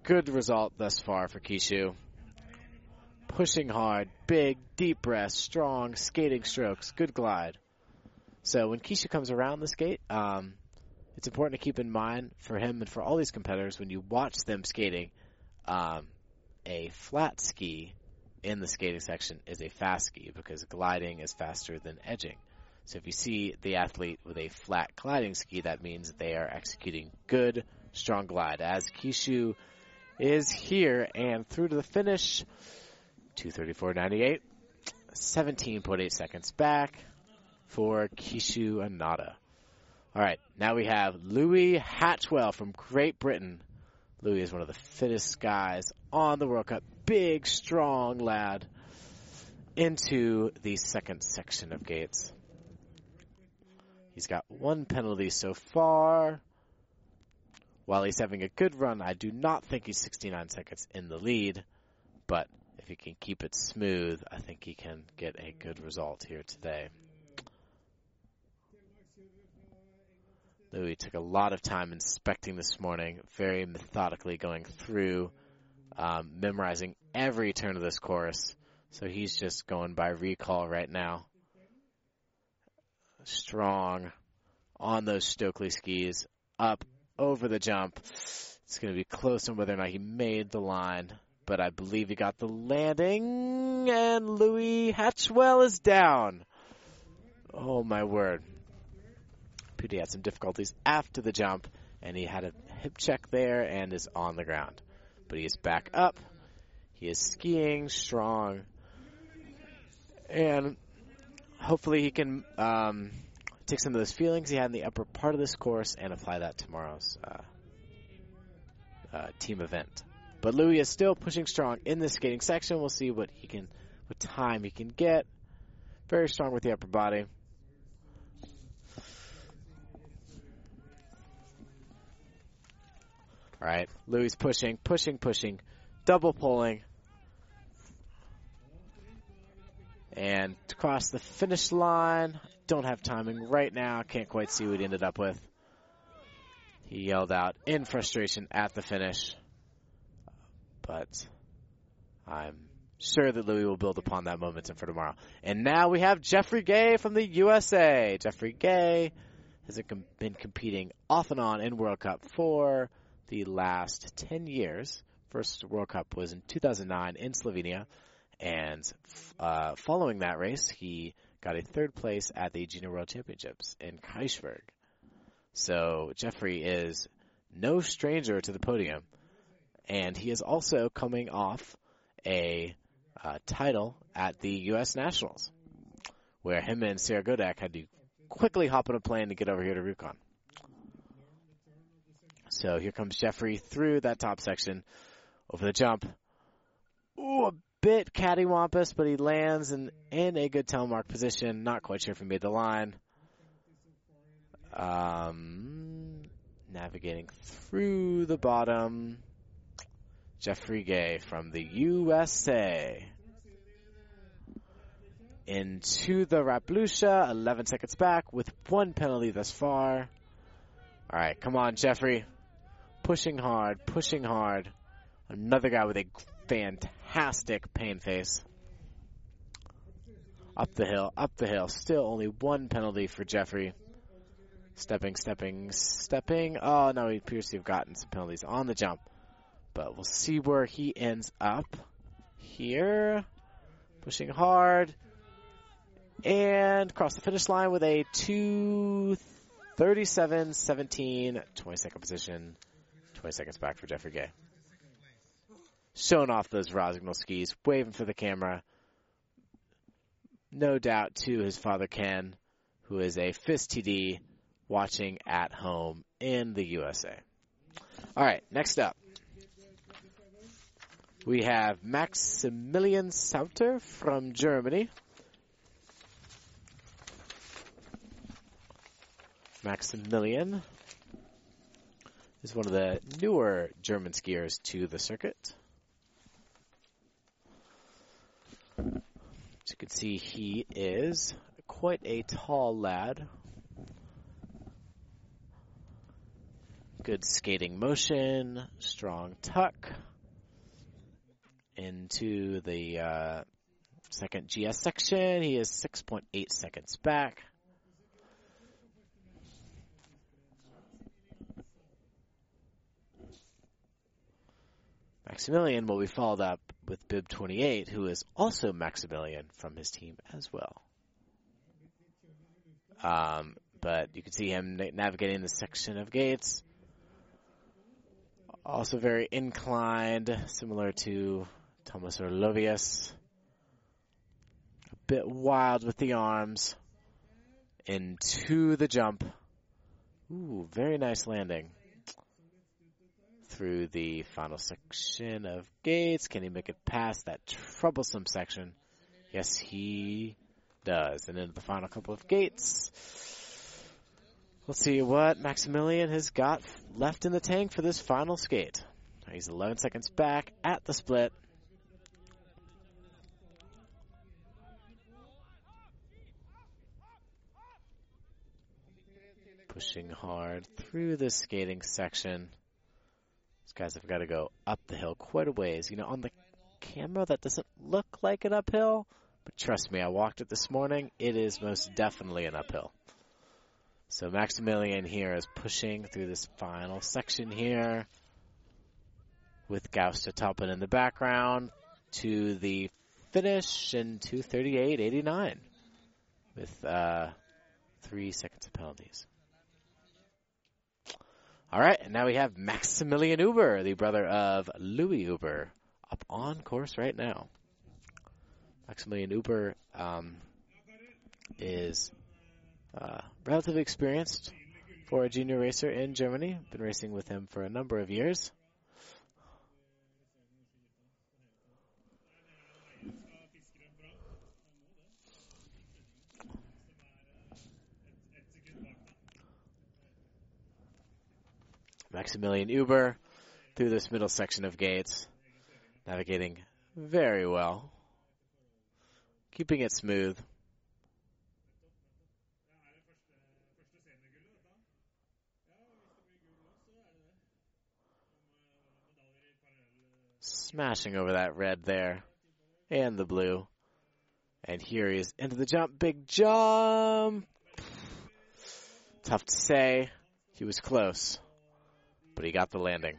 Good result thus far for Kishu pushing hard, big, deep breath, strong, skating strokes, good glide. So when Kishu comes around the skate, um, it's important to keep in mind for him and for all these competitors when you watch them skating, um, a flat ski in the skating section is a fast ski because gliding is faster than edging. So if you see the athlete with a flat gliding ski, that means they are executing good, strong glide. As Kishu is here and through to the finish. 234.98. 17.8 seconds back for Kishu Inada. All right, now we have Louis Hatchwell from Great Britain. Louis is one of the fittest guys on the World Cup. Big, strong lad into the second section of gates. He's got one penalty so far. While he's having a good run, I do not think he's 69 seconds in the lead, but if he can keep it smooth, I think he can get a good result here today. Louis took a lot of time inspecting this morning, very methodically going through, um, memorizing every turn of this course. So he's just going by recall right now. Strong on those Stöckli skis, up over the jump. It's going to be close on whether or not he made the line but I believe he got the landing, and Louis Hatchwell is down. Oh my word. Pudi had some difficulties after the jump, and he had a hip check there and is on the ground. But he is back up. He is skiing strong. And hopefully he can um, take some of those feelings he had in the upper part of this course and apply that tomorrow's uh, uh, team event. But Louis is still pushing strong in the skating section. We'll see what he can, what time he can get. Very strong with the upper body. All right, Louis pushing, pushing, pushing, double pulling. And across the finish line, don't have timing right now. Can't quite see what he ended up with. He yelled out in frustration at the finish. But I'm sure that Louis will build upon that momentum for tomorrow. And now we have Jeffrey Gay from the USA. Jeffrey Gay has been competing off and on in World Cup for the last 10 years. First World Cup was in 2009 in Slovenia. And uh, following that race, he got a third place at the Junior World Championships in Kreischberg. So Jeffrey is no stranger to the podium. And he is also coming off a uh, title at the U.S. Nationals, where him and Sarah Godak had to quickly hop on a plane to get over here to Rjukan. So here comes Jeffrey through that top section over the jump. Ooh, a bit cattywampus, but he lands in, in a good telemark position. Not quite sure if he made the line. Um, navigating through the bottom. Jeffrey Gay from the USA. Into the Reipelykkje, 11 seconds back with one penalty thus far. All right, come on, Jeffrey pushing hard, pushing hard. Another guy with a fantastic pain face. Up the hill, up the hill. Still only one penalty for Jeffrey. Stepping, stepping, stepping. Oh, no, he appears to have gotten some penalties on the jump. But we'll see where he ends up. Here. Pushing hard. And cross the finish line with a 237 17 22nd position. 20 seconds back for Jeffrey Gay. Showing off those Rossignol skis, waving for the camera. No doubt to his father Ken, who is a FIS TD watching at home in the USA. All right, next up. We have Maximilian Sauter from Germany. Maximilian is one of the newer German skiers to the circuit. As you can see, he is quite a tall lad. Good skating motion, strong tuck into the uh, second GS section. He is 6.8 seconds back. Maximilian will be followed up with Bib 28, who is also Maximilian from his team as well. Um, but you can see him navigating the section of gates. Also very inclined, similar to Thomas Orlovius. A bit wild with the arms. Into the jump. Ooh, very nice landing through the final section of gates. Can he make it past that troublesome section? Yes, he does. And into the final couple of gates. Let's see what Maximilian has got left in the tank for this final skate. He's 11 seconds back at the split. Pushing hard through the skating section. These guys have got to go up the hill quite a ways. You know, on the camera, that doesn't look like an uphill, but trust me, I walked it this morning. It is most definitely an uphill. So Maximilian here is pushing through this final section here with Gaustatoppen in the background to the finish in 238.89 with uh, three seconds of penalties. All right, and now we have Maximilian Uber, the brother of Louis Uber, up on course right now. Maximilian Uber um, is uh, relatively experienced for a junior racer in Germany. Been racing with him for a number of years. Maximilian Uber through this middle section of gates, navigating very well, keeping it smooth. Smashing over that red there and the blue. And here he is into the jump. Big jump. Tough to say. He was close, but he got the landing.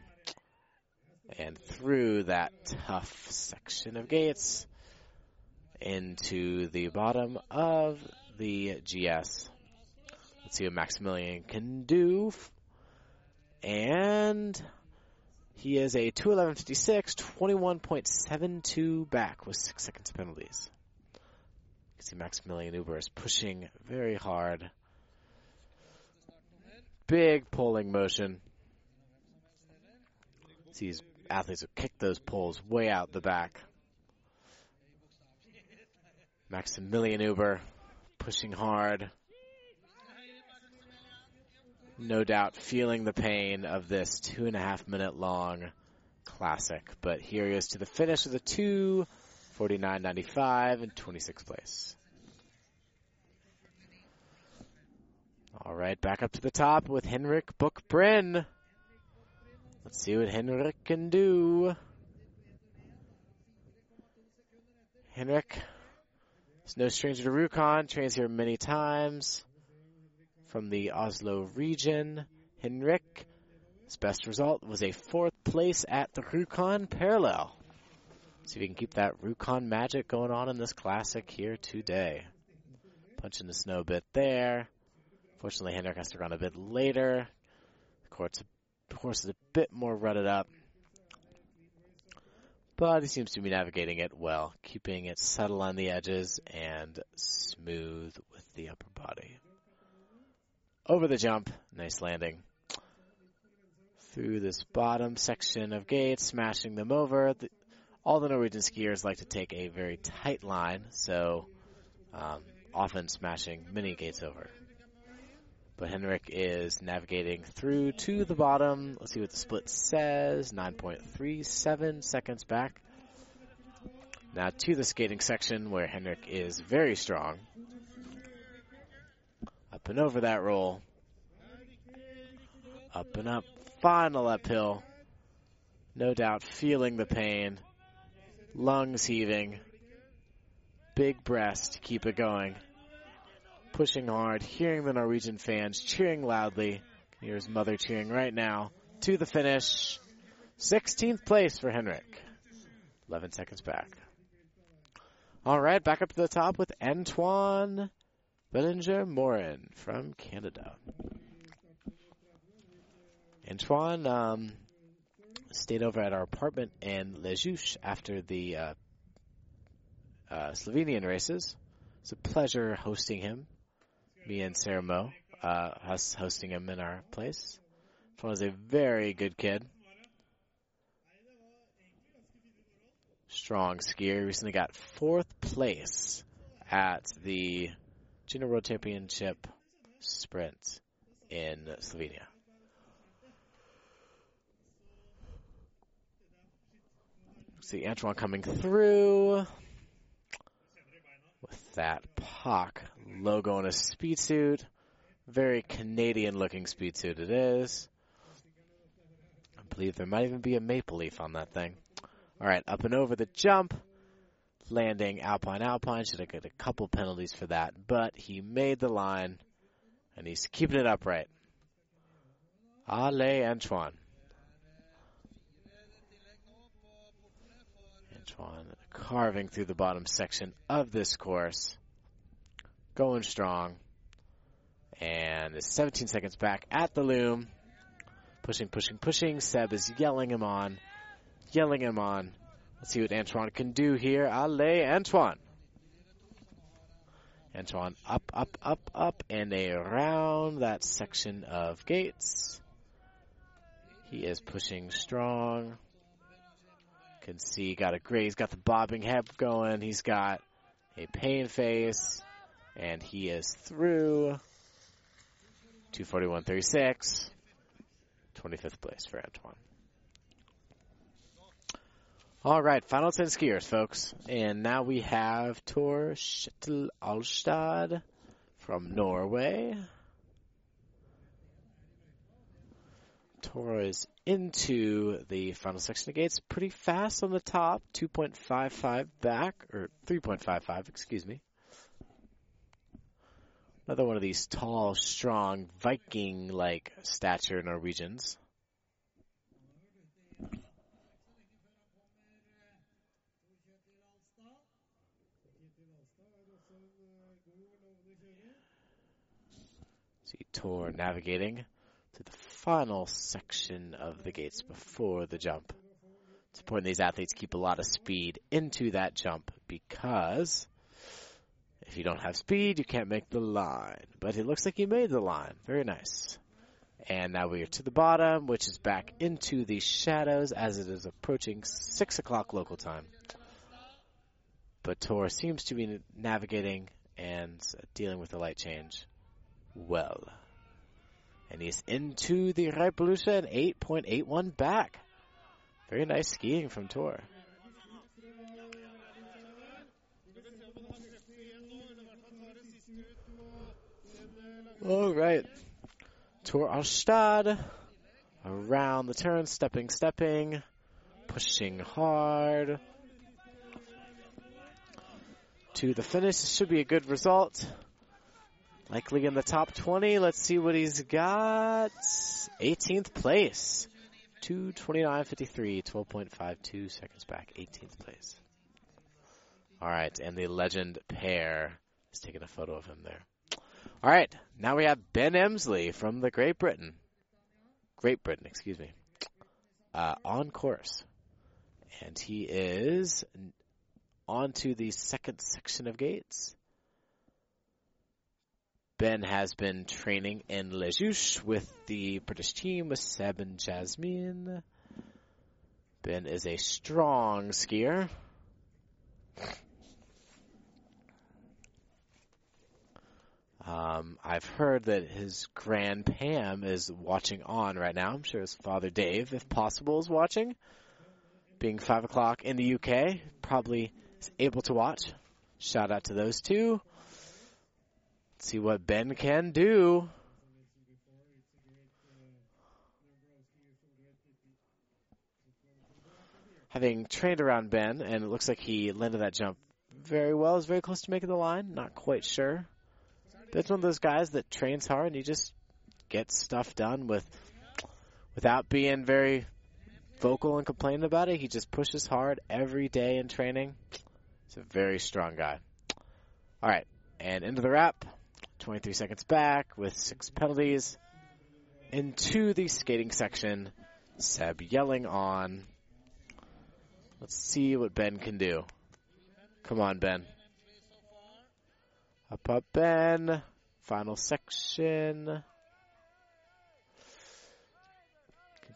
And through that tough section of gates into the bottom of the GS. Let's see what Maximilian can do. And he is a 211.56, 21.72 back with six seconds penalties. You can see Maximilian Uber is pushing very hard. Big pulling motion. These athletes will kick those poles way out the back. Maximilian Uber pushing hard. No doubt feeling the pain of this two and a half minute long classic. But here he is to the finish with a 249.95 and 26th place. All right, back up to the top with Henrik Buchbrin. Let's see what Henrik can do. Henrik is no stranger to Rjukan, trains here many times from the Oslo region. Henrik, his best result was a fourth place at the Rjukan Parallel. See if we can keep that Rjukan magic going on in this classic here today. Punching the snow a bit there. Fortunately, Henrik has to run a bit later. The course, the course is a bit more rutted up. But he seems to be navigating it well, keeping it subtle on the edges and smooth with the upper body. Over the jump, nice landing. Through this bottom section of gates, smashing them over. The, all the Norwegian skiers like to take a very tight line, so um, often smashing many gates over. But Henrik is navigating through to the bottom. Let's see what the split says. 9.37 seconds back. Now to the skating section where Henrik is very strong. Up and over that roll. Up and up. Final uphill. No doubt feeling the pain. Lungs heaving. Big breast to keep it going pushing hard, hearing the Norwegian fans cheering loudly. His mother cheering right now. To the finish. 16th place for Henrik. 11 seconds back. All right, back up to the top with Antoine Bellinger Morin from Canada. Antoine um, stayed over at our apartment in Lejuche after the uh, uh, Slovenian races. It's a pleasure hosting him me and Sarah Mo, uh, us hosting him in our place. Fon is a very good kid. Strong skier. Recently got fourth place at the Junior World Championship sprint in Slovenia. See Antoine coming through with that POC logo on a speed suit. Very Canadian looking speed suit it is. I believe there might even be a maple leaf on that thing. Alright, up and over the jump. Landing Alpine Alpine. Should have got a couple penalties for that. But he made the line. And he's keeping it upright. Allez, Antoine. Antoine carving through the bottom section of this course going strong. And is 17 seconds back at the loom. Pushing, pushing, pushing. Seb is yelling him on, yelling him on. Let's see what Antoine can do here. Allez, Antoine. Antoine up, up, up, up, and around that section of gates. He is pushing strong. Can see, got a great, he's got the bobbing head going. He's got a pain face, and he is through. 241.36. 25th place for Antoine. All right, final 10 skiers, folks. And now we have Tor Kjetil Alstad from Norway. Tor is into the final section of gates pretty fast on the top, 2.55 back, or 3.55, excuse me. Another one of these tall, strong, Viking like stature Norwegians. See Tor navigating final section of the gates before the jump. It's important these athletes keep a lot of speed into that jump because if you don't have speed, you can't make the line. But it looks like he made the line. Very nice. And now we are to the bottom, which is back into the shadows as it is approaching 6 o'clock local time. But Tor seems to be navigating and dealing with the light change well. And he's into the Reipelykkje and 8.81 back. Very nice skiing from Tor. All right. Tor Alstad around the turn, stepping, stepping, pushing hard. To the finish, this should be a good result. Likely in the top 20. Let's see what he's got. 18th place. 229.53, 12.52 seconds back. 18th place. All right, and the legend pair is taking a photo of him there. All right, now we have Ben Emsley from the Great Britain. Great Britain, excuse me. Uh, on course. And he is onto the second section of gates. Ben has been training in Les with the British team with Seb and Jasmine. Ben is a strong skier. Um, I've heard that his grand Pam is watching on right now. I'm sure his father Dave, if possible, is watching. Being five o'clock in the UK, probably is able to watch. Shout out to those two. See what Ben can do. Having trained around Ben, and it looks like he landed that jump very well. Is very close to making the line. Not quite sure. Ben's one of those guys that trains hard and he just gets stuff done with without being very vocal and complaining about it. He just pushes hard every day in training. He's a very strong guy. All right, and into the wrap. 23 seconds back with six penalties. Into the skating section. Seb yelling on. Let's see what Ben can do. Come on, Ben. Up, up, Ben. Final section. Can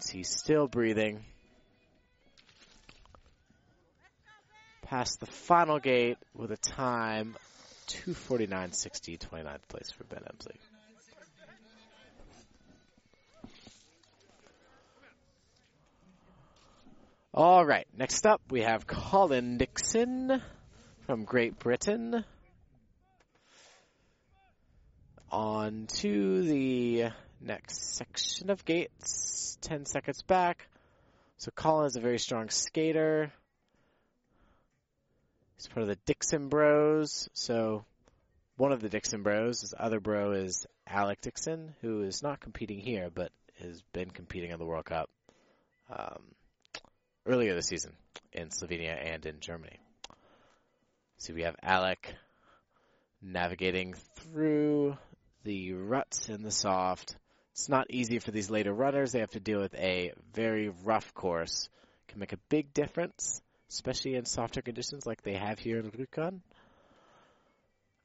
see still breathing. Past the final gate with a time 249.60, 29th place for Ben Emsley. All right, next up we have Colin Dixon from Great Britain. On to the next section of gates, 10 seconds back. So Colin is a very strong skater. He's part of the Dixon Bros. So one of the Dixon Bros, his other bro is Alec Dixon, who is not competing here, but has been competing in the World Cup um, earlier this season in Slovenia and in Germany. So we have Alec navigating through the ruts in the soft. It's not easy for these later runners. They have to deal with a very rough course. Can make a big difference especially in softer conditions like they have here in Rjukan.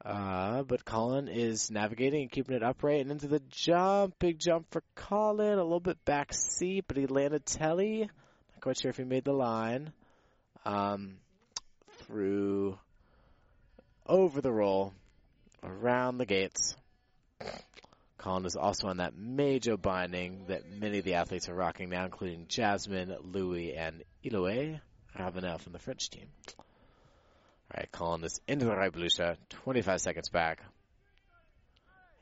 Uh, but Colin is navigating and keeping it upright and into the jump. Big jump for Colin. A little bit back seat, but he landed Telly. Not quite sure if he made the line. Um, through over the roll, around the gates. Colin is also on that Meidjo binding that many of the athletes are rocking now, including Jasmine, Louis, and Iloe Ravenel from the French team. All right, Colin is into the right Belusha, 25 seconds back.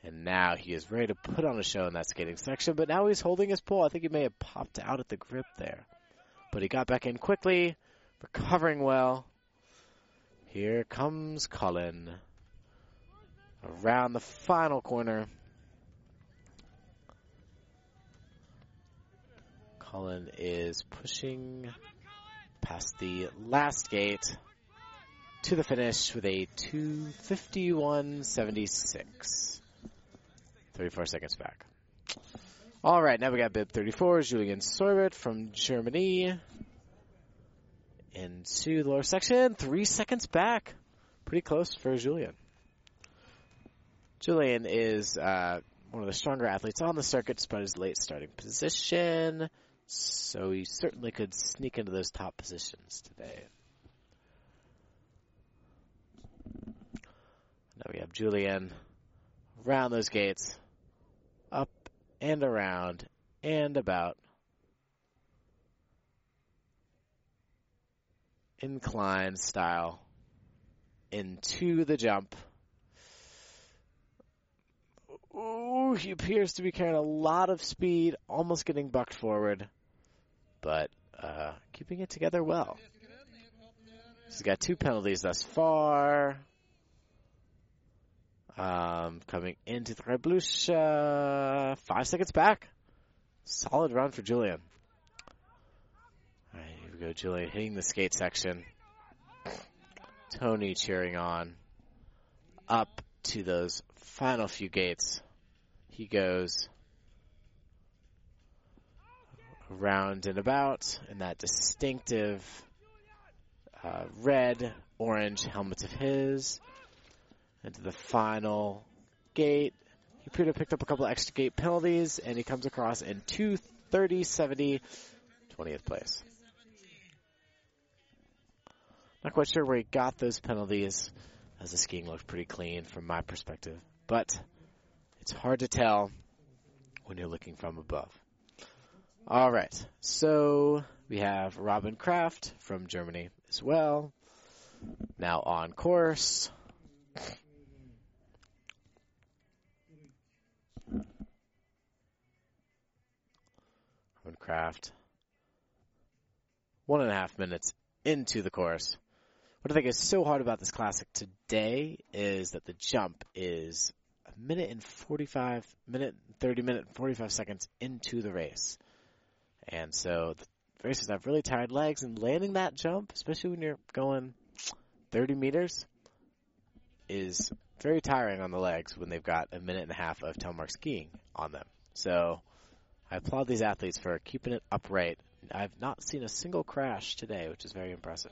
And now he is ready to put on a show in that skating section, but now he's holding his pole. I think he may have popped out at the grip there. But he got back in quickly, recovering well. Here comes Colin. Around the final corner. Colin is pushing past the last gate to the finish with a 251.76. 34 seconds back. All right, now we got bib 34, Julian Sorbert from Germany. Into the lower section, three seconds back. Pretty close for Julian. Julian is uh, one of the stronger athletes on the circuit despite his late starting position. So he certainly could sneak into those top positions today. Now we have Julian around those gates, up and around and about. Incline style into the jump. Ooh, he appears to be carrying a lot of speed, almost getting bucked forward, but uh, keeping it together well. He's got two penalties thus far. Um, coming into the Reipelykkje, five seconds back. Solid run for Julian. All right, here we go, Julian hitting the skate section. Tony cheering on. Up to those final few gates. He goes around and about in that distinctive uh, red orange helmet of his into the final gate. He to have picked up a couple extra gate penalties, and he comes across in 230-70, 20th place. Not quite sure where he got those penalties, as the skiing looked pretty clean from my perspective. But it's hard to tell when you're looking from above. All right, so we have Robin Kraft from Germany as well. Now on course. Robin Kraft. One and a half minutes into the course. What I think is so hard about this classic today is that the jump is a minute and 45, minute, 30 minute, 45 seconds into the race. And so the racers have really tired legs and landing that jump, especially when you're going 30 meters, is very tiring on the legs when they've got a minute and a half of telemark skiing on them. So I applaud these athletes for keeping it upright. I've not seen a single crash today, which is very impressive.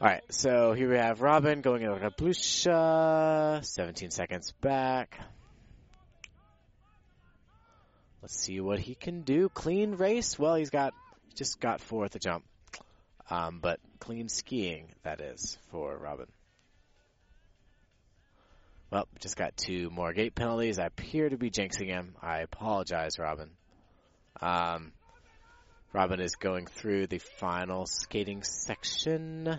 All right, so here we have Robin going into Reipelykkje, 17 seconds back. Let's see what he can do. Clean race. Well, he's got just got four at the jump, um, but clean skiing that is for Robin. Well, just got two more gate penalties. I appear to be jinxing him. I apologize, Robin. Um, Robin is going through the final skating section.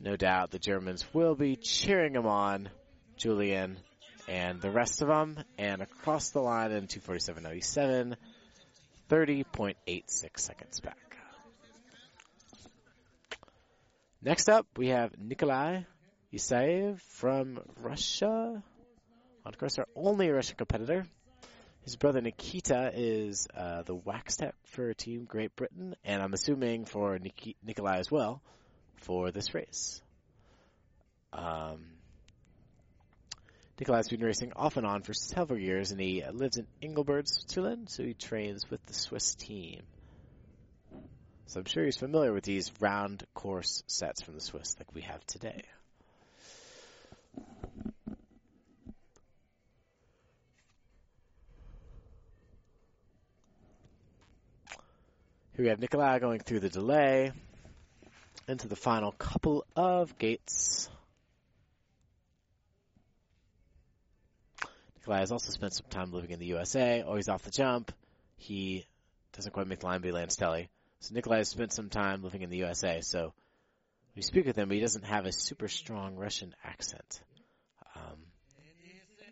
No doubt the Germans will be cheering him on, Julian, and the rest of them. And across the line in 247.97, 30.86 seconds back. Next up, we have Nikolai Isaev from Russia. On course, our only Russian competitor. His brother Nikita is uh, the wax tech for Team Great Britain, and I'm assuming for Nik- Nikolai as well for this race. Um, Nikolai's been racing off and on for several years, and he lives in Engelberg, Switzerland, so he trains with the Swiss team. So I'm sure he's familiar with these round course sets from the Swiss like we have today. Here we have Nikolai going through the delay into the final couple of gates. Nikolai has also spent some time living in the USA, always off the jump. He doesn't quite make the line, but he lands telly. So Nikolai has spent some time living in the USA, so we speak with him, but he doesn't have a super strong Russian accent. Um,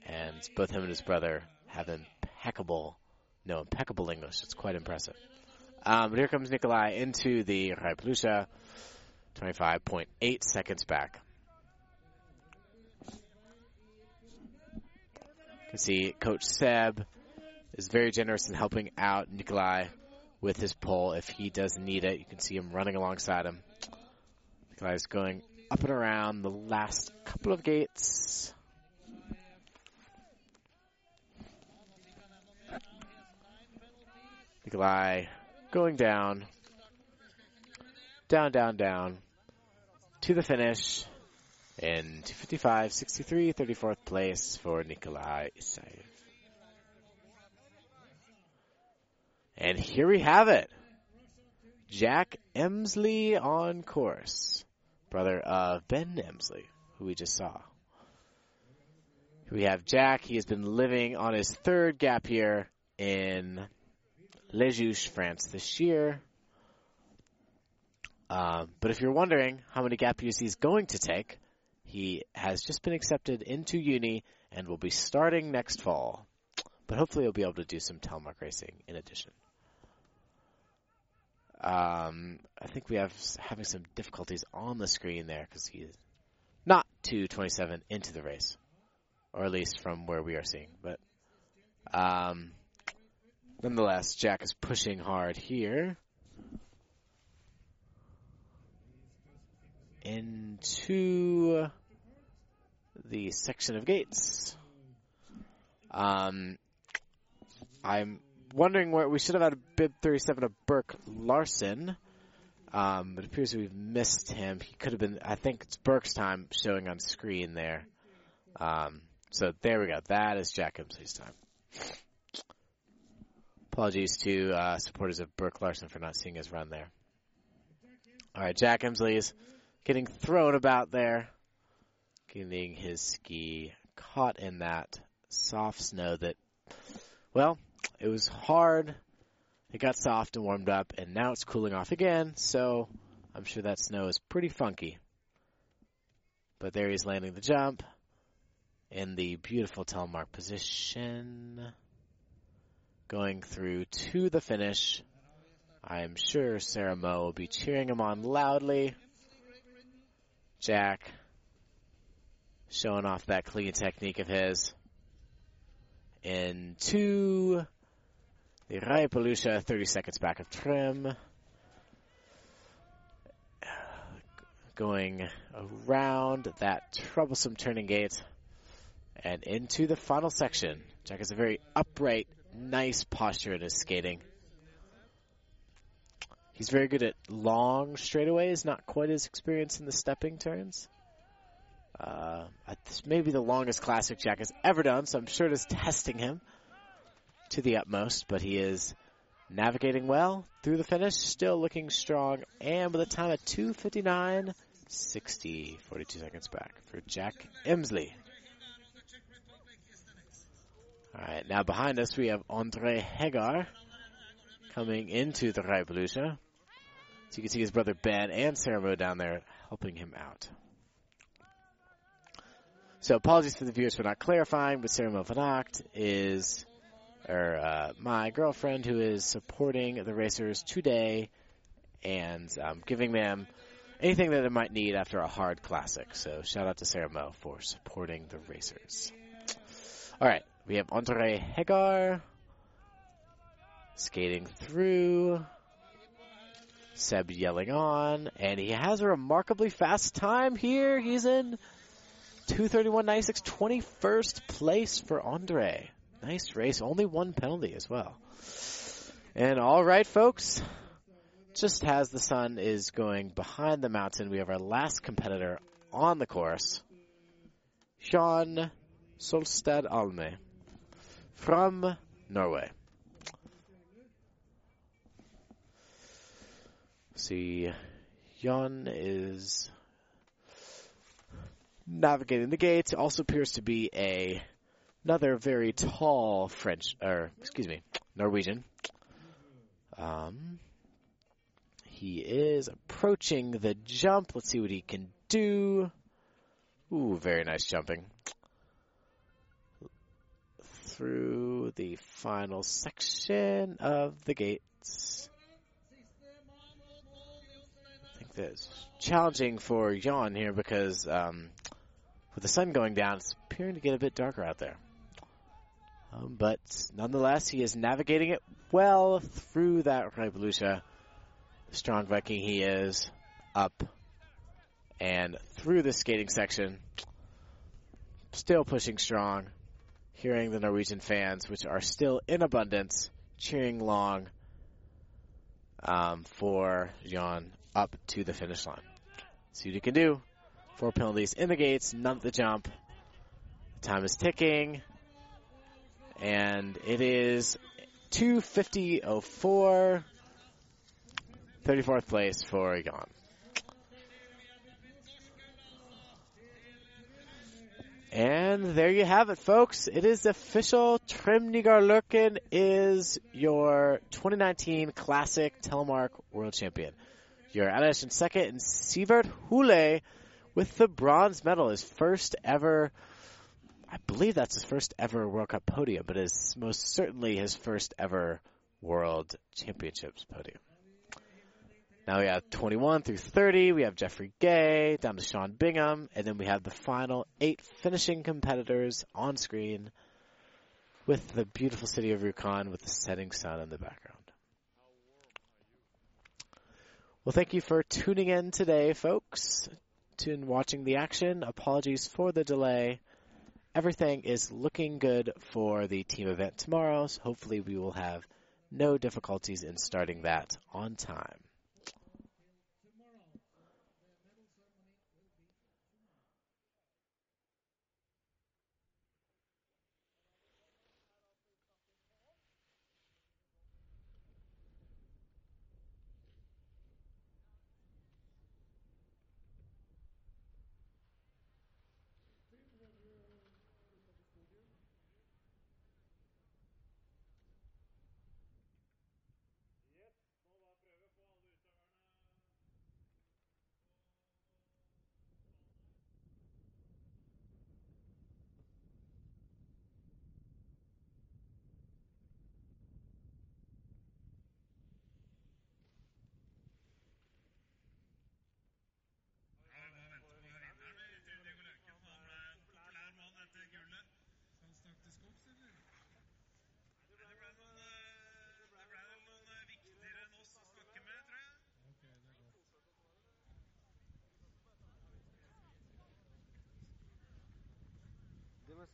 and both him and his brother have impeccable, no, impeccable English. It's quite impressive. Um, but here comes Nikolai into the Reipelykkje, 25.8 seconds back. Can see Coach Seb is very generous in helping out Nikolai with his pole if he does need it. You can see him running alongside him. Nikolai is going up and around the last couple of gates. Nikolai going down, down, down, down to the finish in 255, 63, 34th place for Nikolai Isaev. And here we have it. Jack Emsley on course. Brother of Ben Emsley, who we just saw. We have Jack. He has been living on his third gap year in Les France this year. Um, but if you're wondering how many gap years he's going to take, he has just been accepted into uni and will be starting next fall. But hopefully he'll be able to do some telemark racing in addition. Um, I think we have having some difficulties on the screen there because he is not 227 into the race, or at least from where we are seeing. But um, Nonetheless, Jack is pushing hard here. Into the section of gates. Um, I'm wondering where we should have had a bib 37 of Burke Larson. Um, it appears we've missed him. He could have been, I think it's Burke's time showing on screen there. Um, so there we go. That is Jack Emsley's time. Apologies to uh, supporters of Burke Larson for not seeing his run there. All right, Jack Emsley is getting thrown about there, getting his ski caught in that soft snow that, well, it was hard. It got soft and warmed up, and now it's cooling off again, so I'm sure that snow is pretty funky. But there he's landing the jump in the beautiful telemark position going through to the finish. I'm sure Sarah Moe will be cheering him on loudly. Jack showing off that clean technique of his. Into the Reipelykkje, 30 seconds back of Trym. Going around that troublesome turning gate and into the final section. Jack has a very upright nice posture in his skating. He's very good at long straightaways, not quite as experienced in the stepping turns. Uh, this may be the longest classic Jack has ever done, so I'm sure it is testing him to the utmost, but he is navigating well through the finish, still looking strong, and with a time of 259, 60, 42 seconds back for Jack Emsley. All right, now behind us we have Andre Hegar coming into the Reipelykkje. So you can see his brother Ben and Saramo down there helping him out. So apologies to the viewers for not clarifying, but Sarah Mofanacht is or uh, my girlfriend who is supporting the racers today and um, giving them anything that they might need after a hard classic. So shout out to Sarah Mo for supporting the racers. All right, we have Andre Hegar skating through. Seb yelling on, and he has a remarkably fast time here. He's in 231.96, 21st place for Andre. Nice race, only one penalty as well. And all right, folks, just as the sun is going behind the mountain, we have our last competitor on the course, Sean Solstad Alme from Norway. See, Jan is navigating the gates. Also appears to be a another very tall French, or excuse me, Norwegian. Um, he is approaching the jump. Let's see what he can do. Ooh, very nice jumping. Through the final section of the gates. I think that's challenging for Jan here because um, with the sun going down, it's appearing to get a bit darker out there. Um, but nonetheless, he is navigating it well through that Revolution. Strong Viking he is, up and through the skating section. Still pushing strong. Hearing the Norwegian fans, which are still in abundance, cheering long um, for Jan up to the finish line. See what he can do. Four penalties in the gates, none at the jump. Time is ticking. And it is 250.04. 34th place for Jan. And there you have it, folks. It is official. Trym Nygaard Løken is your 2019 Classic Telemark World Champion. Jure Aleš in second, and Sivert Hule with the bronze medal, his first ever. I believe that's his first ever World Cup podium, but is most certainly his first ever World Championships podium. Now we have 21 through 30. We have Jeffrey Gay down to Sean Bingham, and then we have the final eight finishing competitors on screen with the beautiful city of Rjukan with the setting sun in the background. Well, thank you for tuning in today, folks, to watching the action. Apologies for the delay. Everything is looking good for the team event tomorrow, so hopefully we will have no difficulties in starting that on time.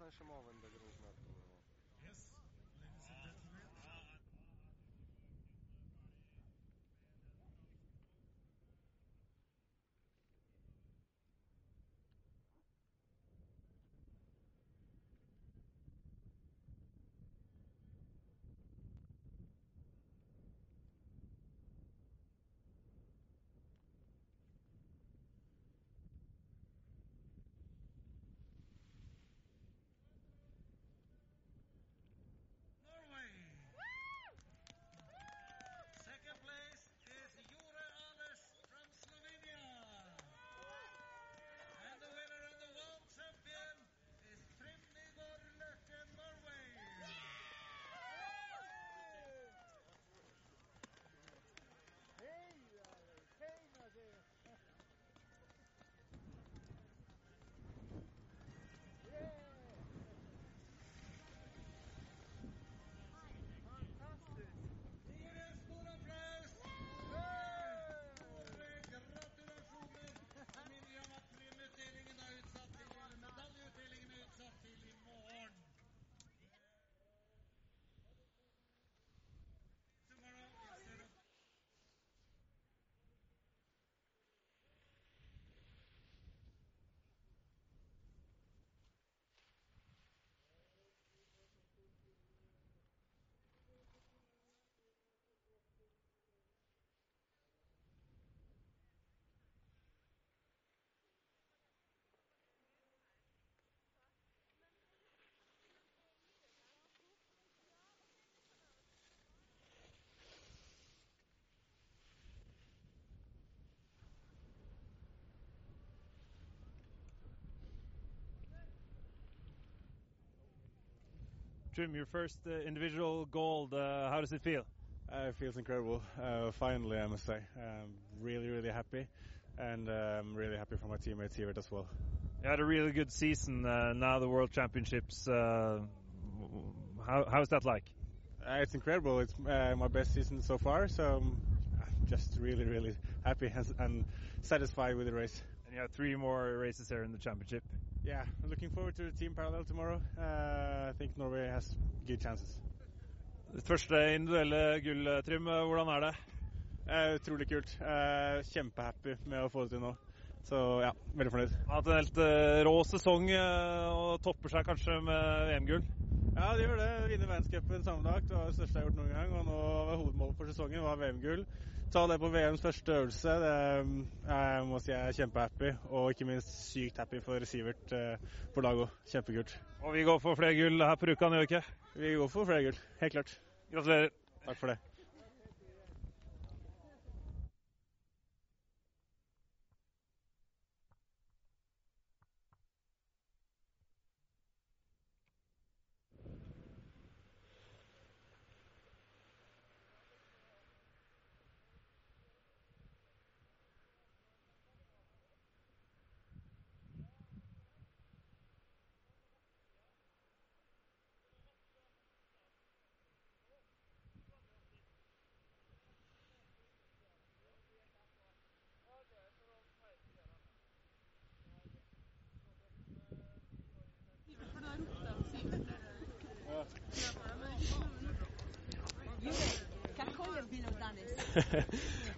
San Szymowym byli. Your first uh, individual gold. Uh, how does it feel? Uh, it feels incredible. Uh, finally, I must say. Um, really, really happy. And I'm really happy for my teammates here as well. You had a really good season. Uh, now the World Championships. Uh, how, how's that like? Uh, it's incredible. It's uh, my best season so far. So I'm just really, really happy and, and satisfied with the race. And you have three more races here in the championship. Yeah, looking forward to the team parallel tomorrow. Uh, I think Norway has good chances. Det første individuelle gull, Trym. Hvordan er det? Eh, utrolig kult. Eh, Kjempehappy med å få det til nå. Så ja, veldig fornøyd. Har hatt en helt uh, rå sesong uh, og topper seg kanskje med VM-gull. Ja, det gjør det. Vinne verdenscupen sammenlagt var det største jeg har gjort noen gang. Og nå var hovedmålet for sesongen var VM-gull. Ta det på VMs første øvelse, det jeg må si jeg er kjempehappy. Og ikke minst sykt happy for Sivert uh, på lag òg. Kjempekult. Og vi går for flere gull her på Rjukan, gjør vi ikke? Vi går for flere gull, helt klart. Gratulerer. Takk for det.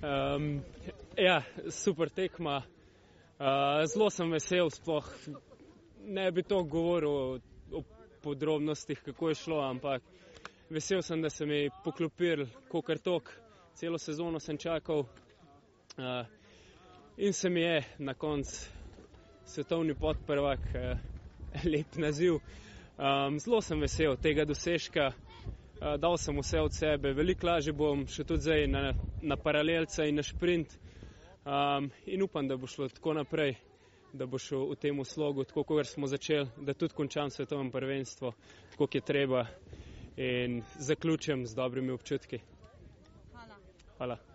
Um, ja, super tekma. Uh, zelo sem vesel, sploh ne bi to govoril o, o podrobnostih, kako je šlo, ampak vesel sem, da sem mi poklopil, kot tok. Celo sezono sem čakal uh, in se mi je na koncu svetovni podprvak, uh, lep naziv. Um, zelo sem vesel tega dosežka. Uh, dal sem vse od sebe, veliko lažje bom še tudi zdaj na, na paralelce in na sprint. Um, in upam, da bo šlo tako naprej, da bo šel v tem slogu, tako kot smo začeli, da tudi končam svetovno prvenstvo, tako kot je treba in zaključim z dobrimi občutki. Hvala. Hvala.